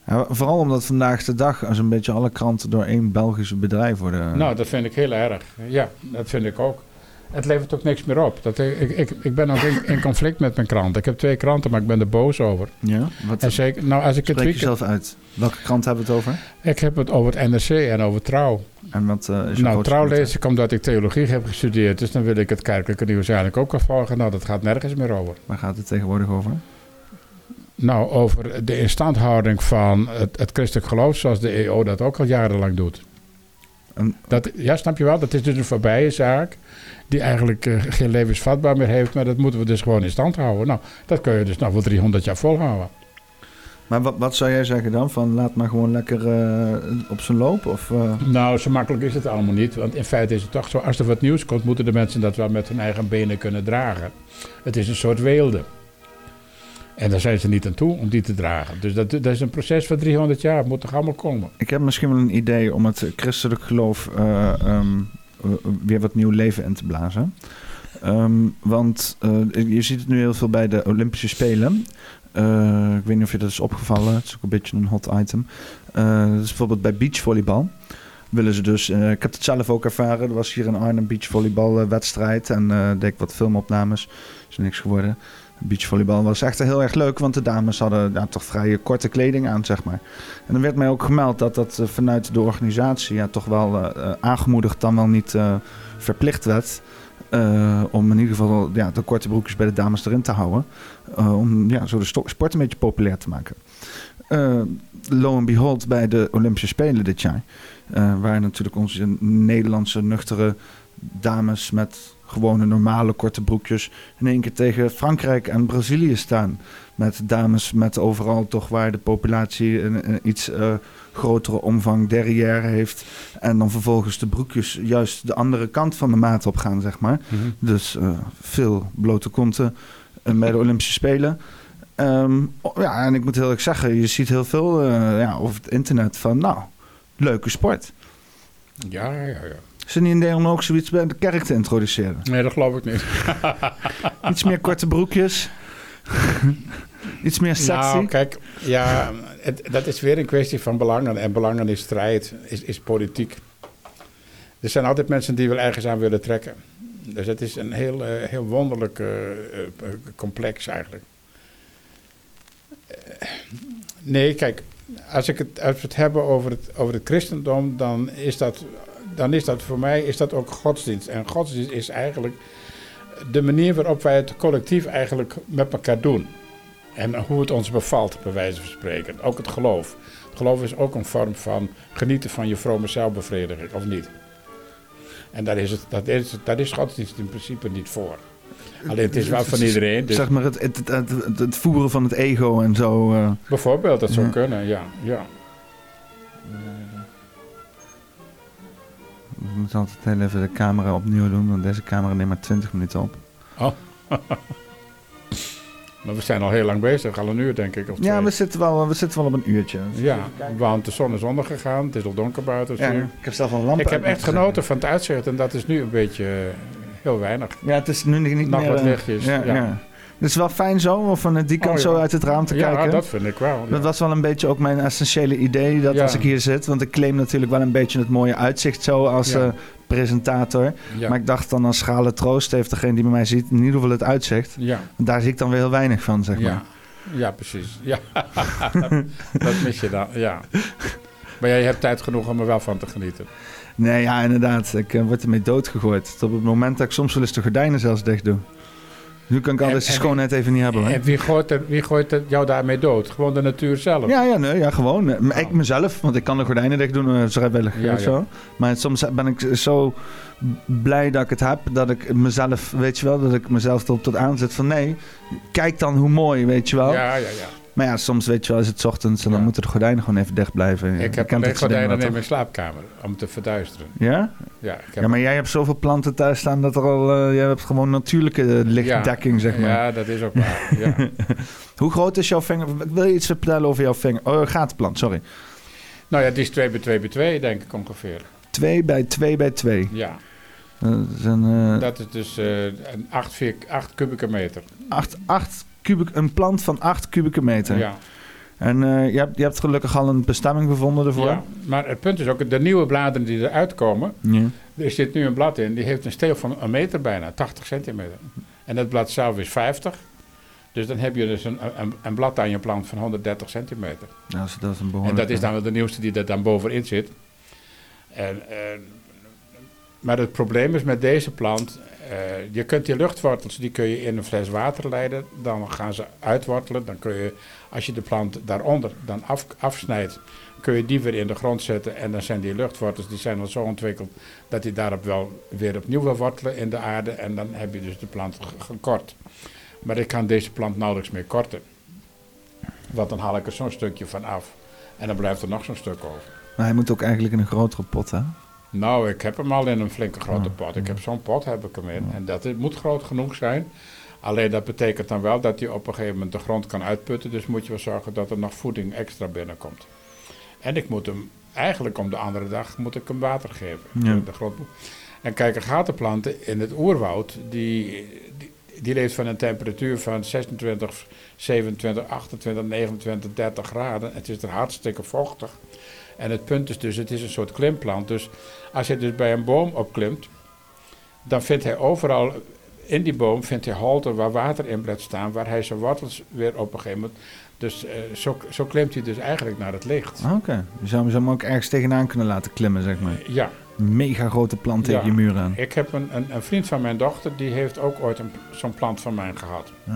Ja, vooral omdat vandaag de dag een beetje alle kranten door één Belgische bedrijf worden. Nou, dat vind ik heel erg. Ja, dat vind ik ook. Het levert ook niks meer op. Dat, ik, ik, ik ben ook in, in, conflict met mijn krant. Ik heb twee kranten, maar ik ben er boos over. Ja? Wat, en zeker, nou, als ik het weekend, jezelf uit. Welke krant hebben we het over? Ik heb het over het NRC en over Trouw. En wat uh, is Nou, Trouw lees ik omdat ik theologie heb gestudeerd. Dus dan wil ik het kerkelijke nieuws eigenlijk ook volgen. Nou, dat gaat nergens meer over. Waar gaat het tegenwoordig over? Nou, over de instandhouding van het, het christelijk geloof, zoals de EO dat ook al jarenlang doet. dat, ja, snap je wel? Dat is dus een voorbije zaak die eigenlijk uh, geen levensvatbaar meer heeft, maar dat moeten we dus gewoon in stand houden. Nou, dat kun je dus nog wel 300 jaar volhouden. Maar wat, wat zou jij zeggen dan? Van laat maar gewoon lekker uh, op zijn loop? Of, uh... Nou, zo makkelijk is het allemaal niet. Want in feite is het toch zo, als er wat nieuws komt, moeten de mensen dat wel met hun eigen benen kunnen dragen. Het is een soort weelde. En daar zijn ze niet aan toe om die te dragen. Dus dat, dat is een proces van 300 jaar. Het moet toch allemaal komen. Ik heb misschien wel een idee om het christelijk geloof uh, um, weer wat nieuw leven in te blazen. Um, want uh, je ziet het nu heel veel bij de Olympische Spelen. Uh, ik weet niet of je dat is opgevallen. Het is ook een beetje een hot item. dat is bijvoorbeeld bij beachvolleybal willen ze dus. Ik heb het zelf ook ervaren. Er was hier een Arnhem beachvolleybalwedstrijd. En deed ik wat filmopnames. Is niks geworden beachvolleybal was echt heel erg leuk, want de dames hadden ja, toch vrij korte kleding aan, zeg maar. En dan werd mij ook gemeld dat dat eh, vanuit de organisatie ja, toch wel uh, aangemoedigd, dan wel niet verplicht werd. Om in ieder geval ja, de korte broekjes bij de dames erin te houden. om ja, zo de sport een beetje populair te maken. lo and behold, bij de Olympische Spelen dit jaar. waren natuurlijk onze Nederlandse nuchtere dames met gewone normale korte broekjes in één keer tegen Frankrijk en Brazilië staan. Met dames met overal toch waar de populatie een, iets uh, grotere omvang derrière heeft. En dan vervolgens de broekjes juist de andere kant van de maat op gaan, zeg maar. Mhm. Dus uh, veel blote konten uh, bij de Olympische Spelen. Um, ja, en ik moet heel erg zeggen, je ziet heel veel ja, over het internet van, nou, leuke sport. Ja, ja, ja. Er niet in Nederland ook zoiets bij de kerk te introduceren? Nee, dat geloof ik niet. Iets meer korte broekjes. Iets meer sexy. Nou, kijk, ja, het, dat is weer een kwestie van belangen. En belangen is strijd, is, is politiek. Er zijn altijd mensen die wel ergens aan willen trekken. Dus het is een heel, eh, heel wonderlijk eh, eh, complex eigenlijk. Nee, kijk, als, ik het, als we het hebben over het, over het christendom, dan is, dat, dan is dat voor mij is dat ook godsdienst. En godsdienst is eigenlijk de manier waarop wij het collectief eigenlijk met elkaar doen. En hoe het ons bevalt, bij wijze van spreken. Ook het geloof. Het geloof is ook een vorm van genieten van je vrome zelfbevrediging, of niet? En daar is, het, dat is, daar is godsdienst in principe niet voor. Alleen het is wel van iedereen. Dus Zeg maar het, het, het, het, voeren van het ego en zo. eh. bijvoorbeeld, dat zou Ja. kunnen, ja. ja. We moeten altijd heel even de camera opnieuw doen, want deze camera neemt maar 20 minuten op. Maar we zijn al heel lang bezig, al een uur denk ik. Of Ja, twee. we zitten, wel, we zitten wel op een uurtje. ja want de zon is ondergegaan, het is al donker buiten. Ja, zie je. ik heb zelf een lamp ik heb echt genoten van het uitzicht en dat is nu een beetje eh, heel weinig. Ja, het is nu niet Nog meer... wat lichtjes, Ja, ja. ja. Het is wel fijn zo, om van die kant Oh, ja. zo uit het raam te ja, kijken. dat vind ik wel. ja. Dat was wel een beetje ook mijn essentiële idee, dat Ja. als ik hier zit... Want ik claim natuurlijk wel een beetje het mooie uitzicht zo als Ja. eh, presentator. ja. Maar ik dacht dan als schale troost heeft degene die bij mij ziet... in ieder geval het uitzicht. ja. Daar zie ik dan weer heel weinig van, zeg maar. Ja, ja precies. Ja. dat, dat mis je dan, ja. Maar jij hebt tijd genoeg om er wel van te genieten. Nee, ja, inderdaad. Ik eh, word ermee doodgegooid. Tot op het moment dat ik soms wel eens de gordijnen zelfs dicht doe. Nu kan ik alles de schoonheid even niet hebben. hoor. En wie gooit, er, wie gooit er jou daarmee dood? Gewoon de natuur zelf? Ja, ja, nee, ja, gewoon. Eh, Oh. Ik mezelf, want ik kan de gordijnen dicht doen, uh, vrijwillig Ja, of ja. zo. Maar soms ben ik zo blij dat ik het heb, dat ik mezelf, weet je wel, dat ik mezelf erop tot aanzet van nee, kijk dan hoe mooi, weet je wel. ja, ja. ja. Maar ja, soms weet je wel, is het ochtends en dan moeten de gordijnen gewoon even dicht blijven. Ik heb alleen gordijnen in mijn slaapkamer om te verduisteren. Ja? Ja, ik heb ja maar jij hebt zoveel planten thuis staan dat er al. Uh, jij hebt gewoon natuurlijke eh, lichtdekking, zeg maar. Ja, dat is ook waar. Hoe groot is jouw vinger? Wil je iets vertellen over jouw vinger? Oh, gatenplant, sorry. Nou ja, het is 2 bij 2 bij 2, denk ik ongeveer. 2 bij 2 bij 2? Ja. Dat is, een, uh... dat is dus 8 uh, kubieke meter. 8 8 een plant van 8 kubieke meter. Ja. En eh, je, hebt, je hebt gelukkig al een bestemming gevonden ervoor. Ja, maar het punt is ook, de nieuwe bladeren die eruit komen, ja. er zit nu een blad in, die heeft een steel van een meter bijna, 80 centimeter. En dat blad zelf is 50. Dus dan heb je dus een, een, blad aan je plant van 130 centimeter. Nou, dat, is, dat een behoorlijk... En dat is dan de nieuwste die er dan bovenin zit. En, en, maar het probleem is met deze plant, eh, je kunt die luchtwortels, die kun je in een fles water leiden. Dan gaan ze uitwortelen. Dan kun je, als je de plant daaronder dan af, afsnijdt, kun je die weer in de grond zetten. En dan zijn die luchtwortels, die zijn al zo ontwikkeld, dat die daarop wel weer opnieuw wil wortelen in de aarde. En dan heb je dus de plant ge- gekort. Maar ik kan deze plant nauwelijks meer korten. Want dan haal ik er zo'n stukje van af. En dan blijft er nog zo'n stuk over. Maar hij moet ook eigenlijk in een grotere pot, hè? Nou, ik heb hem al in een flinke grote pot. Ik heb zo'n pot heb ik hem in. En dat moet groot genoeg zijn. Alleen dat betekent dan wel dat hij op een gegeven moment de grond kan uitputten. Dus moet je wel zorgen dat er nog voeding extra binnenkomt. En ik moet hem, eigenlijk om de andere dag, moet ik hem water geven. Ja. De grond. En kijk, een gatenplanten in het oerwoud, die, die, die leeft van een temperatuur van 26, 27, 28, 29, 30 graden. Het is er hartstikke vochtig. En het punt is dus, het is een soort klimplant. Dus als je dus bij een boom opklimt, dan vindt hij overal in die boom vindt hij holten waar water in blijft staan, waar hij zijn wortels weer op een gegeven moment. Dus eh, zo, zo klimt hij dus eigenlijk naar het licht. Ah, Oké. Je zou hem ook ergens tegenaan kunnen laten klimmen, zeg maar. Ja, mega grote plant tegen Ja. je muur aan. ik heb een, een, een vriend van mijn dochter, die heeft ook ooit een- zo'n plant van mij gehad. Ah.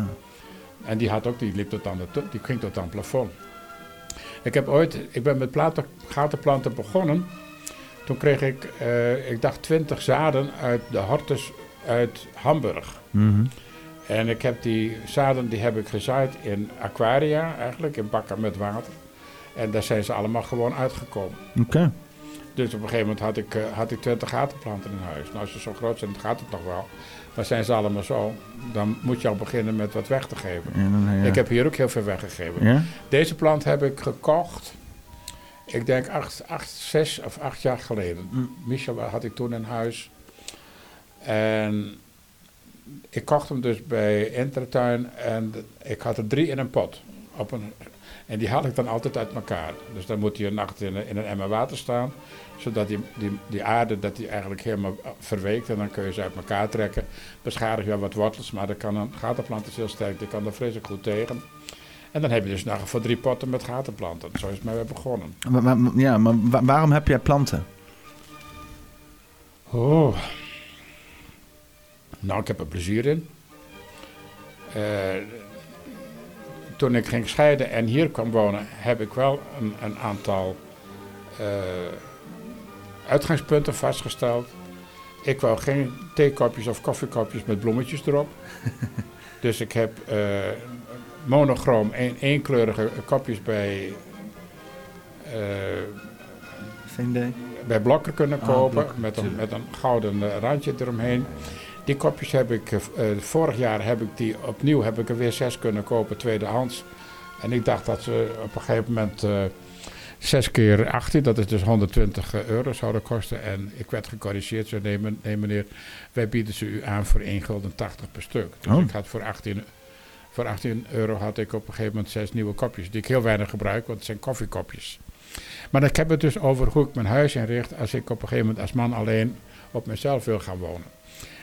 En die, had ook, die, liep tot aan de, die ging tot aan het plafond. Ik heb ooit, ik ben met platen, gatenplanten begonnen. Toen kreeg ik, eh, ik dacht, 20 zaden uit de hortus uit Hamburg. Mhm. En ik heb die zaden die heb ik gezaaid in aquaria, eigenlijk, in bakken met water. En daar zijn ze allemaal gewoon uitgekomen. Oké. Dus op een gegeven moment had ik, eh, had ik 20 gatenplanten in huis. Nou, als ze zo groot zijn, dan gaat het nog wel. Maar zijn ze allemaal zo, dan moet je al beginnen met wat weg te geven. En dan, ja. Ik heb hier ook heel veel weggegeven. Ja? Deze plant heb ik gekocht, ik denk acht, acht, zes of acht jaar geleden. Michel had ik toen in huis. En ik kocht hem dus bij Intertuin en ik had er drie in een pot. Op een, en die haal ik dan altijd uit elkaar. Dus dan moet hij een nacht in, een- emmer water staan. Zodat die, die, die aarde dat die eigenlijk helemaal verweekt. En dan kun je ze uit elkaar trekken. Beschadig je wel wat wortels. Maar dan kan een gatenplant is heel sterk. Die kan er vreselijk goed tegen. En dan heb je dus nog voor drie potten met gatenplanten. Zo is het mij weer begonnen. Maar, maar- ja, maar wa- waarom heb jij planten? Oh. Nou, ik heb er plezier in. Eh, toen ik ging scheiden en hier kwam wonen, heb ik wel een, een aantal eh, uitgangspunten vastgesteld. Ik wou geen theekopjes of koffiekopjes met bloemetjes erop. dus ik heb eh, monochroom, een, eenkleurige kopjes bij, idee. bij Blokker kunnen Ah, kopen. Blokker, met, een, met een gouden eh, randje eromheen. Die kopjes heb ik, eh, vorig jaar heb ik die opnieuw, heb ik er weer zes kunnen kopen, tweedehands. En ik dacht dat ze op een gegeven moment eh 6 keer 18, dat is dus 120 euro zouden kosten. En ik werd gecorrigeerd, zo nee, nee meneer, wij bieden ze u aan voor 1 gulden 80 per stuk. Dus Oh. ik had voor 18, voor 18 euro had ik op een gegeven moment zes nieuwe kopjes, die ik heel weinig gebruik, want het zijn koffiekopjes. Maar ik heb het dus over hoe ik mijn huis inricht als ik op een gegeven moment als man alleen op mezelf wil gaan wonen.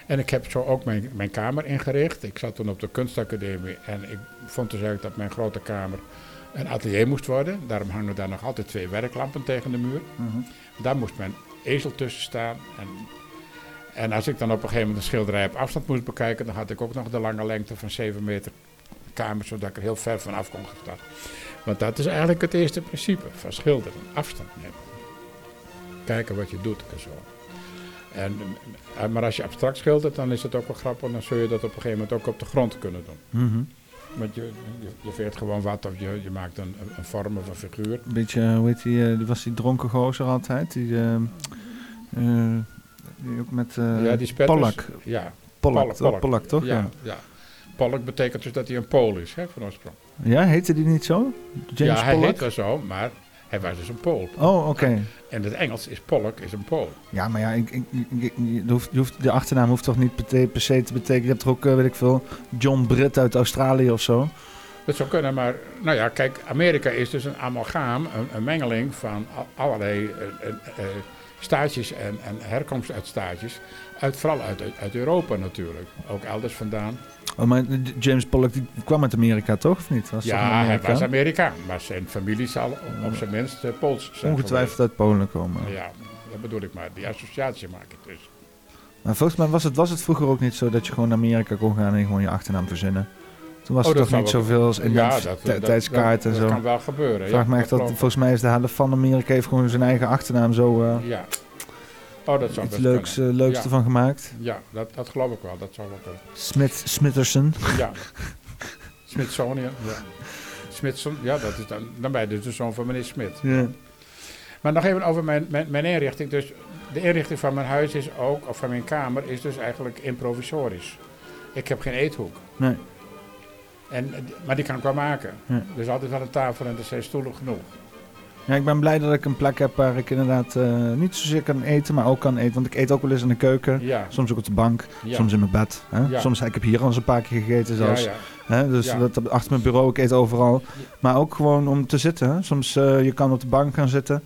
En ik heb zo ook mijn, mijn kamer ingericht. Ik zat toen op de kunstacademie en ik vond dus eigenlijk dat mijn grote kamer een atelier moest worden. Daarom hangen daar nog altijd twee werklampen tegen de muur. Mhm. Daar moest mijn ezel tussen staan. En, en als ik dan op een gegeven moment een schilderij op afstand moest bekijken, dan had ik ook nog de lange lengte van 7 meter kamer, zodat ik er heel ver vanaf kon staan. Want dat is eigenlijk het eerste principe van schilderen: afstand nemen. Kijken wat je doet en zo. En, eh, maar als je abstract schildert, dan is het ook wel grappig. Dan zul je dat op een gegeven moment ook op de grond kunnen doen. Mhm. Want je, je, je veert gewoon wat of je, je maakt een, vorm of een figuur. Een beetje, hoe heet die, eh, die was die dronken gozer altijd? Die, eh, eh, die ook met eh ja, die spetters. Pollack. Ja, Pollack? Pollack, toch? Ja. ja, ja. Pollock betekent dus dat hij een Pool is, hè, van oorsprong. ja, heette die niet zo? James ja, hij Pollack? heet wel zo, maar hij was dus een Pool. Oh, oké. En het Engels is Pollock is een Pool. Ja, maar ja, ik, ik, ik- je hoeft, je hoeft, de achternaam hoeft toch niet per, se te betekenen. Je hebt er ook, eh, weet ik veel, John Britt uit Australië of zo. Dat zou kunnen, maar nou ja, kijk, Amerika is dus een amalgaam, een, een mengeling van al- allerlei staatjes en, en herkomst uit staatjes. Uit, vooral uit, uit Europa natuurlijk, ook elders vandaan. Oh, maar James Pollack die kwam uit Amerika, toch? Of niet? Was toch ja, hij was Amerikaan, maar zijn familie zal op, zijn minst eh, Pools zijn Ongetwijfeld uit Polen komen. Ja, dat bedoel ik maar, die associatie maak ik dus. Maar volgens mij was het, was het vroeger ook niet zo dat je gewoon naar Amerika kon gaan en gewoon je achternaam verzinnen. Toen was Oh, er toch niet zoveel als ja, identiteitskaart en dat, zo. dat kan wel gebeuren. Vraag ja, me echt dat, volgens mij is de helft van Amerika heeft gewoon zijn eigen achternaam zo eh, Ja. Oh, dat zou iets leuks, eh, leukste Ja. van gemaakt. Ja, dat, dat geloof ik wel. Dat zou wel kunnen. Smith, Smitherson. Ja. Smithsonian. Ja. Smithson, ja, dat is dan, dan ben je dus de zoon van meneer Smit. Ja. Maar nog even over mijn, mijn, mijn inrichting. Dus de inrichting van mijn huis is ook, of van mijn kamer, is dus eigenlijk improvisorisch. Ik heb geen eethoek. Nee. En, maar die kan ik wel maken. Ja. Er is altijd wel een tafel en er zijn stoelen genoeg. Ja, ik ben blij dat ik een plek heb waar ik inderdaad eh, niet zozeer kan eten, maar ook kan eten. Want ik eet ook wel eens in de keuken. Ja. Soms ook op de bank, ja. soms in mijn bed. Hè? Ja. Soms, ik heb hier al eens een paar keer gegeten zelfs. Hè? Dus dat, achter mijn bureau, ik eet overal. Maar ook gewoon om te zitten. Hè? Soms eh, je kan op de bank gaan zitten.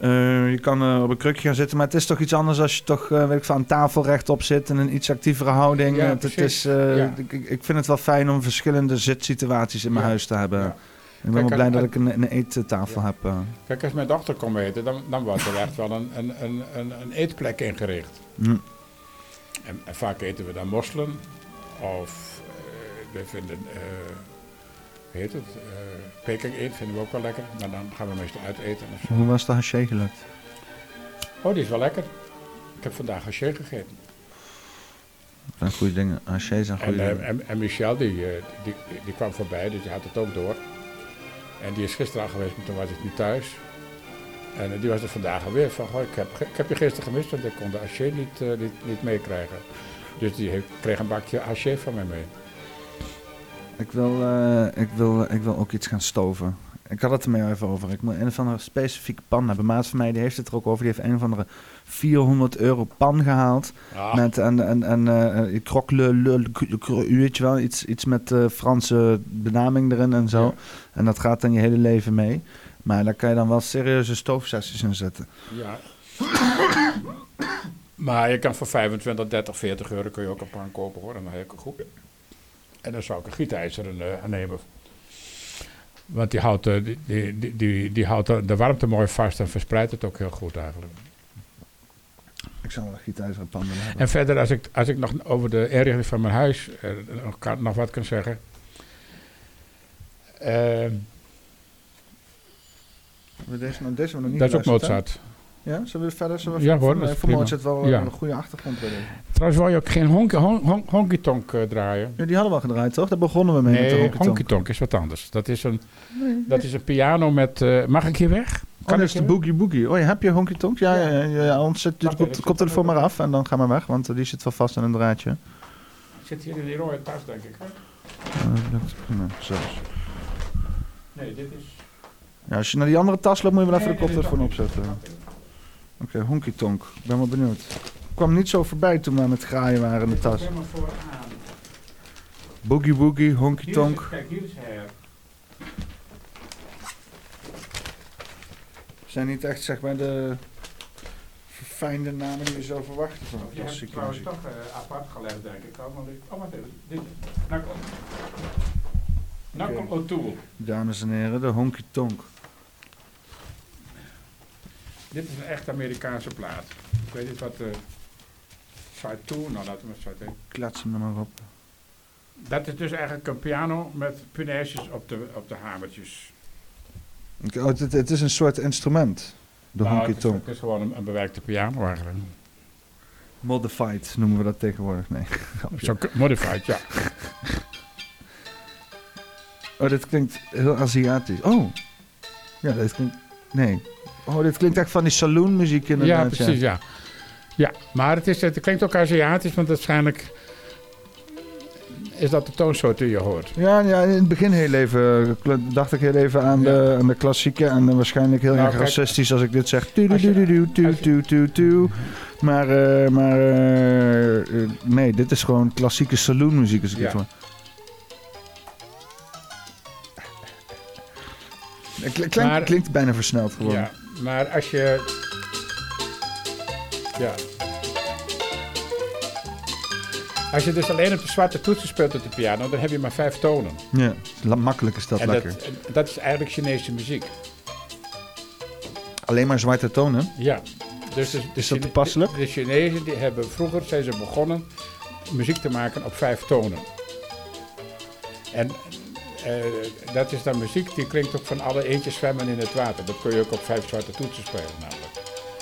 Eh, je kan op een krukje gaan zitten. Maar het is toch iets anders als je toch weet ik, aan tafel rechtop zit. In een iets actievere houding. Ja, Het- is, Ja. ik, ik ik vind het wel fijn om verschillende zitsituaties in mijn Ja. huis te hebben. Ik ben wel blij dat ik een, een eettafel Ja. heb. eh. Kijk, als mijn dochter komt eten, dan, dan wordt er echt wel een, een, een, een, een eetplek ingericht. Hm. En, en vaak eten we dan mosselen. Of eh, we vinden, eh hoe heet het, peking eet vinden we ook wel lekker. Maar dan gaan we meestal uit eten of zo. Hoe was de haché gelukt? Oh, die is wel lekker. Ik heb vandaag haché gegeten. Dat zijn goede dingen. Haché zijn goede En, dingen. en, en Michel, die, die, die, die kwam voorbij, dus die had het ook door. En die is gisteren al geweest, maar toen was ik niet thuis. En eh, die was er vandaag alweer van, ik, heb, ik heb je gisteren gemist, want ik kon de haché niet, eh, niet, niet meekrijgen. Dus die heeft, kreeg een bakje haché van mij mee. Ik wil, eh, ik, wil, ik wil ook iets gaan stoven. Ik had het er mee even over. Ik moet een of andere specifieke pan hebben. Maat van mij die heeft het er ook over. Die heeft een of andere 400 euro pan gehaald. Met en, en, en uh, croque le, le, le- weet je wel, iets, iets met eh, Franse benaming erin en zo. Ja. En dat gaat dan je hele leven mee. Maar daar kan je dan wel serieuze stoofsessies in zetten. ja. maar je kan voor 25, 30, 40 euro kun je ook een pan kopen hoor. En dan heel goed. En dan zou ik een gietijzer eh, nemen. Want die houdt, eh, die, die, die, die, houdt de de warmte mooi vast en verspreidt het ook heel goed eigenlijk. Ik zou wel een gietijzeren pan willen hebben. En verder, als ik, als ik nog over de inrichting van mijn huis eh, nog, kan, nog wat kan zeggen. Eh, Hebben we Deze, nou, deze nog niet dat is ook? Mozart. Ja, zullen we verder? Zullen we Ja, hoor, voor, prima. Mozart wel Ja. een goede achtergrond willen. Trouwens, wil je ook geen honky, hon, hon- honky tonk eh, draaien? Ja, die hadden we al gedraaid, toch? Daar begonnen we mee met de honky tonk. honky tonk is wat anders. Dat is een, dat is een piano met... eh, mag ik hier weg? Oh, dat ik is de boogie boogie. Oh, heb je honky tonk? Ja, ja, ja. ja, ja anders zet je Wacht de koptelefoon maar af en dan ga maar weg, want die zit wel vast aan een draadje. Zit hier in die rode tas, denk ik. Eh, dat is prima, zelfs. Nee, dit is... Ja, als je naar die andere tas loopt, moet je wel even de koptelefoon is opzetten. Oké, honky tonk. Ik ben wel benieuwd. Ik kwam niet zo voorbij toen we aan het graaien waren in de tas. is. Boogie woogie, honky is, tonk. kijk, hier is her. Zijn niet echt zeg maar de verfijnde namen die je zo verwacht van Je hebt trouwens toch eh, apart gelegd, denk ik. Oh, maar dit, oh wacht even. Dit. Knuckle Oké. O'Toole. Dames en heren, de honky tonk. Dit is een echt Amerikaanse plaat. Ik weet niet wat de side 2, nou laten we maar side 1. Klats hem er maar op. Dat is dus eigenlijk een piano met punaises op de, op de hamertjes. Oh, het, het is een soort instrument. De Nou, honky het is- tonk. Het is gewoon een, een bewerkte piano eigenlijk. Modified noemen we dat tegenwoordig. Nee. Zo modified, ja. Oh, dit klinkt heel Aziatisch. Oh. Ja, dit klinkt... Nee. Oh, dit klinkt echt van die saloonmuziek Ja, inderdaad. precies, ja. Ja, maar het, is, het klinkt ook Aziatisch, want waarschijnlijk is dat de toonsoort die je hoort. Ja, ja, in het begin heel even kl- dacht ik heel even aan, Ja. de, aan de klassieke en dan waarschijnlijk heel Nou, erg kijk, racistisch als ik dit zeg. Je- tu, tu, tu, als je- tu, tu, tu. Maar, eh, maar eh, eh, nee, dit is gewoon klassieke saloonmuziek als ik Ja. Het kl- klinkt, Maar- klinkt bijna versneld gewoon. Ja, maar als je... Ja. Als je dus alleen op de zwarte toetsen speelt op de piano, dan heb je maar vijf tonen. Ja, makkelijk is dat en lekker. dat, dat is eigenlijk Chinese muziek. Alleen maar zwarte tonen. Ja. Dus de, de Is dat toepasselijk? De, de Chinezen die hebben vroeger zijn ze begonnen muziek te maken op vijf tonen. En eh, dat is dan muziek die klinkt ook van alle eentjes zwemmen in het water. Dat kun je ook op vijf zwarte toetsen spelen namelijk.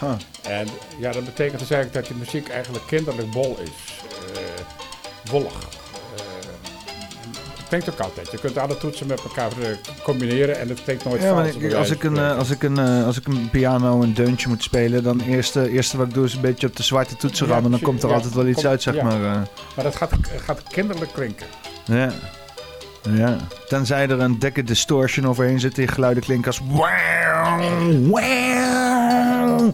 Huh. En ja, dat betekent dus eigenlijk dat die muziek eigenlijk kinderlijk bol is. eh wollig. Eh, het klinkt ook altijd. Je kunt alle toetsen met elkaar eh, combineren en het klinkt nooit Ja, vals. maar ik, als, ik een, eh, als, ik een, eh, als ik een piano een deuntje moet spelen, dan eerst eh, eerste wat ik doe is een beetje op de zwarte toetsen Ja, rammen. Dan precies. komt er Ja, altijd wel iets uit, zeg ja. maar. eh. Maar dat gaat, gaat kinderlijk klinken. ja. ja. Tenzij er een dikke distortion overheen zit die geluiden klinken als... Wow, wow.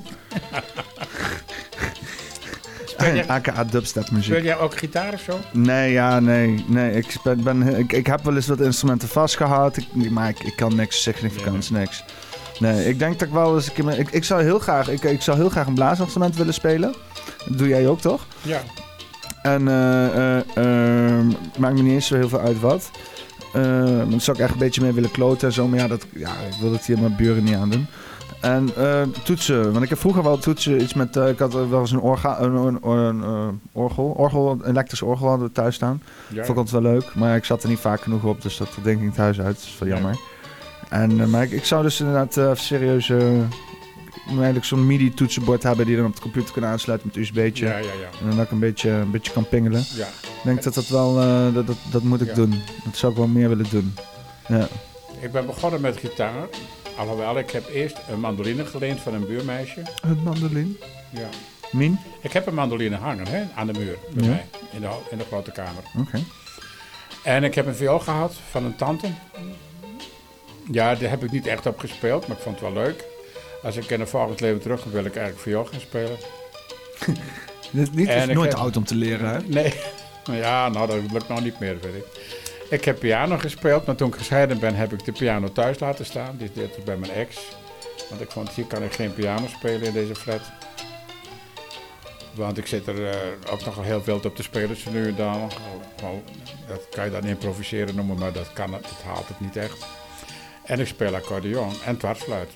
Speel AKA dubstep speel muziek. jij ook gitaar of zo? Nee, ja, nee. nee. Ik, ben, ben, ik, ik heb wel eens wat instrumenten vastgehad, ik, maar ik, ik kan niks significants, niks. Nee, ik denk dat ik wel eens... een keer Ik, ik, zou heel graag, ik, ik zou heel graag een blaasinstrument willen spelen. Dat doe jij ook, toch? Ja. En eh, eh, eh, maakt me niet eens zo heel veel uit wat. Eh, maar daar zou ik echt een beetje mee willen kloten en zo. Maar ja, dat, ja ik wil het hier mijn buren niet aan doen. En eh, toetsen. Want ik heb vroeger wel toetsen. Iets met, eh, ik had wel eens een, orga, een, een, een, eh, orgel. orgel. Een elektrisch orgel hadden we thuis staan. ja. Vond ik altijd wel leuk. Maar ik zat er niet vaak genoeg op. Dus dat denk ik niet thuis uit. Dat is wel Ja. jammer. En, eh, maar ik, ik zou dus inderdaad eh, serieus... eh, eigenlijk zo'n MIDI-toetsenbord hebben die je dan op de computer kan aansluiten met USB'tje. Ja. En dan dat ik een beetje, een beetje kan pingelen. ja. Ik denk dat dat wel, eh, dat, dat, dat moet ik doen. Dat zou ik wel meer willen doen. Ja. Ik ben begonnen met gitaar. Alhoewel, ik heb eerst een mandoline geleend van een buurmeisje. Het mandoline. Ja. Min? Ik heb een mandoline hangen hè, aan de muur bij Ja. mij, in de, in de grote kamer. Oké. En ik heb een viool gehad van een tante. Ja, daar heb ik niet echt op gespeeld, maar ik vond het wel leuk. Als ik in een volgend leven terug wil ik eigenlijk viool gaan spelen. Dit En is nooit heb- oud om te leren, hè? Nee, ja, nou dat lukt nog niet meer, weet ik. Ik heb piano gespeeld, maar toen ik gescheiden ben heb ik de piano thuis laten staan. Die dit is bij mijn ex. Want ik vond, hier kan ik geen piano spelen in deze flat. Want ik zit er eh, ook nogal heel veel op te spelen, nu en dan. Gewoon, dat kan je dan improviseren noemen, maar dat, kan, het dat haalt het niet echt. En ik speel accordeon en dwarsfluit.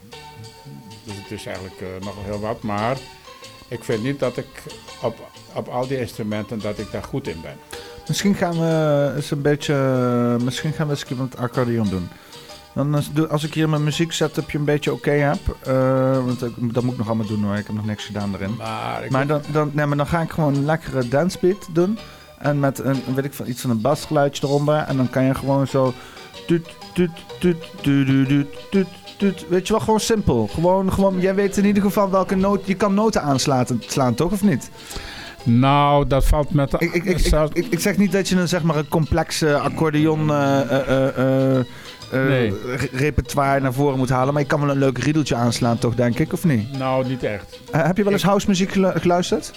Dus het is eigenlijk eh, nogal heel wat, maar ik vind niet dat ik op, op al die instrumenten dat ik daar goed in ben. Misschien gaan we eens een beetje... Misschien gaan we eens een keer met accordeon doen. Dan als, doe- als ik hier mijn muziek setupje een beetje oké heb... eh, want dat moet ik nog allemaal doen hoor. Ik heb nog niks gedaan erin. Maar, Maar dan, dan, nee, maar dan ga ik gewoon een lekkere dancebeat doen. En met een, weet ik van, iets van een basgeluidje eronder. En dan kan je gewoon zo... Tuut, tuut, tuut, tuut, tuut, tuut. Weet je wel, gewoon simpel. Gewoon, gewoon, jij weet in ieder geval welke noot... Je kan noten aanslaan, slaan, toch? Of niet? Nou, dat valt met de... Ik, ik, ik, ik, zeg niet dat je een, zeg maar, een complexe accordeon... eh, eh, eh, Nee. repertoire naar voren moet halen. Maar je kan wel een leuk riedeltje aanslaan, toch, denk ik? Of niet? nou, niet echt. Heb je wel eens Ik- house muziek geluisterd?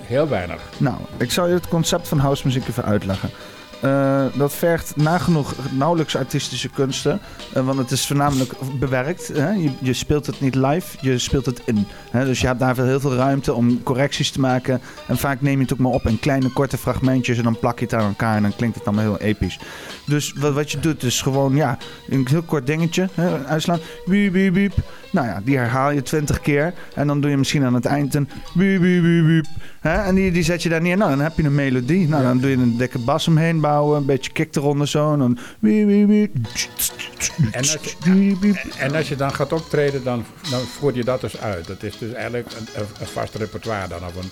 Heel weinig. Nou, ik zal je het concept van house muziek even uitleggen. Eh, dat vergt nagenoeg nauwelijks artistische kunsten. eh, want het is voornamelijk bewerkt. Hè? Je, je speelt het niet live, je speelt het in. Hè? Dus je hebt daar heel veel ruimte om correcties te maken. En vaak neem je het ook maar op in kleine korte fragmentjes. En dan plak je het aan elkaar en dan klinkt het allemaal heel episch. Dus wat, wat je doet is gewoon ja, een heel kort dingetje hè, uitslaan. Wiep. Nou ja, die herhaal je twintig keer. En dan doe je misschien aan het eind een wiep, wiep, wiep, wiep. Hè? En die, die zet je daar neer. Nou, dan heb je een melodie. Nou, dan doe je een dikke bas omheen bouwen. Een beetje kick eronder zo. En dan... wiep, wiep, wiep. En als je, en als je dan gaat optreden, dan, dan voer je dat dus uit. Dat is dus eigenlijk een, een, een vast repertoire dan. Of een,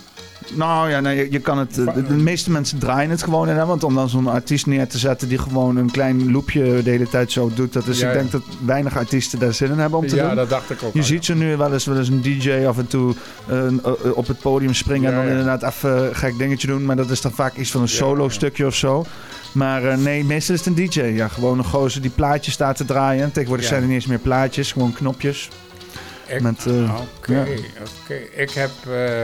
Nou ja, nee, je, kan het. De, de meeste mensen draaien het gewoon in. Hè? Want om dan zo'n artiest neer te zetten die gewoon een klein loopje de hele tijd zo doet. Dat is, Ja, ik ja. denk dat weinig artiesten daar zin in hebben om te ja, doen. dat dacht ik ook Je ziet ze nu wel eens, wel eens een DJ af en toe eh, eh, op het podium springen. Ja, en dan ja. inderdaad even een gek dingetje doen. Maar dat is dan vaak iets van een Ja, solo ja. stukje of zo. Maar eh, nee, meestal is het een DJ. Ja, gewoon een gozer die plaatjes staat te draaien. Tegenwoordig Ja. zijn er niet eens meer plaatjes, gewoon knopjes. Eh, Oké, ja. oké. Ik heb... eh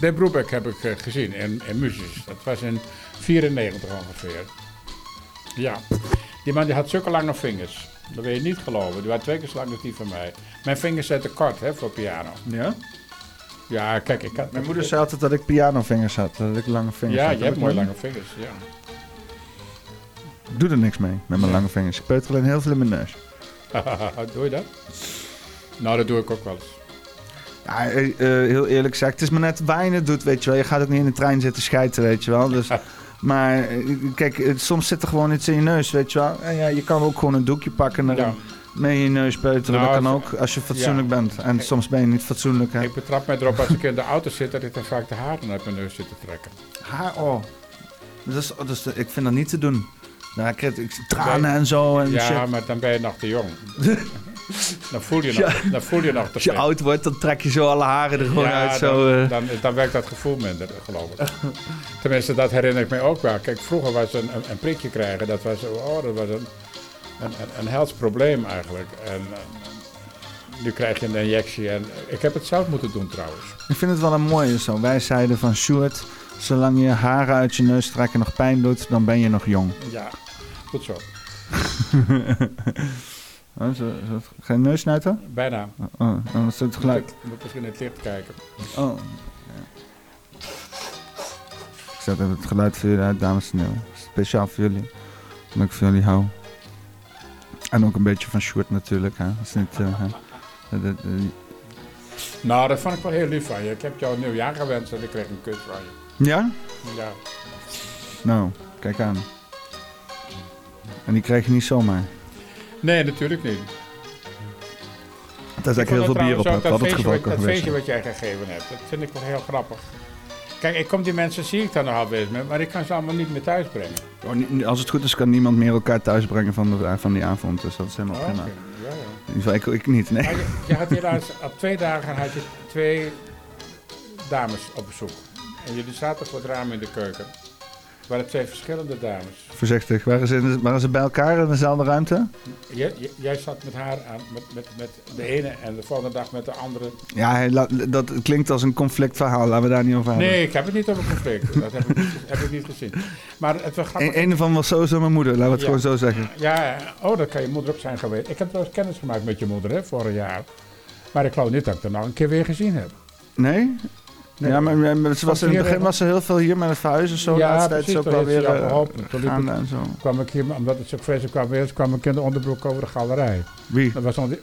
de Broebek heb ik eh, gezien in, in Muzies. Dat was in 94 ongeveer. Ja. Die man die had zulke lange vingers. Dat wil je niet geloven. Die waren twee keer zo lang als die van mij. Mijn vingers zijn te kort hè, voor piano. Ja? Ja, kijk, ik had... Mijn moeder zei altijd dat ik pianovingers had. Dat ik lange vingers Ja, had. je Heb hebt ik mooi nooit- lange vingers, ja. Ik doe er niks mee met mijn Nee. lange vingers. Ik peuter alleen heel veel in mijn neus. doe je dat? Nou, dat doe ik ook wel eens. Ja, eh, eh, heel eerlijk gezegd, het is maar net waar je het doet, weet je wel. Je gaat ook niet in de trein zitten schijten, weet je wel. Dus, maar eh, kijk, soms zit er gewoon iets in je neus, weet je wel. En ja, je kan ook gewoon een doekje pakken en Ja. mee in je neus peuteren. Nou, dat kan als- ook, als je fatsoenlijk bent. En soms ben je niet fatsoenlijk, hè. Ik betrap mij erop als ik in de auto zit dat ik dan vaak de haren uit mijn neus zit te trekken. Haar, oh. Dat is, dat is, ik vind dat niet te doen. Nou, ik ik, tranen en zo en Ja, shit. maar dan ben je nog te jong. dan, voel je nog, dan voel je nog te Als je veel. oud wordt, dan trek je zo alle haren er gewoon ja, uit. Zo, dan, eh. dan, dan werkt dat gevoel minder, geloof ik. Tenminste, dat herinner ik me ook wel. Kijk, vroeger was een, een, een prikje krijgen, dat was, oh, dat was een, een, een, probleem eigenlijk. En eh, nu krijg je een injectie en ik heb het zelf moeten doen trouwens. Ik vind het wel een mooie zo. Wij zeiden van Sjoerd, zolang je haren uit je neus trekken nog pijn doet, dan ben je nog jong. Ja, goed zo. Oh, ga je neus snuiten? Bijna. Oh, oh, dat is het geluid. Je moet misschien in het licht kijken. Oh. Ik zet even het geluid voor jullie uit, dames en heren. Speciaal voor jullie. Omdat ik van jullie hou. En ook een beetje van Sjoerd natuurlijk. Hè. Dat is niet, hè. De- de- de- Nou, dat vond ik wel heel lief van je. Ik heb jou een nieuwjaar gewenst en ik kreeg een kus van je. Ja? Ja. Nou, kijk aan. En die krijg je niet zomaar. Nee, natuurlijk niet. Dat is eigenlijk heel veel bier op Dat. Wat het geval kan dat feestje wat jij gegeven hebt, dat vind ik wel heel grappig. Kijk, ik kom die mensen, zie ik dan nog altijd met, maar ik kan ze allemaal niet meer thuis brengen. Oh, Als het goed is, kan niemand meer elkaar thuisbrengen van, de, van die avond. Dus dat is helemaal Oh, prima. Ja, ja. In ieder geval, ik, ik niet, nee. Maar je, je had helaas op twee dagen had je twee dames op bezoek. En jullie zaten voor het raam in de keuken. Waren twee verschillende dames. Voorzichtig. Waren ze, waren ze bij elkaar in dezelfde ruimte? Jij, jij- zat met haar aan, met, met, met de ene en de volgende dag met de andere. Ja, dat klinkt als een conflictverhaal. Laten we daar niet over hebben. Nee, ik heb het niet over conflict. Dat heb ik, niet- heb ik niet gezien. Maar het was grappig. Een, een van was sowieso mijn moeder, laten we het Ja. gewoon zo zeggen. Ja, oh, dat kan je moeder ook zijn geweest. Ik heb trouwens kennis gemaakt met je moeder, hè, vorig jaar. Maar ik geloof niet dat ik er nog een keer weer gezien heb. Nee? Nee. Ja, maar, maar ze was in het begin was ze heel veel hier met het verhuizen. Zo, Ja, tijd is precies, ook toen heeft weer eh, geholpen. Toen ik- en zo. kwam ik hier, omdat het zo vreselijk kwam weer, kwam ik in de onderbroek over de galerij. Wie? Dat was onze,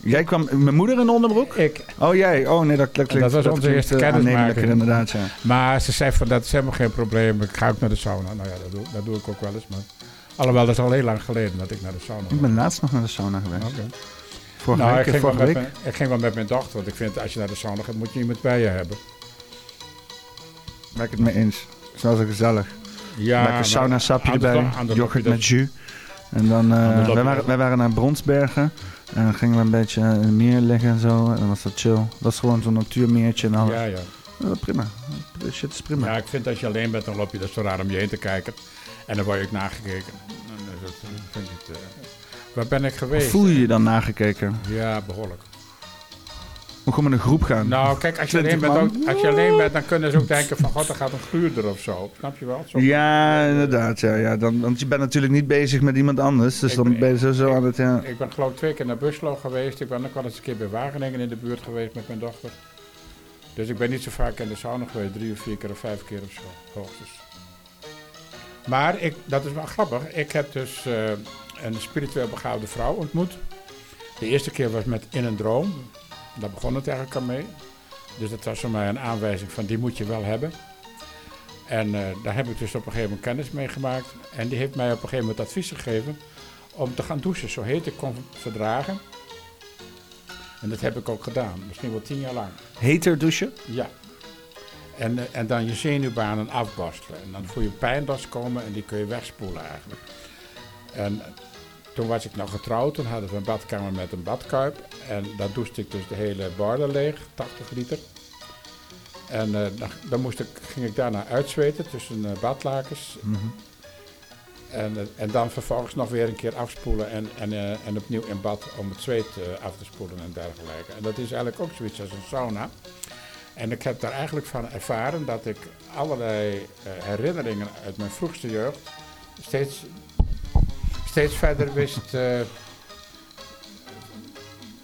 Jij kwam, mijn moeder in de onderbroek? ik. Oh, jij? Oh nee, dat, dat klinkt was onze klinkt, eerste eh, kennismaking. inderdaad, ja. Maar ze zei van dat is helemaal geen probleem. Ik ga ook naar de sauna. Nou ja, dat doe, dat doe ik ook wel eens. Maar alhoewel, dat is al heel lang geleden dat ik naar de sauna Ik ben laatst nog naar de sauna geweest. Oké. Vorige Nou, week, ik ging, wel vorige met week. mijn, ik ging wel met mijn dochter, want ik vind als je naar de sauna gaat, moet je iemand bij je hebben. Ben ik het mee eens. Het is wel gezellig. Ja, Lekker sauna sapje erbij, yoghurt met jus. En dan, je wij, waren, wij waren naar Bronsbergen. En dan gingen we een beetje in het meer liggen en zo. En dan was dat chill. Dat was gewoon zo'n natuurmeertje en alles. Ja, ja. Ja, prima. Shit is prima. ja, ik vind als je alleen bent, dan loop je dat zo raar om je heen te kijken. En dan word je ook nagekeken. Dat vind ik eh, waar ben ik geweest? Voel je je dan nagekeken? Ja, behoorlijk. Moet gewoon met een groep gaan. Nou, kijk, als je, alleen 20 bent, ook, als je alleen bent, dan kunnen ze ook denken van... God, er gaat een gluurder of zo. Snap je wel? Zo. ja, inderdaad. Ja, ja. Dan, want je bent natuurlijk niet bezig met iemand anders. Dus Ik dan ben- ben je sowieso aan het... Ja. Ik ben geloof ik twee keer naar Buslo geweest. Ik ben ook wel eens een keer bij Wageningen in de buurt geweest met mijn dochter. Dus ik ben niet zo vaak in de sauna geweest. Drie of vier keer of vijf keer of zo. Hoogstens. Maar ik, dat is wel grappig. Ik heb dus eh, een spiritueel begaafde vrouw ontmoet. De eerste keer was met In een Droom. Daar begon het eigenlijk al mee. Dus dat was voor mij een aanwijzing van die moet je wel hebben. En eh, daar heb ik dus op een gegeven moment kennis mee gemaakt. En die heeft mij op een gegeven moment advies gegeven om te gaan douchen. Zo heet ik kon verdragen. En dat heb ik ook gedaan. Misschien wel tien jaar lang. Heter douchen? Ja. En, eh, en dan je zenuwbanen afborstelen. En dan voel je pijndas komen en die kun je wegspoelen eigenlijk. En toen was ik nog getrouwd. Toen hadden we een badkamer met een badkuip. En daar douchte ik dus de hele border leeg, 80 liter. En eh, dan, moest ik, ging ik daarna uitzweten tussen eh, badlakens. En, eh, en dan vervolgens nog weer een keer afspoelen en, en, en opnieuw in bad om het zweet af te spoelen en dergelijke. En dat is eigenlijk ook zoiets als een sauna. En ik heb daar eigenlijk van ervaren dat ik allerlei herinneringen uit mijn vroegste jeugd steeds, steeds verder wist eh,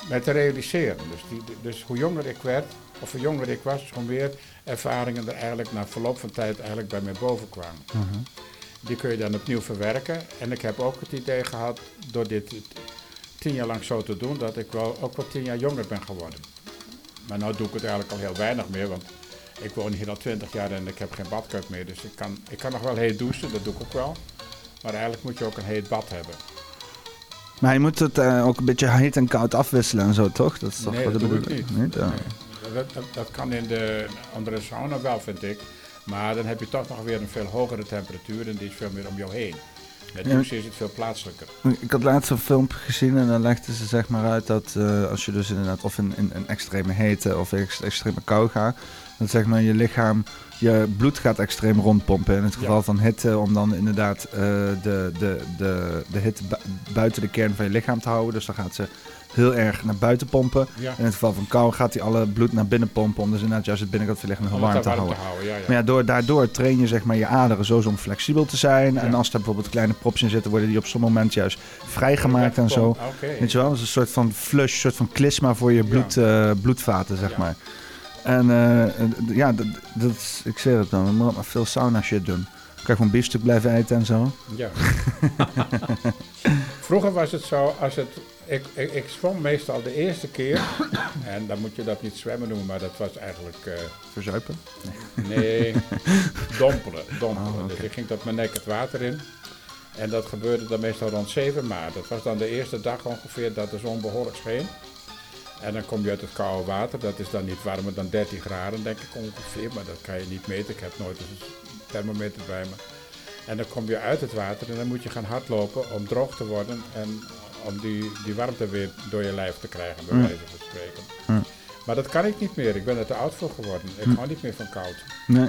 mij te realiseren. Dus, die, dus hoe jonger ik werd, of hoe jonger ik was, hoe meer ervaringen er eigenlijk na verloop van tijd eigenlijk bij mij boven kwamen. Die kun je dan opnieuw verwerken. En ik heb ook het idee gehad, door dit tien jaar lang zo te doen, dat ik wel ook wel tien jaar jonger ben geworden. Maar nu doe ik het eigenlijk al heel weinig meer, want ik woon hier al twintig jaar en ik heb geen badkuip meer. Dus ik kan, ik kan nog wel heet douchen, dat doe ik ook wel. Maar eigenlijk moet je ook een heet bad hebben. Maar je moet het eh, ook een beetje heet en koud afwisselen en zo, toch? Dat is toch Nee, wat dat de bedoeling? niet. Ja. Nee, dat, dat, dat kan in de andere sauna wel, vind ik. Maar dan heb je toch nog weer een veel hogere temperatuur en die is veel meer om jou heen. Met Ja. douchen is het veel plaatselijker. Ik had laatst een filmpje gezien en dan legden ze zeg maar uit dat eh, als je dus inderdaad of in, in, in extreme hete of ex- extreme kou gaat, dat zeg maar je lichaam, je bloed gaat extreem rondpompen. In het geval Ja. van hitte, om dan inderdaad eh, de, de, de, de hitte bu- buiten de kern van je lichaam te houden. Dus dan gaat ze heel erg naar buiten pompen. Ja, In het geval van kou gaat hij alle bloed naar binnen pompen om dus inderdaad juist het binnenkant van je lichaam heel warm te houden. te houden. Ja, ja. Maar ja, door, daardoor train je zeg maar, je aderen zo om flexibel te zijn. En als er bijvoorbeeld kleine propjes in zitten, worden die op zo'n moment juist vrijgemaakt en zo. Oké. Weet je wel, dat is een soort van flush, een soort van klisma voor je bloed, eh, bloedvaten, zeg maar. En eh, ja, dat, dat is, ik zeg het dan, we moeten maar veel sauna shit doen. Kan je gewoon biefstuk blijven eten en zo. Ja. Vroeger was het zo, als het, ik, ik, ik zwom meestal de eerste keer, en dan moet je dat niet zwemmen noemen, maar dat was eigenlijk, eh, Verzuipen. nee, dompelen. dompelen. Oh. Dus ik ging tot mijn nek het water in. En dat gebeurde dan meestal rond 7 maart. Dat was dan de eerste dag ongeveer dat de zon behoorlijk scheen. En dan kom je uit het koude water. Dat is dan niet warmer dan 13 graden, denk ik ongeveer. Maar dat kan je niet meten. Ik heb nooit een thermometer bij me. En dan kom je uit het water en dan moet je gaan hardlopen om droog te worden. En om die, die warmte weer door je lijf te krijgen, bij wijze van spreken. Maar dat kan ik niet meer. Ik ben er te oud voor geworden. Ik hou niet meer van koud. Nee.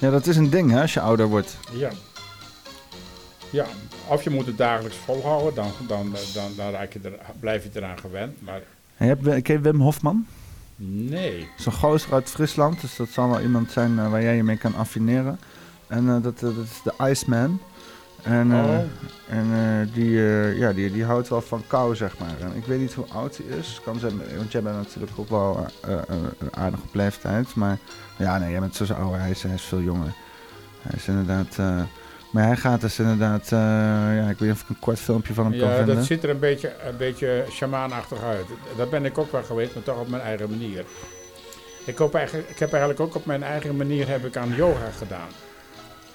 Ja, dat is een ding hè, als je ouder wordt. Ja. Ja, of je moet het dagelijks volhouden, dan, dan, dan, dan raak je er, blijf je eraan gewend. Maar Hebt, ken je Wim Hofman? nee. Zo'n gozer uit Friesland, dus dat zal wel iemand zijn eh, waar jij je mee kan affineren. En eh, dat, eh, dat is de Iceman. En, Oh. en die, ja, die, die houdt wel van kou, zeg maar. En ik weet niet hoe oud hij is. Kan zijn, want jij bent natuurlijk ook wel een aardig op leeftijd. Maar ja, nee, jij bent zo zo ouder. Hij is, hij is veel jonger. Hij is inderdaad... maar hij gaat dus inderdaad... eh, ja, ik weet niet of ik een kort filmpje van hem kan Ja, vinden. dat ziet er een beetje, een beetje shamaanachtig uit. Dat ben ik ook wel geweest, maar toch op mijn eigen manier. Ik, hoop eigenlijk, ik heb eigenlijk ook op mijn eigen manier heb ik aan yoga gedaan.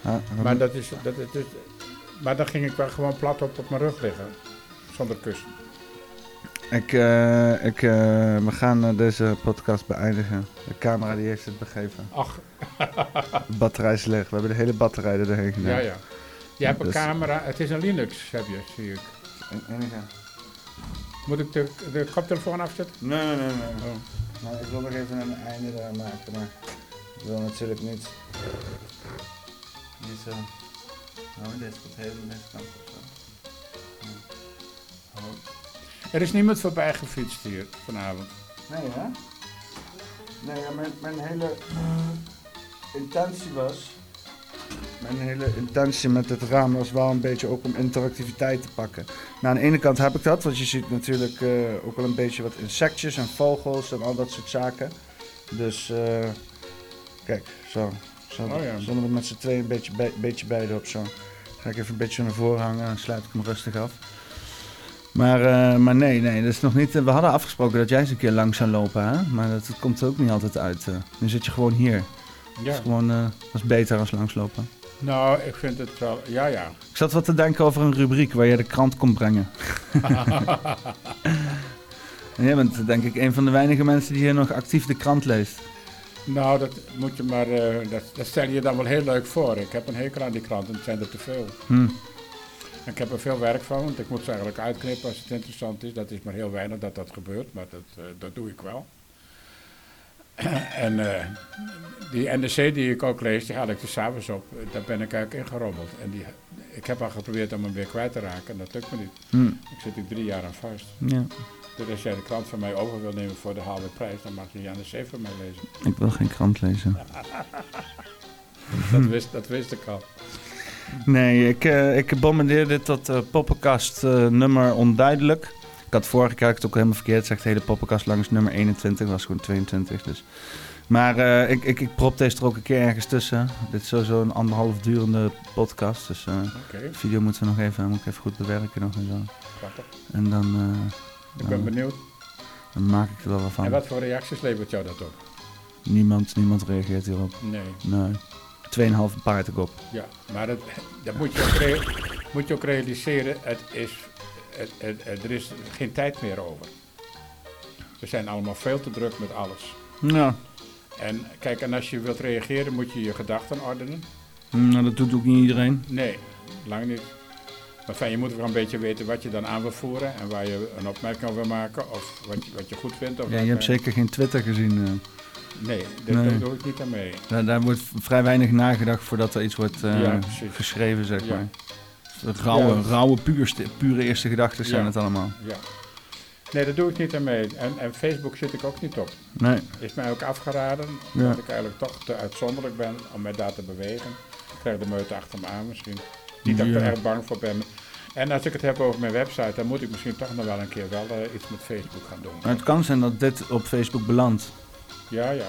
Ja, Maar, dat is, dat, het is, maar dan ging ik wel gewoon plat op, op mijn rug liggen. Zonder kussen. Ik, eh, ik, eh, we gaan eh, deze podcast beëindigen. De camera die heeft het begeven. Ach, De batterij is leeg. We hebben de hele batterij er doorheen gedaan. ja, ja. Je hebt een Dus- camera, het is een Linux, heb je, zie ik. En- enige. Moet ik de, de koptelefoon afzetten? Nee, nee, nee. nee. Oh. Nou, ik wil nog even een einde eraan maken, maar ik wil natuurlijk niet. Niet zo. Nou, dit komt helemaal deze kant op zo. Ja. Oh. Er is niemand voorbij gefietst hier vanavond. Nee, hè? Nee, ja, mijn, mijn hele intentie was. Mijn hele intentie met het raam was wel een beetje ook om interactiviteit te pakken. Nou, aan de ene kant heb ik dat, want je ziet natuurlijk eh, ook wel een beetje wat insectjes en vogels en al dat soort zaken. Dus, eh, kijk, zo. zo Oh ja. Zonder we met z'n tweeën een beetje, bij, beetje beide op zo. Ga ik even een beetje naar voren hangen en dan sluit ik hem rustig af. Maar, eh, maar nee, nee, dat is nog niet. eh, we hadden afgesproken dat jij eens een keer lang zou lopen, hè? Maar dat, dat komt er ook niet altijd uit. eh. nu zit je gewoon hier. Dat Ja. is gewoon, dat is beter als langslopen. Nou, ik vind het wel, ja, ja. Ik zat wat te denken over een rubriek waar je de krant kon brengen. en jij bent denk ik een van de weinige mensen die hier nog actief de krant leest. Nou, dat moet je maar, eh, dat, dat stel je dan wel heel leuk voor. Ik heb een hekel aan die kranten, het zijn er te veel. Hm. Ik heb er veel werk van, want ik moet ze eigenlijk uitknippen als het interessant is. Dat is maar heel weinig dat dat gebeurt, maar dat, eh, dat doe ik wel. en eh, die NDC die ik ook lees, die haal ik er s'avonds op. Daar ben ik eigenlijk ingerommeld. En die, ik heb al geprobeerd om hem weer kwijt te raken en dat lukt me niet. Hm. Ik zit er drie jaar aan vast. Ja. Dus als jij de krant van mij over wil nemen voor de halve prijs, dan mag je die NDC van mij lezen. Ik wil geen krant lezen. Dat, wist, dat wist ik al. Nee, ik, eh, ik bombardeer dit tot eh poppenkast eh, nummer onduidelijk. Ik had vorige keer had ik het ook helemaal verkeerd. Zegt de hele poppenkast langs nummer 21. Dat was gewoon 22. Dus. Maar ik, ik, ik prop deze er ook een keer ergens tussen. Dit is sowieso een anderhalf durende podcast. Dus Oké, de video moeten we nog even, moet ik even goed bewerken nog en zo. prachtig. En dan, Ik ben benieuwd. dan maak ik er wel wat En van. wat voor reacties levert jou dat op? Niemand, niemand reageert hierop. Nee, Nee. Tweeënhalve paard ik op. ja. Maar dat, dat moet, je ook moet je ook realiseren. Het is, het, het- het- er is geen tijd meer over. We zijn allemaal veel te druk met alles. Ja, En kijk, en als je wilt reageren, moet je je gedachten ordenen. nou, dat doet ook niet iedereen. Nee, lang niet. Maar fijn, je moet wel een beetje weten wat je dan aan wil voeren en waar je een opmerking over wil maken of wat je, wat je goed vindt. Of Ja, je hebt zeker geen Twitter gezien. eh. Nee, daar Nee. doe ik niet aan mee. Daar, daar wordt vrij weinig nagedacht voordat er iets wordt eh, Ja, geschreven, zeg Ja. maar. Rauwe, Ja. rauwe puurste, pure eerste gedachten zijn het allemaal. Ja. Nee, daar doe ik niet aan mee. En, en Facebook zit ik ook niet op. Nee, Is mij ook afgeraden, omdat ik eigenlijk toch te uitzonderlijk ben om mij daar te bewegen. Ik krijg de meute achter me aan misschien. Niet dat ik er erg bang voor ben. En als ik het heb over mijn website, dan moet ik misschien toch nog wel een keer wel eh, iets met Facebook gaan doen. maar het kan zijn dat dit op Facebook belandt. Ja, ja.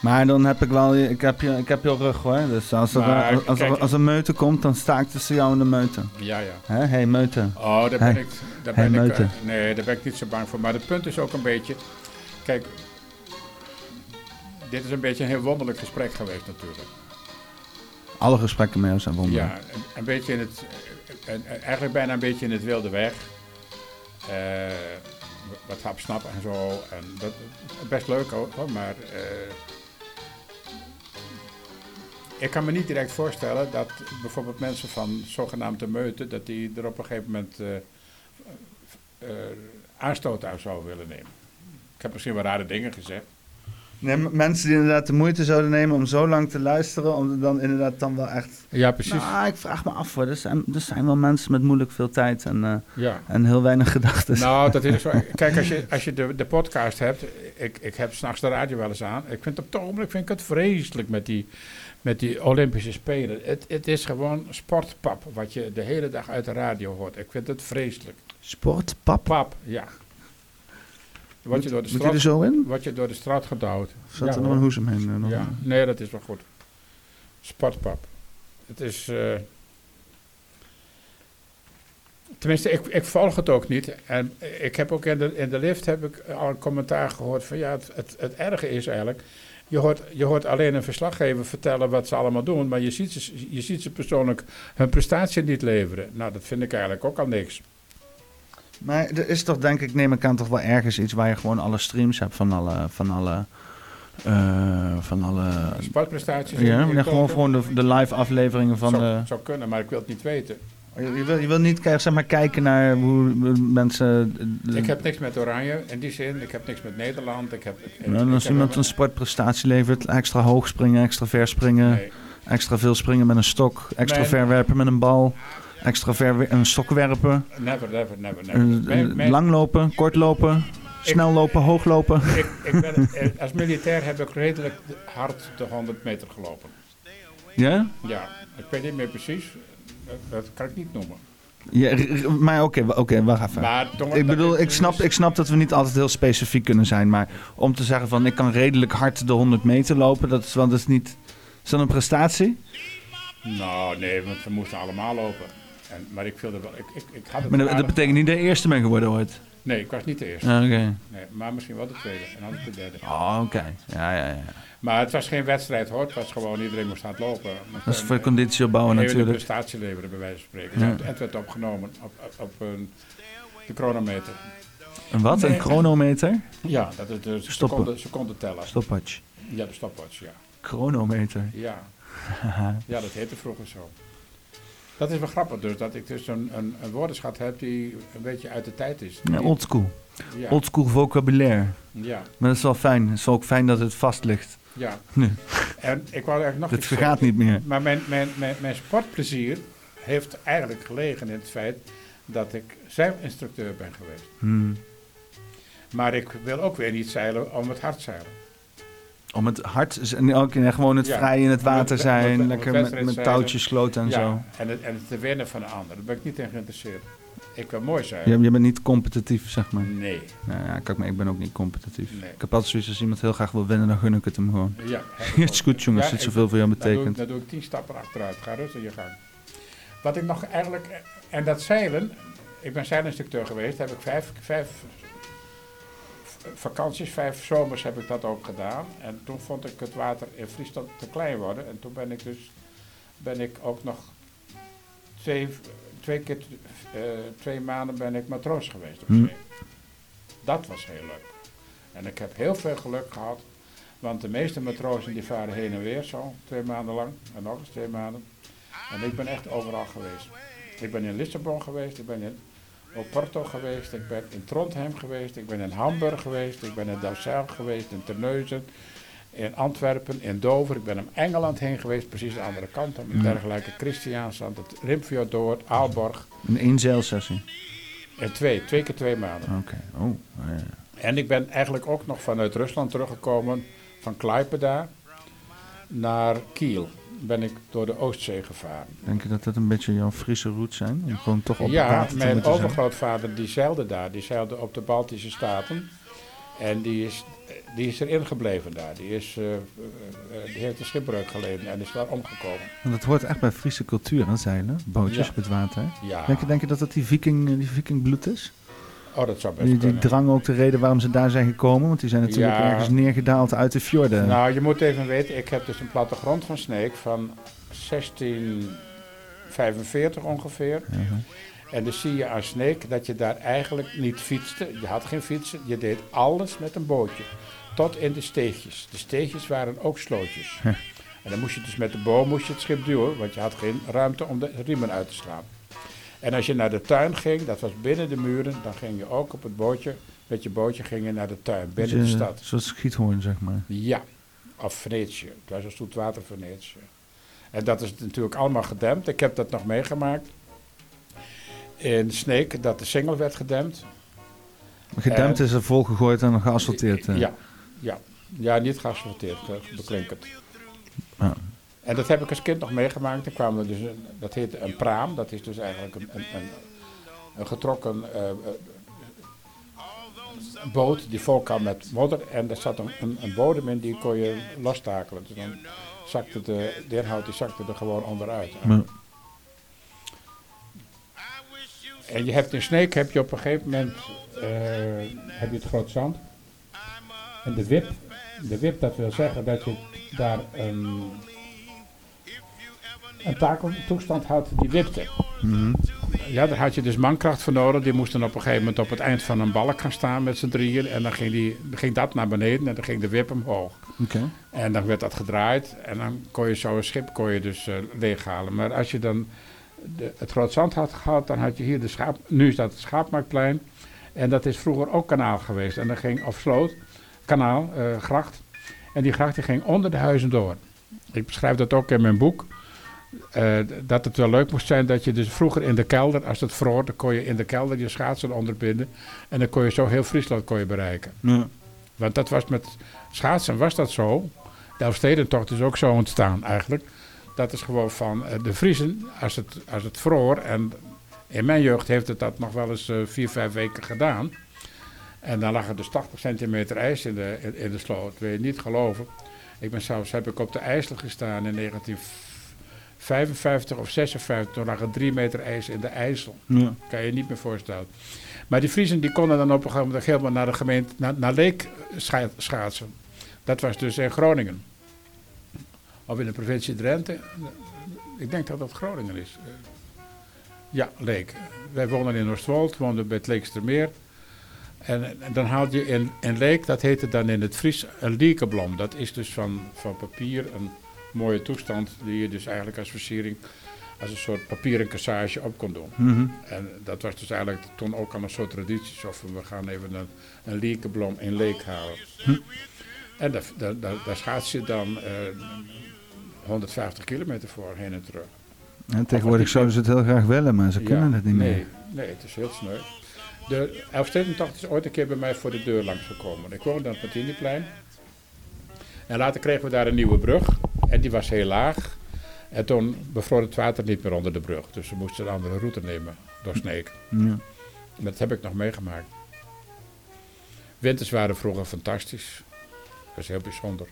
Maar dan heb ik wel, ik heb je, ik heb je rug hoor. Dus als er, Maar, als, kijk- als er meute komt, dan sta ik tussen jou en de meute. Ja, ja. Hè? hey, meute. Oh, daar ben Hey. ik. Daar Hey, ben ik meute. eh, nee, daar ben ik niet zo bang voor. Maar het punt is ook een beetje. Kijk, dit is een beetje een heel wonderlijk gesprek geweest natuurlijk. Alle gesprekken met jou zijn wonderlijk. Ja, een, een beetje in het. eh, eh, eigenlijk bijna een beetje in het wilde weg. Eh, wat hapsnap en zo. En dat best leuk hoor, maar. eh, ik kan me niet direct voorstellen dat bijvoorbeeld mensen van zogenaamde meute, dat die er op een gegeven moment eh, eh, aanstoot aan zouden willen nemen. Ik heb misschien wel rare dingen gezegd. Nee, mensen die inderdaad de moeite zouden nemen om zo lang te luisteren, om dan inderdaad dan wel echt... Ja, precies. Nou, ik vraag me af hoor. Er zijn, er zijn wel mensen met moeilijk veel tijd en, eh, ja. en heel weinig gedachten. Nou, dat is zo. Kijk, als je, als je de, de podcast hebt, ik, ik heb s'nachts de radio wel eens aan. Ik vind op het ogenblik vind ik het vreselijk met die, met die Olympische Spelen. Het, het is gewoon sportpap wat je de hele dag uit de radio hoort. Ik vind het vreselijk. Sport, pap. Pap, ja. Word je door de er straat, zo in? word je door de straat gedouwd. Of zat Ja, er nog een hoesem heen? eh, nog Ja, een- nee, dat is wel goed. Sportpap. Het is. eh, tenminste, ik, ik volg het ook niet. En ik heb ook in de, in de lift heb ik al een commentaar gehoord van ja, het, het, het erge is eigenlijk. Je hoort, je hoort alleen een verslaggever vertellen wat ze allemaal doen, maar je ziet, ze, je ziet ze persoonlijk hun prestatie niet leveren. Nou, dat vind ik eigenlijk ook al niks. Maar er is toch denk ik, neem ik aan, toch wel ergens iets waar je gewoon alle streams hebt van alle... Van alle eh, van alle Sportprestaties. ja, maar gewoon, gewoon de, de live afleveringen van zou, de... zou kunnen, maar ik wil het niet weten. Je, je wil, je wil niet kijken, zeg maar, kijken naar hoe mensen... de- Ik heb niks met Oranje in die zin. Ik heb niks met Nederland. Ik heb, ik, Nou, als heb iemand een sportprestatie levert, extra hoog springen, extra ver springen, Nee. extra veel springen met een stok, extra Nee. ver werpen met een bal, extra ver een stok werpen, Never, never, never, never. mijn- lang lopen, kort lopen, snel lopen, hoog lopen. ik, ik ben, eh, als militair heb ik redelijk hard de 100 meter gelopen. Ja? Ja, ik weet niet meer precies. Dat, kan ik niet noemen. ja maar oké, wa- oké, wacht even. Maar Ik bedoel, ik snap, ik snap dat we niet altijd heel specifiek kunnen zijn, maar om te zeggen van ik kan redelijk hard de 100 meter lopen, dat is wel dat is niet. Is dat een prestatie? Nou, nee, want we moesten allemaal lopen. En, maar ik wilde wel. Ik, ik, ik had het Maar dat, betekent niet je eerste bent geworden ooit. Nee, ik was niet de eerste. Ah, Oké. Nee, maar misschien wel de tweede en anders de derde. Oh, oké. Ja, ja, ja. Maar het was geen wedstrijd hoor. Het was gewoon iedereen moest aan het lopen. Dat is een- voor conditie opbouwen een natuurlijk. prestatie leveren, bij wijze van spreken. Ja. En het werd opgenomen op, op, op een, de chronometer. Een wat? Een chronometer? Ja, dat is de seconde, seconde teller. Stopwatch. Ja, de stopwatch, ja. Chronometer. Ja. ja, dat heette vroeger zo. Dat is wel grappig dus, dat ik dus een, een, een woordenschat heb die een beetje uit de tijd is. Ja, oldschool. ja, Oldschool vocabulaire. ja, Maar dat is wel fijn. Het is ook fijn dat het vast ligt. ja. Nee. En ik wou eigenlijk nog Het vergaat zeggen. niet meer. Maar mijn, mijn, mijn, mijn sportplezier heeft eigenlijk gelegen in het feit dat ik zeilinstructeur ben geweest. Hmm. Maar ik wil ook weer niet zeilen om het hard zeilen. Om het en ook in- gewoon het Ja. vrij in het water zijn. om lekker met, met touwtjes sloten en ja, zo. En het, en het te winnen van de ander. Daar ben ik niet in geïnteresseerd. Ik wil mooi zeilen. Je, je bent niet competitief, zeg maar. Nee. Nou ja, kijk, maar ik ben ook niet competitief. Nee. Ik heb altijd zoiets als iemand heel graag wil winnen, dan gun ik het hem gewoon. Ja, Het is goed, jongens, Ja, het zoveel voor jou Dan doe, ik, betekent. dan doe ik tien stappen achteruit. Ga rustig je gang. Wat ik nog eigenlijk... En dat zeilen... Ik ben zeilinstructeur geweest. Heb ik vijf, vijf vakanties, vijf zomers heb ik dat ook gedaan. En toen vond ik het water in Friesland te klein worden. En toen ben ik dus... Ben ik ook nog twee, twee keer... eh, twee maanden ben ik matroos geweest op Hm. zee. Dat was heel leuk. En ik heb heel veel geluk gehad. Want de meeste matrozen die varen heen en weer zo, twee maanden lang. En nog eens twee maanden. En ik ben echt overal geweest. Ik ben in Lissabon geweest, ik ben in Oporto geweest, ik ben in Trondheim geweest, ik ben in Hamburg geweest, ik ben in Delfzijl geweest, in Terneuzen, in Antwerpen, in Dover. Ik ben om Engeland heen geweest, precies de andere kant op. Met dergelijke Christiaanstand, het Rimpfjord, Aalborg. Een één zeilsessie. En twee, twee keer twee maanden. Oké. Oh, ja. En ik ben eigenlijk ook nog vanuit Rusland teruggekomen, van Klaipeda naar Kiel. Ben ik door de Oostzee gevaren. Denk je dat dat een beetje jouw Friese roots zijn? Om gewoon toch op Ja, te mijn overgrootvader die zeilde daar. Die zeilde op de Baltische Staten. En die is, die is erin gebleven daar. Die, is, eh, eh, eh, die heeft een schipbreuk geleden en is daar omgekomen. Want dat hoort echt bij Friese cultuur, hè, zeilen. Bootjes Ja. op het water. Ja, Denk, je, denk je dat dat die viking, die vikingbloed is? Oh, dat zou best Die, drang ook de reden waarom ze daar zijn gekomen? Want die zijn natuurlijk Ja. ergens neergedaald uit de fjorden. Nou, je moet even weten, ik heb dus een plattegrond van Sneek van 1645 ongeveer. En dan zie je aan Sneek dat je daar eigenlijk niet fietste. Je had geen fietsen, je deed alles met een bootje. Tot in de steegjes. De steegjes waren ook slootjes. Huh. En dan moest je dus met de boom moest je het schip duwen, want je had geen ruimte om de riemen uit te slaan. En als je naar de tuin ging, dat was binnen de muren, dan ging je ook op het bootje Met je bootje ging je naar de tuin, binnen de Dus, eh, stad. Zoals Schiethoorn, zeg maar. Ja, of Venetië. Het was een zoetwater Venetië. En dat is natuurlijk allemaal gedempt. Ik heb dat nog meegemaakt. In Sneek, dat de singel werd gedempt. Gedempt En- is er volgegooid en geasfalteerd. eh. Ja, ja. ja, niet geasfalteerd, ge- beklinkerd. Ja. En dat heb ik als kind nog meegemaakt. Dan kwam er dus een, dat heette een praam. Dat is dus eigenlijk een, een, een, een getrokken eh, eh, boot die vol kwam met modder. En daar zat een, een, een bodem in die kon je lostakelen. Dus dan zakte de, de inhoud die zakte er gewoon onderuit. En je hebt in Sneek heb je op een gegeven moment eh, heb je het groot zand. En de wip, de wip dat wil zeggen dat je daar een, een takeltoestand had die wipte. Mhm. Ja, daar had je dus mankracht voor nodig. Die moesten op een gegeven moment op het eind van een balk gaan staan met z'n drieën. En dan ging, die, ging dat naar beneden en dan ging de wip omhoog. Oké. En dan werd dat gedraaid en dan kon je zo een schip kon je dus eh, leeghalen. Maar als je dan de, het Groot Zand had gehad, dan had je hier de schaap... Nu is dat het Schaapmarktplein. En dat is vroeger ook kanaal geweest. En dan ging, of sloot, kanaal, eh, gracht. En die gracht die ging onder de huizen door. Ik beschrijf dat ook in mijn boek. Eh, dat het wel leuk moest zijn dat je dus vroeger in de kelder, als het vroor, dan kon je in de kelder je schaatsen onderbinden. En dan kon je zo heel Friesland kon je bereiken. Ja. Want dat was met schaatsen was dat zo. De Elfstedentocht is ook zo ontstaan eigenlijk. Dat is gewoon van eh, de Vriezen, als het, als het vroor. En in mijn jeugd heeft het dat nog wel eens eh, vier, vijf weken gedaan. En dan lag er dus 80 centimeter ijs in de, in, in de sloot. Wil je niet geloven. Ik ben zelfs heb ik op de IJssel gestaan in 1955 of 56. Toen lag er drie meter ijs in de IJssel. Ja. Kan je je niet meer voorstellen. Maar die Friesen die konden dan op een gegeven moment helemaal naar de gemeente, naar, naar Leek scha- schaatsen. Dat was dus in Groningen. Of in de provincie Drenthe. Ik denk dat dat Groningen is. Ja, Leek. Wij woonden in Oostwold, woonden bij het Leekstermeer. En, en dan haalde je in, in Leek, dat heette dan in het Fries een liekeblom. Dat is dus van, van papier een mooie toestand die je dus eigenlijk als versiering, als een soort papieren cassage op kon doen. Mhm. En dat was dus eigenlijk toen ook al een soort traditie. Zo van, we gaan even een, een liekeblom in leek halen. En daar, daar, daar, daar schaats je dan eh 150 kilometer voor, heen en terug. En tegenwoordig zouden ze het heel graag willen, maar ze kunnen het niet nee, meer. Nee, het is heel sneu. De Elfstedentocht is ooit een keer bij mij voor de deur langsgekomen. Ik woonde aan het Martiniplein. En later kregen we daar een nieuwe brug. En die was heel laag. En toen bevroor het water niet meer onder de brug. Dus we moesten een andere route nemen door Sneek. Ja. Dat heb ik nog meegemaakt. Winters waren vroeger fantastisch. Dat is heel bijzonder.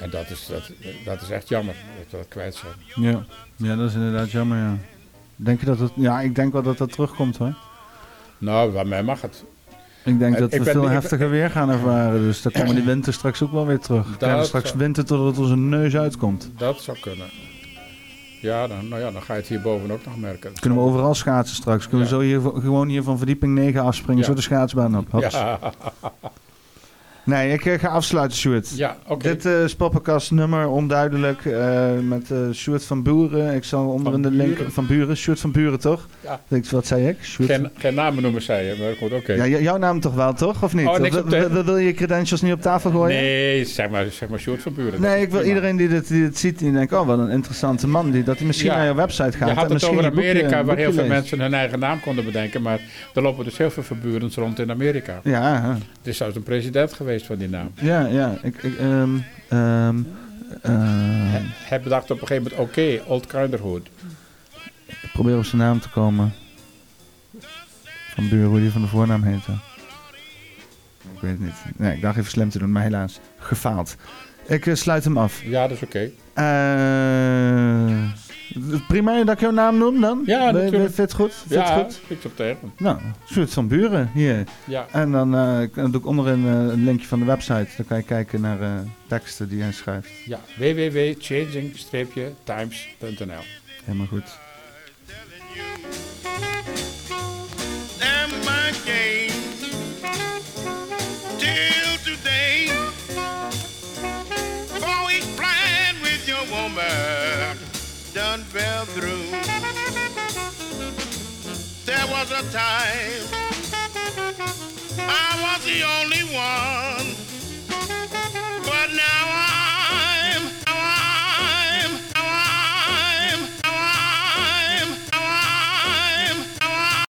En dat is, dat, dat is echt jammer dat we dat kwijt zijn. Ja. ja, dat is inderdaad jammer, ja. Denk je dat het... Ja, ik denk wel dat dat terugkomt, hoor. Nou, bij mij mag het. Ik denk Eh, dat we veel heftiger weer gaan ervaren. Dus dan komen die winter straks ook wel weer terug. We krijgen straks winter totdat het onze neus uitkomt. Dat zou kunnen. Ja, dan, nou ja, dan ga je het hierboven ook nog merken. Kunnen we overal schaatsen straks. Kunnen we zo hier, gewoon hier van verdieping 9 afspringen. Ja. Zo de schaatsbaan op. Hops. Ja, Nee, ik eh, ga afsluiten, Stuart. ja oké. Dit eh, is Poppenkast nummer onduidelijk eh, met eh Sjoerd van Buren. Ik zal onder Van in de link Buren? van Buren. Sjoerd van Buren, toch? Ja. Ik- Wat zei ik? Sjoerd Geen, geen namen noemen, zei je, maar goed, oké. Ja, jouw naam toch wel, toch? Of niet? Oh, Of op wil- je credentials niet op tafel gooien? Nee, zeg maar, zeg maar Sjoerd van Buren. Nee, ik wil iedereen die dit, die dit ziet, die denkt, oh, wat een interessante man. Die, dat hij misschien Ja. naar je website gaat. Je en had het over boekje- Amerika, waar boekje heel veel leest. mensen hun eigen naam konden bedenken. Maar er lopen dus heel veel verburens rond in Amerika. Ja, hè. Er is zelfs een president geweest van die naam. ja, ja. Ik, ik, ehm, ehm, ehm, Hij, bedacht op een gegeven moment, oké, Old Kinderhood. ik probeer op zijn naam te komen. Van Buren, hoe die van de voornaam heette. Ik weet het niet. Nee, ik dacht even slim te doen, maar helaas. Gefaald. Ik eh, sluit hem af. Ja, dat is oké. Eh prima dat ik jouw naam noem dan? Ja, natuurlijk. Vind je het goed? Vind je Ja, goed? ik op tegen. Nou, soort van buren hier. Ja, En dan, eh, doe ik onderin eh, een linkje van de website. Dan kan je kijken naar eh, teksten die hij schrijft. ja. www.changing-times.nl Helemaal goed. woman done fell through. There was a time I was the only one, but now I